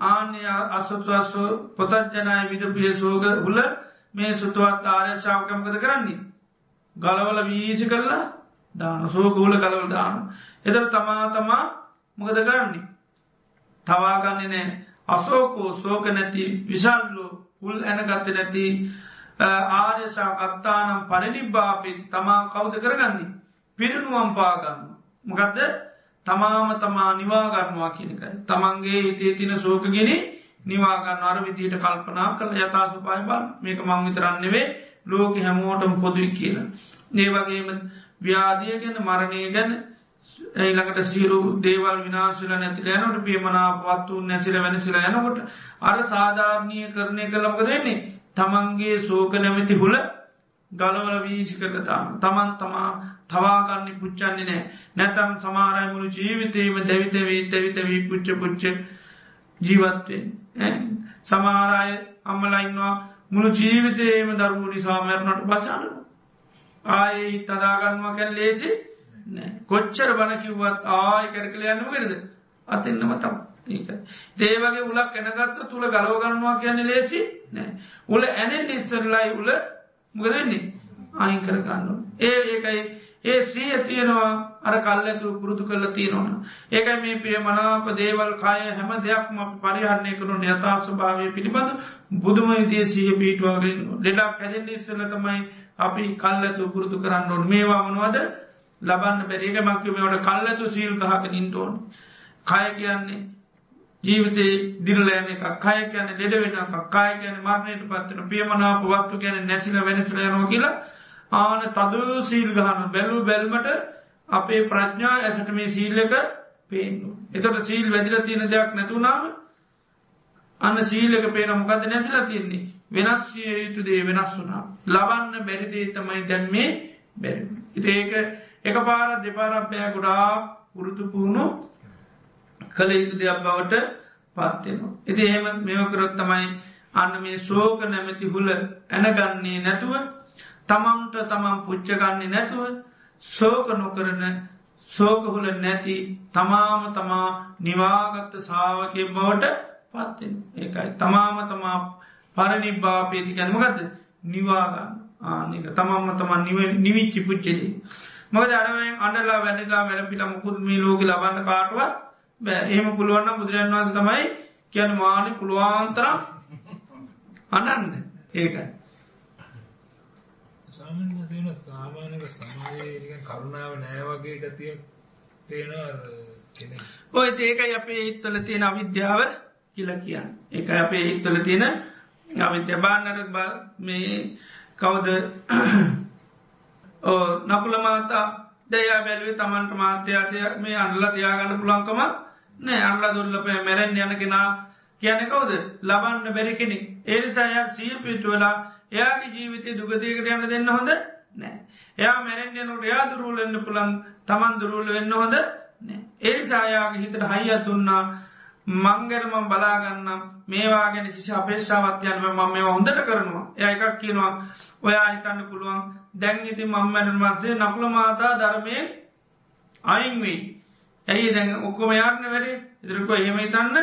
ආන්‍ය අසතුවස්ව පොතජනය විදපිය සෝග හුල මේ සුතුවත් ආරච්චාවකමකද කරන්නේ. ගලවල වීසි කරලා දාන සෝකූල කලවල් දාන. එතර තමා තමා මොකද කරන්නේ. තවාගන්නේ නෑ අසෝකෝ සෝක නැති විශල්ලු හුල් ඇනගත්ත නැති ආර්යශා අත්තානම් පරිනිබ්බාපිති තමා කවුද කරගන්නේ. පිරිනුවම් පාගන්න. මොකදද තමාම තමා නිවාගන්නවා කියනකයි. තමන්ගේ හිතේ තින සෝකගෙන නිවාගන්න අර විදියට කල්පනා කළ යථසුපාය බන් මේක මංවිතරන්නෙවේ ලෝක හැමෝටම පොදුයි කියලා. ඒ වගේම ව්‍යාදිය ගැන මරණය ගැන ඊළඟට සියලු දේවල් විනාශල නැතිල යනට පියමනා පත්තු නැසිල වෙනසිල යනකොට අර සාධාරණය කරණය කළමක දෙන්නේ තමන්ගේ සෝක නැමති හුල ගලවල වීසි කරලතාම තමන් තමා තවාගන්න පුච්චන්නේ නෑ නැතම් සමාරය මුළු ජීවිතීම දැවිතවී තැවිතවී පුච්ච පුච්ච ජීවත්වෙන් සමාරය අම්මලයින්වා මුළු ජීවිතයේම දරුණි සාමරණට බසානු ආයේ තදාගන්නවා කැල් ලේසි. කොච්චර බණ කිව්වත් ආය කැරකල යන්නම කරද අතින්නම තම් ඒක. දේවගේ උලක් එනගත්ත තුළ ගලෝගන්නවා කියන්න ලේසි නෑ. උල ඇනෙන් ඉස්සරලයි උල මුගදන්නේ අයින් කරගන්න ඒ ඒකයි ඒ ශ්‍රිය තියෙනවා අර කල්ලතු පුරුදු කරල තියෙනවන ඒකයි මේ පිය මනාප දේවල් කාය හැම දෙයක්ම පරිහරණය කරු යථා ස්භාවය පිළිබඳ බුදුම විතිය සහ පීටවාගෙන් ලෙඩක් හැදෙන් ඉස්සල තමයි අපි කල්ලතු පුරුදු කරන්න ඕන. මේවා මනවද? ලබන්න බැරික මක්කමට කල්ලතු සීල් දහක ඉන්ටෝන් කය කියන්නේ ජීවිතේ දිරලෑන එක කය කියන ලෙඩ වෙන කය කියන මරණයට පත්වන පියමනාප වත්තු කියන නැසිල වෙනසල යනවා කියලා ආන තද සීල් ගහන බැලු බැල්මට අපේ ප්‍රඥා ඇසට මේ සීල්ලක පේනු. එතොට සීල් වැදිල තියෙන දෙයක් නැතුනාම අන්න සීලක පේන මොකද නැසිලා තියන්නේ වෙනස්සිය යුතු දේ වෙනස් වුනා. ලබන්න බැරිදේ තමයි දැම්මේ බැරි. ඉති ඒක එක පාර දෙපාරක්පය ගොඩා පුරුතු පුහුණු කළ යුතු දෙයක් බවට පත්වෙනවා. ඉති එහෙම මෙවකරොත් තමයි අන්න මේ ශෝක නැමැති හුල ඇනගන්නේ නැතුව තමන්ට තමන් පුච්චගන්නේ නැතුව සෝක නොකරන සෝකහුල නැති තමාම තමා නිවාගත්ත සාාවකය බවට පත්වෙන ඒකයි. තමාම තමා පරනිබ්බාපේති ගැනමගද නිවාගන්න. ආනික තමම්ම තමන් නිවිච්චි පුච්චලේ මද අනවෙන් අඩලා වැඩලා වැලපිට මුකුත් මේ ලෝක ලබන්න කාටුවත් ඒම පුළුවන්න බුදුරන් වන්ස තමයි කියන මානි පුළුවන්තරම් අනන්න ඒකයි සාමාන්‍ය වශයෙන් සාමාන්‍යව සමාජයේ කරුණාව නෑ වගේ ගතියක් පේනවා. ඔය ඒකයි අපේ හිත්වල තියෙන අවිද්‍යාව කියලා කියන්න. ඒකයි අපේ හිත්වල තියෙන අවිද්‍ය බාන්නට මේ කවුද නකුල මාතා දයා බැලුවේ තමන්ට මාත්‍යයාතය මේ අන්ල තියාගන්න පුළන්කම නෑ. අල්ල දුල්ලපය මැරෙන් යන කෙනා කියන කවුද? ලබන්න බැරි කෙනෙක්. ඒනිසාය සීල් පිටුවලා එයාගේ ජීවිතය දුගතියකට යන්න දෙන්න හොඳ නෑ. එයා මැරෙන්න්නනට එයා දුරුවලෙන්න්න පුළන් තමන් දුරුවල වෙන්න හොඳ ඒනිසායාගේ හිතට හයිය තුන්නා මංගරමම් බලාගන්නම්. මේවාගෙන කිසි අපේක්ෂාවත්යන්ම මම මේ හොඳට කරනවා. එය එකක් කියනවා ඔයා හිතන්න පුළුවන් දැන් ඉති මංමැරන් මන්සේ නකුල මාතා ධර්මය අයින්වී ඇයි දැන් ඔක්කොම යාත්න වැඩේ ඉදිරික එහෙම හිතන්න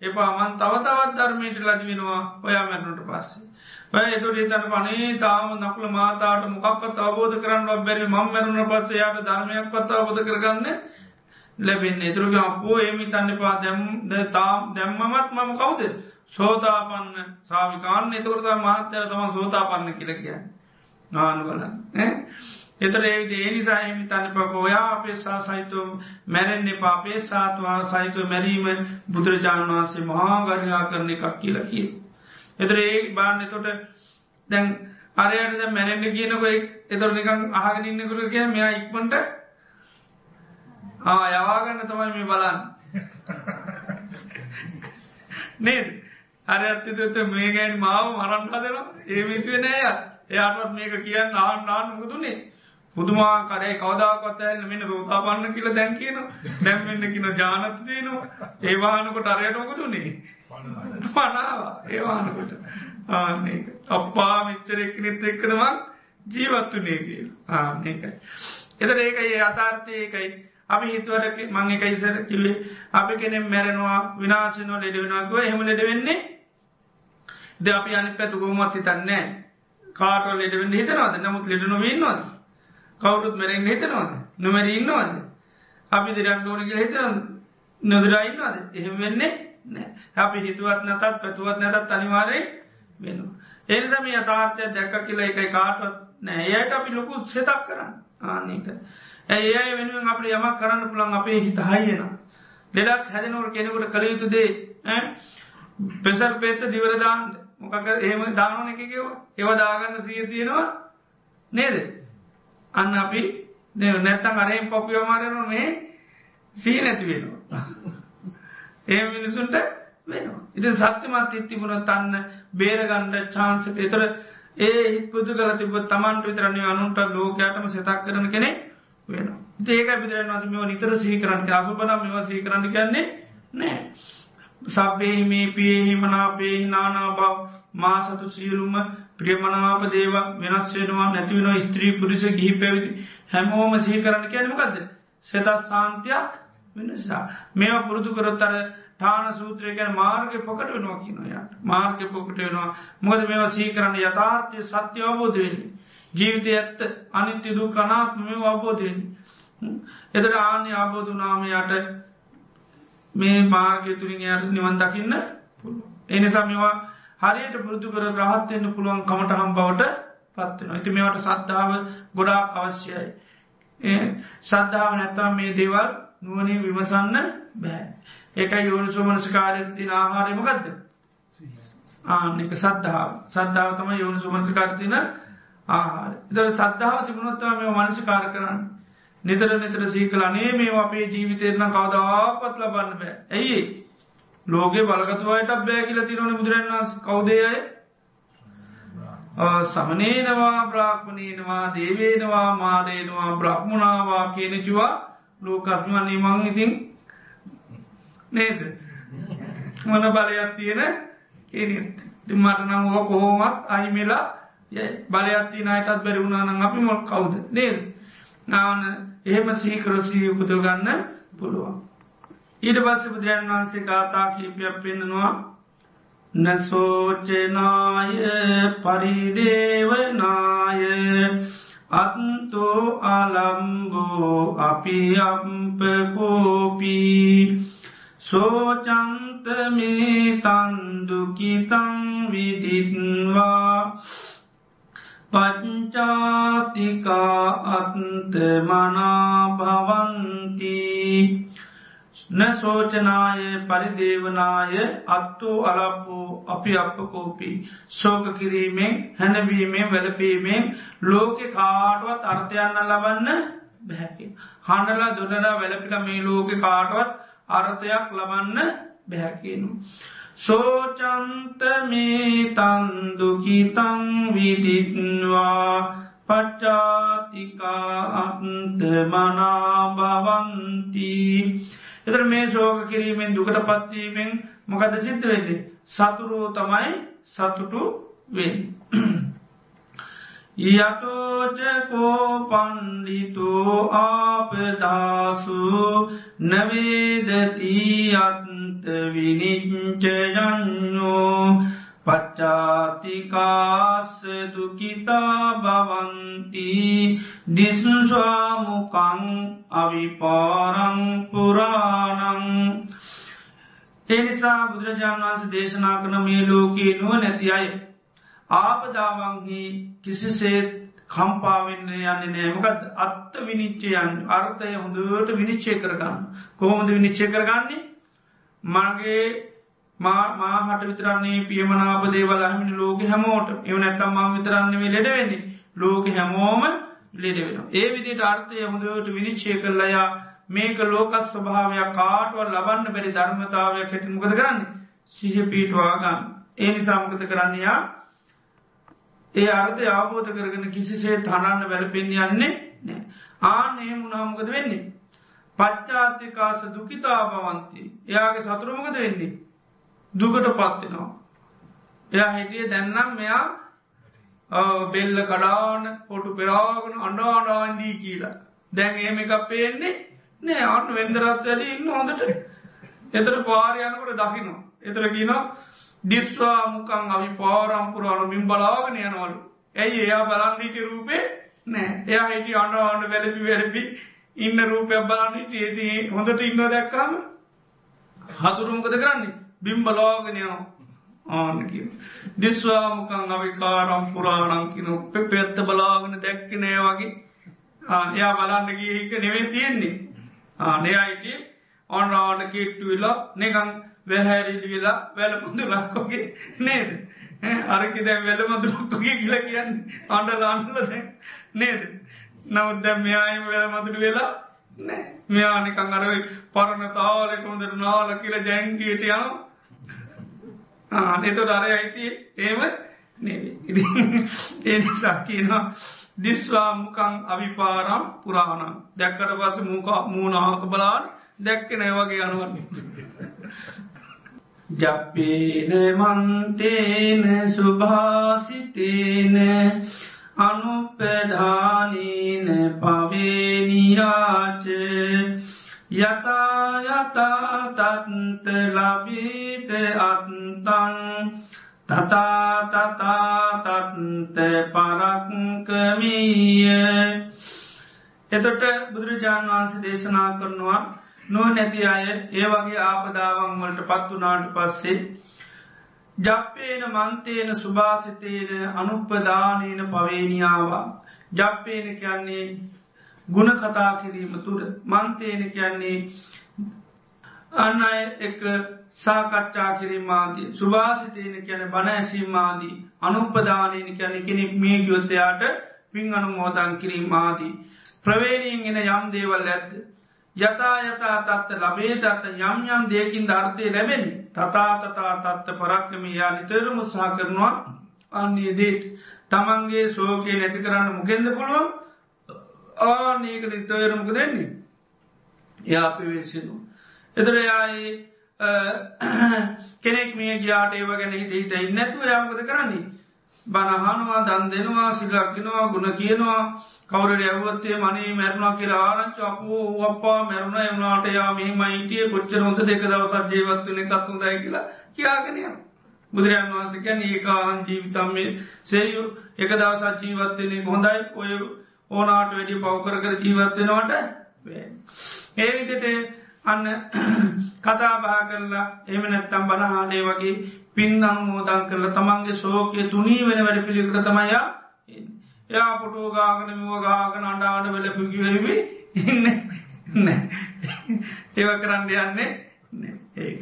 එපා. මන් තව තවත් ධර්මයට ලදි වෙනවා ඔයා මැරණට පස්සේ. ඔය එතුට හිතන්න පනේ තාම නකුල මාතාට මොකක්වත් අවබෝධ කරන්න බැරි. මං මැරුණ පස්සේ යායට ධර්මයක් පත් අවබෝධ කරගන්න ලැබෙන් එතුරග අපෝ ඒමි තන්න පා දැම් තාම් දැම්මමත් මම කවුද? සෝතාපන්න සාවිකාන්න එතවරත මහත්තර තම සෝතාපන්න කියලකිය නානු බලන්න. එතර ඒවිදි ඒනිසා හිමි තන්න පක ඔයා අපේසා සහිතුව මැරෙන්නේ පාපේ සාතුවා සහිතුව මැරීම බුදුරජාණන් වහන්සේ මහාගරයා කරන එකක් කියලා කිය. එතර ඒ බාන්න එතොට දැන් අරයට මැරෙන්ට කියනක එතොර නිකං අහගෙන ඉන්නකුර කිය මෙයා ඉක්මට ආ යවාගන්න තමයි මේ බලන්න. නේද? අර ඇත්තතත මේ ගැන් මාව මරන්න හදනවා. ඒ මිතුවේ නෑය එයාටත් මේක කියන්න ආන් නාන්නකතුනේ පුදුමා කරේ කවදාකත් ඇල්ල මෙන්න සෝතාපන්න කියල දැන් කියන දැම්වෙන්න කියන ජානත දයනවා ඒවානකොට අරයටමකතුනේ පනාවා ඒවානකොට ආනක අප්පා මිච්චරෙක්නෙත් එක්කනමක් ජීවත්තුනේ කියල්. ආනකයි එතට ඒක ඒ අතාර්ථයකයි අපි හිතුවට මං එක ඉසර කිල්ලේ අපි කෙනෙ මැරෙනවා විනාශනෝ ලෙඩ වෙනකුව එහෙම ලෙඩ වෙන්නේ? ද අපි අනි පැතු ගොමත් හිතන්නේ කාටව ලෙඩවෙන්න හිතනවද? නමුත් ලෙඩනො ඉන්නවද? කවුරුත් මැරෙන් හිතනවද? නොමැර ඉන්නවද? අපි දෙරක් ඩෝනි කියල හිතන නොදරයින්නවද එහෙම වෙන්නේ නෑ අපි හිතුවත් නැතත් පැතුවත් නැතත් අනිවාරය වෙනවා. එනිසම යථාර්ථය දැක්ක කියලා එකයි කාටවත් නෑ ඒයට අපි ලොකු සෙතක් කරන්න. ආන්නේක ඇයි ඒ වෙනුවෙන් අප යමක් කරන්න පුළන් අපේ හිත හයියෙන ලෙඩක් හැදනවට කෙනෙකුට කළ යුතු දේ පෙසල් පෙත්ත දිවරදාන්ට මොකක ඒම දානන එකකව ඒවදාගන්න සිය තියෙනවා නේද? අන්න අපි නැත්තම් අරහෙම පොපිය මාරන මේ සී නැති වෙනවා. ඒ මිනිසුන්ට වෙනවා. ඉති සත්‍යමත් ඉත්තිබුණ තන්න බේරගණ්ඩ චාන්සක එතර ඒ හිත් පුදු කල තිබ තමන්ට විතරන්නේ අනුන්ට ලෝකයාටම සතක් කරන කෙනෙක් වෙන ඒක පිදරන් වස මෙව නිතර සීකරන්ට අසුපන මෙව සීකරන්න කියන්නේ නෑ සබ්බෙහි මේ පියෙහි මනාපේහි නානා බව මා සතු සියලුම ප්‍රියමනාප දේව වෙනස් වෙනවා නැතිවෙන ස්ත්‍රී පුරිස ගිහි පැවිදි හැමෝම සිහි කරන්න කියනමකක්ද සෙතත් සාන්තියක් වෙනසා. මේවා පුරුදු කරොත්තර ටාන සූත්‍රය ගැන මාර්ග පොකට වෙනවා කියනොයට මාර්ග පොකට වෙනවා. මොද මේවා සී කරන්න යථාර්ථය සත්‍ය අවබෝධ වෙන්නේ. ජීවිතය ඇත්ත අනිත්‍ය දූ කනාත්ම මේ අවබෝධයෙන් එතර ආන්‍ය ආබෝධ නාමයට මේ මාර්ගය තුළින් යට නිවන් දකින්න පුළුව එනිසා මේවා හරියට පුරුදු කර ග්‍රහත්වයන්න පුළුවන් කමටහම් බවට පත්වෙන ඇති මේවට සද්ධාව ගොඩා අවශ්‍යයි. සද්ධාව නැත්තම් මේ දේවල් නුවනින් විමසන්න බෑ. ඒක යෝනිසු මනස්කාරතින ආහාරයමකක්ද ආනෙක සද්ධාව සද්ධාව තම යෝනි සුමනස්කාරතින ආහාර එත සද්ධාව තිබුණොත්තම මේ මනසිකාර කරන්න. නිතර නිතර සීකල අනේ මේ අපේ ජීවිතයරන කවදාපත් ලබන්න බෑ. ඇයි ලෝකෙ බලගතුවායට බෑ කියල තිරවන බුදුරන් වන්ස කවදේය සමනේනවා බ්‍රාක්්මණයනවා දේවේනවා මාදේනවා බ්‍රහ්මණවා කියනචවා ලෝකස්මන්නේ මං ඉතින් නේද? මන බලයක් තියෙන මට නම් ඕ කොහොමත් අහිමිලා බලයක් තියන අයටත් බැරි වුණාන අපි මොල් කවුද? නේද? නාවන එහෙම සීකරසී උපතු ගන්න පුළුවන්. ඊට පස්ස බුදුරන් වහන්සේ ගාතා කීපයක් පෙන්නවා නසෝචනාය පරිදේවනාය අත්තෝ අලම්බෝ අපි අම්පකෝපී සෝචන්තමේ තන්දුකිතං විදිත්වා පච්චාතිකා අත්ත මනාභවන්ති නසෝචනාය පරිදේවනාය අත්තු අලප්පු අපි අපකෝපි ශෝක කිරීමෙන් හැනවීමෙන් වැලපීමෙන් ලෝකෙ කාටුවත් අර්ථයන්න ලබන්න බැහැකි. හඬලා දොඩලා වැලපිට මේ ලෝකෙ කාටුවත් අර්ථයක් ලබන්න බැහැකිනු. සෝචන්ත මේ තන්දුකිතං විදිත්වා පච්චාතිකා අන්ත මනාභවන්ති එතර මේ ශෝක කිරීමෙන් දුකට පත්වීමෙන් මොකද සිද්ධ වෙන්නේ? සතුරෝ තමයි සතුටු වෙන් යතෝජකෝ පණ්ඩිතෝ ආපදාසු නවේදති අත්ත විනිච්චයන්නෝ පච්චාතිකාස දුකිතා භවන්ති දිසුස්වාමුකං අවිපාරං පුරාණං එනිසා බුදුරජාණන් වන්ස දේශනා කන මේ ලෝකයේ නුව නැති අය ආපදාවන්හි කිසිසේත් කම්පාවෙන්න යන්න නෑමකත් අත්ත විනිච්චයන් අර්ථය හොඳට විනිච්චය කරගන්න. කොහොමද විනිච්චය කරගන්නේ? මගේ මාහට විතරන්නේ පියමනාප දේවල් අහමිනි ලෝක හැමෝට එව නැත්තම් මං විතරන්නේ ලෙඩ වෙන්නේ. ලෝක හැමෝම ලෙඩ වෙන. ඒ විදිට අර්ථය හොඳට විනිශ්චය කරලයා මේක ලෝකස් ස්වභාවයක් කාටුවල් ලබන්න බැරි ධර්මතාවයක් හැට මොකද කරන්න? සිහ පීටවාගන්න. ඒ නිසාමකත කරන්නයා ඒ අර්ථය අවබෝධ කරගෙන කිසිසේ තනන්න වැලපෙන් යන්නේ නෑ. ආනේ මුණාමකද වෙන්නේ. පච්චාතිකාස දුකිතා බවන්ති එයාගේ සතුරමකද වෙන්නේ. දුකට පත්වෙනවා. එයා හිටිය දැන්නම් මෙයා බෙල්ල කඩාන පොටු පෙරාගෙන අඩාඩාන්දී කියලා. දැන් ඒම එකක් පේන්නේ නෑ අන්න වෙන්දරත් වැඩ ඉන්න හොඳට එතර පාරයනකොට දකිනවා. එතර කියනවා දිස්වා මුකං අවි පාරම්පුරාණු මින් බලාගෙන යනවලු. ඇයි එයා බලන්නට රූපේ? නෑ. එයා හිටි අන්නවාන්න වැලපි වැලපි ඉන්න රූපයක් බලන්නට ඒති හොඳට ඉන්න දැක්කාම හතුරුමකද කරන්නේ? බිම්බලාගෙනයනවා ආනක දිස්වාමකං අවිකාරම් පුරාණංකින පෙ පැත්ත බලාගෙන දැක්කනෑ වගේ. එයා බලන්න ගිය එක නෙවේ තියෙන්නේ. ආනයායිට ඔන්නාට කෙට්ටු වෙලා නිකං වැහැරිලි වෙලා වැල මුඳු ලක්කොගේ නේද අරකි දැ වැල මදුරක්කොගේ කියල කියන්න. අඩල අන්නල නේද? නමුත් දැ මෙයායිම වැල මදුරු වෙලා මෙයානිකං අරයි පරණ තාලෙට හොඳට නාල කියල ජැන්ටියට යනවා. එතොට අර අයිති ඒම ඒනිසා කියනවා දිස්වාමුකං අවිපාරම් පුරාණම් දැක්කට පස මූක මූනාහක බලාන දැක්ක නෑවගේ අනුවන්නේ. ජප්පේන මන්තේන සුභාසිතේන අනුපධානීන පවේනියාච යතායතාතත්ත ලබීත අත්තන් තතාතතාතත්ත පරක්කමීය. එතොට බුදුරජාණන් වහන්සේ දේශනා කරනවා නො නැති අය ඒ වගේ ආපදාවන් වලට පත්වනාට පස්සේ ජප්පේන මන්තේන සුභාසිතේන අනුපදානීන පවේනියාවා. ජප්පේන කියන්නේ ගුණ කතා කිරීම තුර මන්තේන කියන්නේ අන්න අය එක සාකච්ඡා කිරීමාදී සුභාසිතයන කියන බණ ඇසීමාදී අනුපදානයන කියන කෙනෙක් මේ ගයොත්තයාට පින් අනුමෝදන් කිරීමාදී ප්‍රවේණීෙන් එන යම් දේවල් ඇත්ද යතා යතා තත්ත ලබේට අත්ත යම් යම් දෙයකින් ධර්තය ලැබෙන තතාතතා තත්ත පරක්කම යා නිතරම සහ කරනවා අන්නේ දේට තමන්ගේ සෝකය නැති කරන්න මුගෙන්ද පුළුවන්? ආනක නිතවරමක දෙන්නේ යා පිවේශනු. එතර යායි කෙනෙක් මේ ගයාට ඒව ගැන හිත හිත ඉන්නැතුව යාමකද කරන්නේ. බනහනවා දන් දෙනවා සිල්ලක්කිනවා ගුණ කියනවා. කවරට ඇවත්තේ මනේ මැරුණා කියලා ආරංච අපෝ අප්පා මැරුණ එවුණට යා මේ මයිටිය කොච්චර හොත දෙක දවසත් ජීවත්වන කත්තුන් දයි කියලා කියාගෙනය. බුදුරයන් වහන්ස ගැන ඒකාහන් ජීවිතම් මේ සේයු. එක දවසත් ජීවත්වන්නේ හොඳයි. ඔය ඕනාට වැඩි පවකර කර ජීවත්වෙනවට ඒ විදිට අන්න කතා බා කරලා එම නැත්තම් බනහානේ වගේ පින් අනුමෝදන් කරලා තමන්ගේ සෝකය තුනී වෙන වැඩ පිළිකට තමයියා එයා පොටෝ ගාගන මුව ගාගන අඩාන වෙල පිගිවරමි ඉන්න ඒව කරන්න යන්නේ ඒක.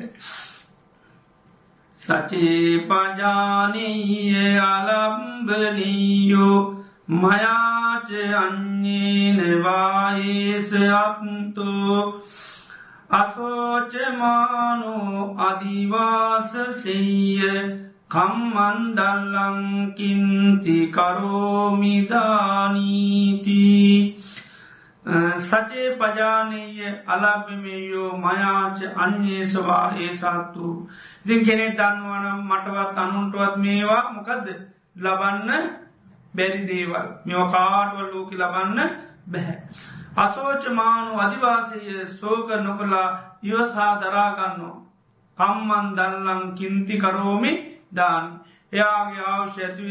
සචේ පජානීය අලම්බනීයෝ මයාච අන්නේ නවායේස අත්තු අසෝචමානු අදිවාස සීය කම්මන්දල්ලංකින්ති කරෝමිදානීති සචේ පජානීය අලබිමයෝ මයාච අන්‍යේසවා ඒ සත්තු. ඉතින් කෙනෙ දන්නවනම් මටවත් අනුන්ටුවත් මේවා මොකදද? ලබන්න බැරි දේවල්. මෙව කාඩුවල් ලෝක ලබන්න බැහැ. අසෝචමානු අධිවාසය සෝක නොකලා ඉවසා දරාගන්නවා. කම්මන් දල්ලං කින්ති කරෝමි දාන එයාගේ අවශ්‍ය ඇතිව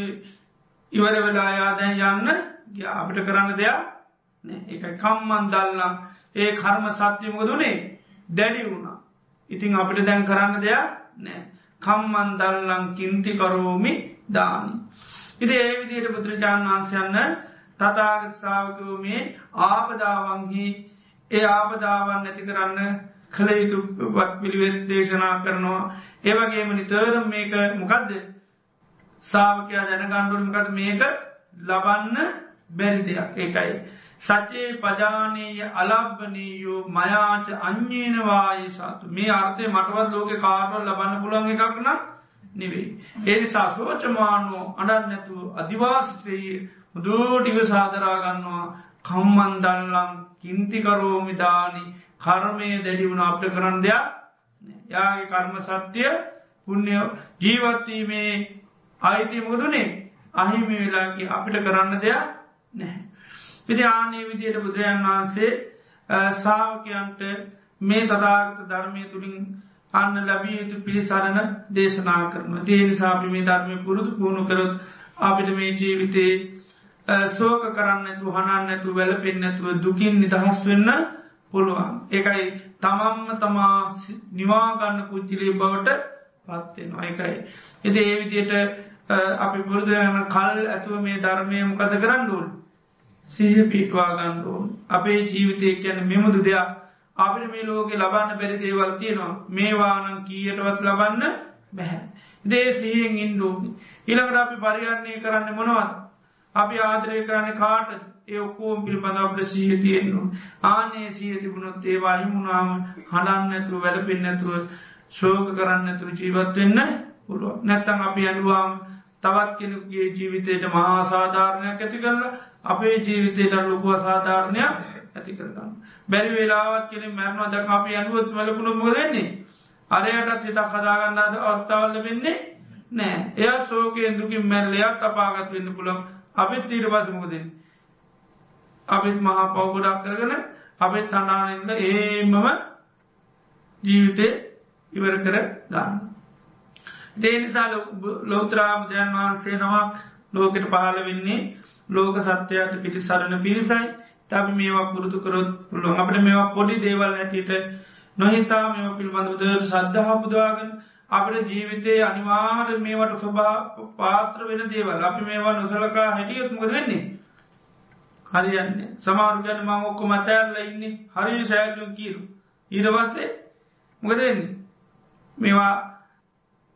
ඉවර වෙලා යාදැන් යන්න අපිට කරන්න දෙයක් එක කම්මන් දල්ලං ඒ කර්ම සත්‍යමකදුනේ දැඩි වුණා. ඉතිං අපිට දැන් කරන්න දෙයක් නෑ. කම්මන් දල්ලං කින්ති කරෝමි දානි. ඉති ඒ විදියට බුදුරජාණන් වහන්සයන්න තතාගත සාාවකෝ මේ ආපදාවන්හි ඒ ආපදාවන් නැති කරන්න කළ යුතු වත් පිළිවෙත් දේශනා කරනවා. ඒවගේම නිතරම් මේක මොකක්ද සාාවකයා දැනගණ්ඩුවන මකද මේක ලබන්න බැරි දෙයක්. ඒකයි. සචේ පජානීය අලබ්බනීයෝ මයාච අඥ්ඥේනවායි සතු. මේ අර්ථය මටවත් ලෝක කාටවල් ලබන්න පුළන් එකක්න නෙවෙයි. ඒනිසා සෝචමානුව අඩන් නැතුව අධිවාසිසයේ මුදුටිව සාදරාගන්නවා කම්මන්දල්ලම් කින්තිකරෝමිදානි කර්මය දැඩි වුණ අපට කරන්න දෙයක් යාගේ කර්ම සත්‍යය පුුණ්‍ය ජීවත්වීමේ අයිති මුදුනේ අහිමි වෙලාගේ අපිට කරන්න දෙයක් නැහැ. විදි ආනේ විදියට බුදුරජන් වහන්සේ සාාවකයන්ට මේ තදාගත ධර්මය තුළින් අන්න ලැබිය යුතු පිළිසරණ දේශනා කරන දේනි සාපි මේ ධර්මය පුරුදු පුුණු කරොත් අපිට මේ ජීවිතේ සෝක කරන්න ඇතු හනන්න ඇතු වැල පෙන්නැතුව දුකින් නිදහස් වෙන්න පුළුවන්. ඒකයි තමම්ම තමා නිවාගන්න පුච්චිලේ බවට පත්වෙනවා එකයි. එති ඒ විදියට අපි පුරුදුයන කල් ඇතුව මේ ධර්මය මොකද කරන්න ඕන්. සිහ පිටවා ගණ්ඩෝන් අපේ ජීවිතය කියන මෙමුදු දෙයක් අපිට මේ ලෝක ලබන්න බැරි දේවල් තියෙනවා මේවානං කීයටවත් ලබන්න බැහැ. දේ සීයෙන් ඉන්ඩෝනි. ඉළඟට අපි පරිහරණය කරන්න මොනවද. අපි ආදරය කරන්න කාට ඒ ඔක්කෝම් පිළිබඳ අපට සීහ තියෙන්න්නු. ආනේ සීහ තිබුණොත් ඒවා හිමුණාම හඩන්න ඇතුරු වැලපෙන් නැතුව ශෝක කරන්න ඇතුරු ජීවත් වෙන්න පුළුව නැත්තං අපි ඇඩුවාම් තවත් කෙනෙකුගේ ජීවිතයට මහා සාධාරණයක් ඇති කරලා අපේ ජීවිතයට ලොකුව සාධාරණයක් ඇති කරගන්න. බැරි වෙලාවත් කෙනෙ මැරණවා දක අපි ඇනුවත් මලපුුණු මොදන්නේ. අරයටත් හිටක් හදාගන්නාද අත්තාවල්ල වෙන්නේ නෑ එයත් සෝකයෙන් දුකින් මැල්ලයක් අපාගත් වෙන්න පුළන් අපිත් ඊට පසමකදින් අපිත් මහා පවගොඩක් කරගෙන අපිත් තනානද ඒමම ජීවිතය ඉවර කර ගන්න. දේනිසා ලෝත්‍රාබජයන් වහන්සේ නමක් ලෝකට පහල වෙන්නේ ලෝක සත්‍යයට පිටි සරණ පිරිසයි තබි මේවා පුරුදු කරොත් පුළුවන්. අපට මේවා පොඩි දේවල් හැටියට නොහිතා මෙම පිළිබඳුද සද්ධහා පුදවාගෙන අපට ජීවිතයේ අනිවාර මේවට ස්වභා පාත්‍ර වෙන දේවල්. අපි මේවා නොසලකා හැටියොත් මොකද වෙන්නේ? හරියන්නේ. සමාරුගන මං ඔක්කො මතැල්ල ඉන්නේ. හරි සෑල්ලුම් කියරු ඊරවස්සේ මොකදන්නේ මේවා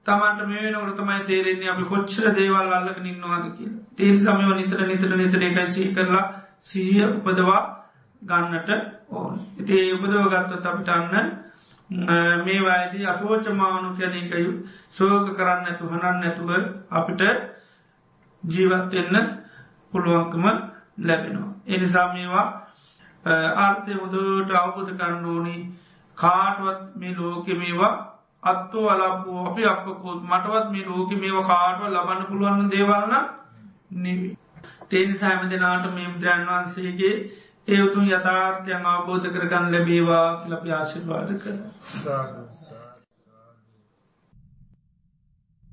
තමන්ට මේ නකට තමයි තේරෙන්නේ අපි කොච්චර දේවල් අල්ලක නින්නවාද කියල. තේල් සමයව නිතර නිතර නිතර එකයි සී කරලා සිහිය උපදවා ගන්නට ඕන. ඉතිේ උපදව ගත්තොත් අපිට අන්න මේ වයිදී අසෝචමානු කැනකයු සෝක කරන්න ඇතු හනන්න නැතුව අපිට ජීවත්වෙන්න පුළුවන්කම ලැබෙනවා. එනිසා මේවා ආර්ථය මුදට අවබුධ කරන්න ඕනි කාටවත් මේ ලෝක මේවා අත්තු අලපු අපි අපකෝත් මටවත් මේ ලෝක මේවා කාටව ලබන්න පුළුවන් දේවල්න්න නෙවී. තේනි සෑම දෙනාට මේ බුදුරන් වහන්සේගේ ඒ උතුන් යථාර්ථයන් අවබෝධ කරගන්න ලැබේවා ලපි ආශිර්වාද කර.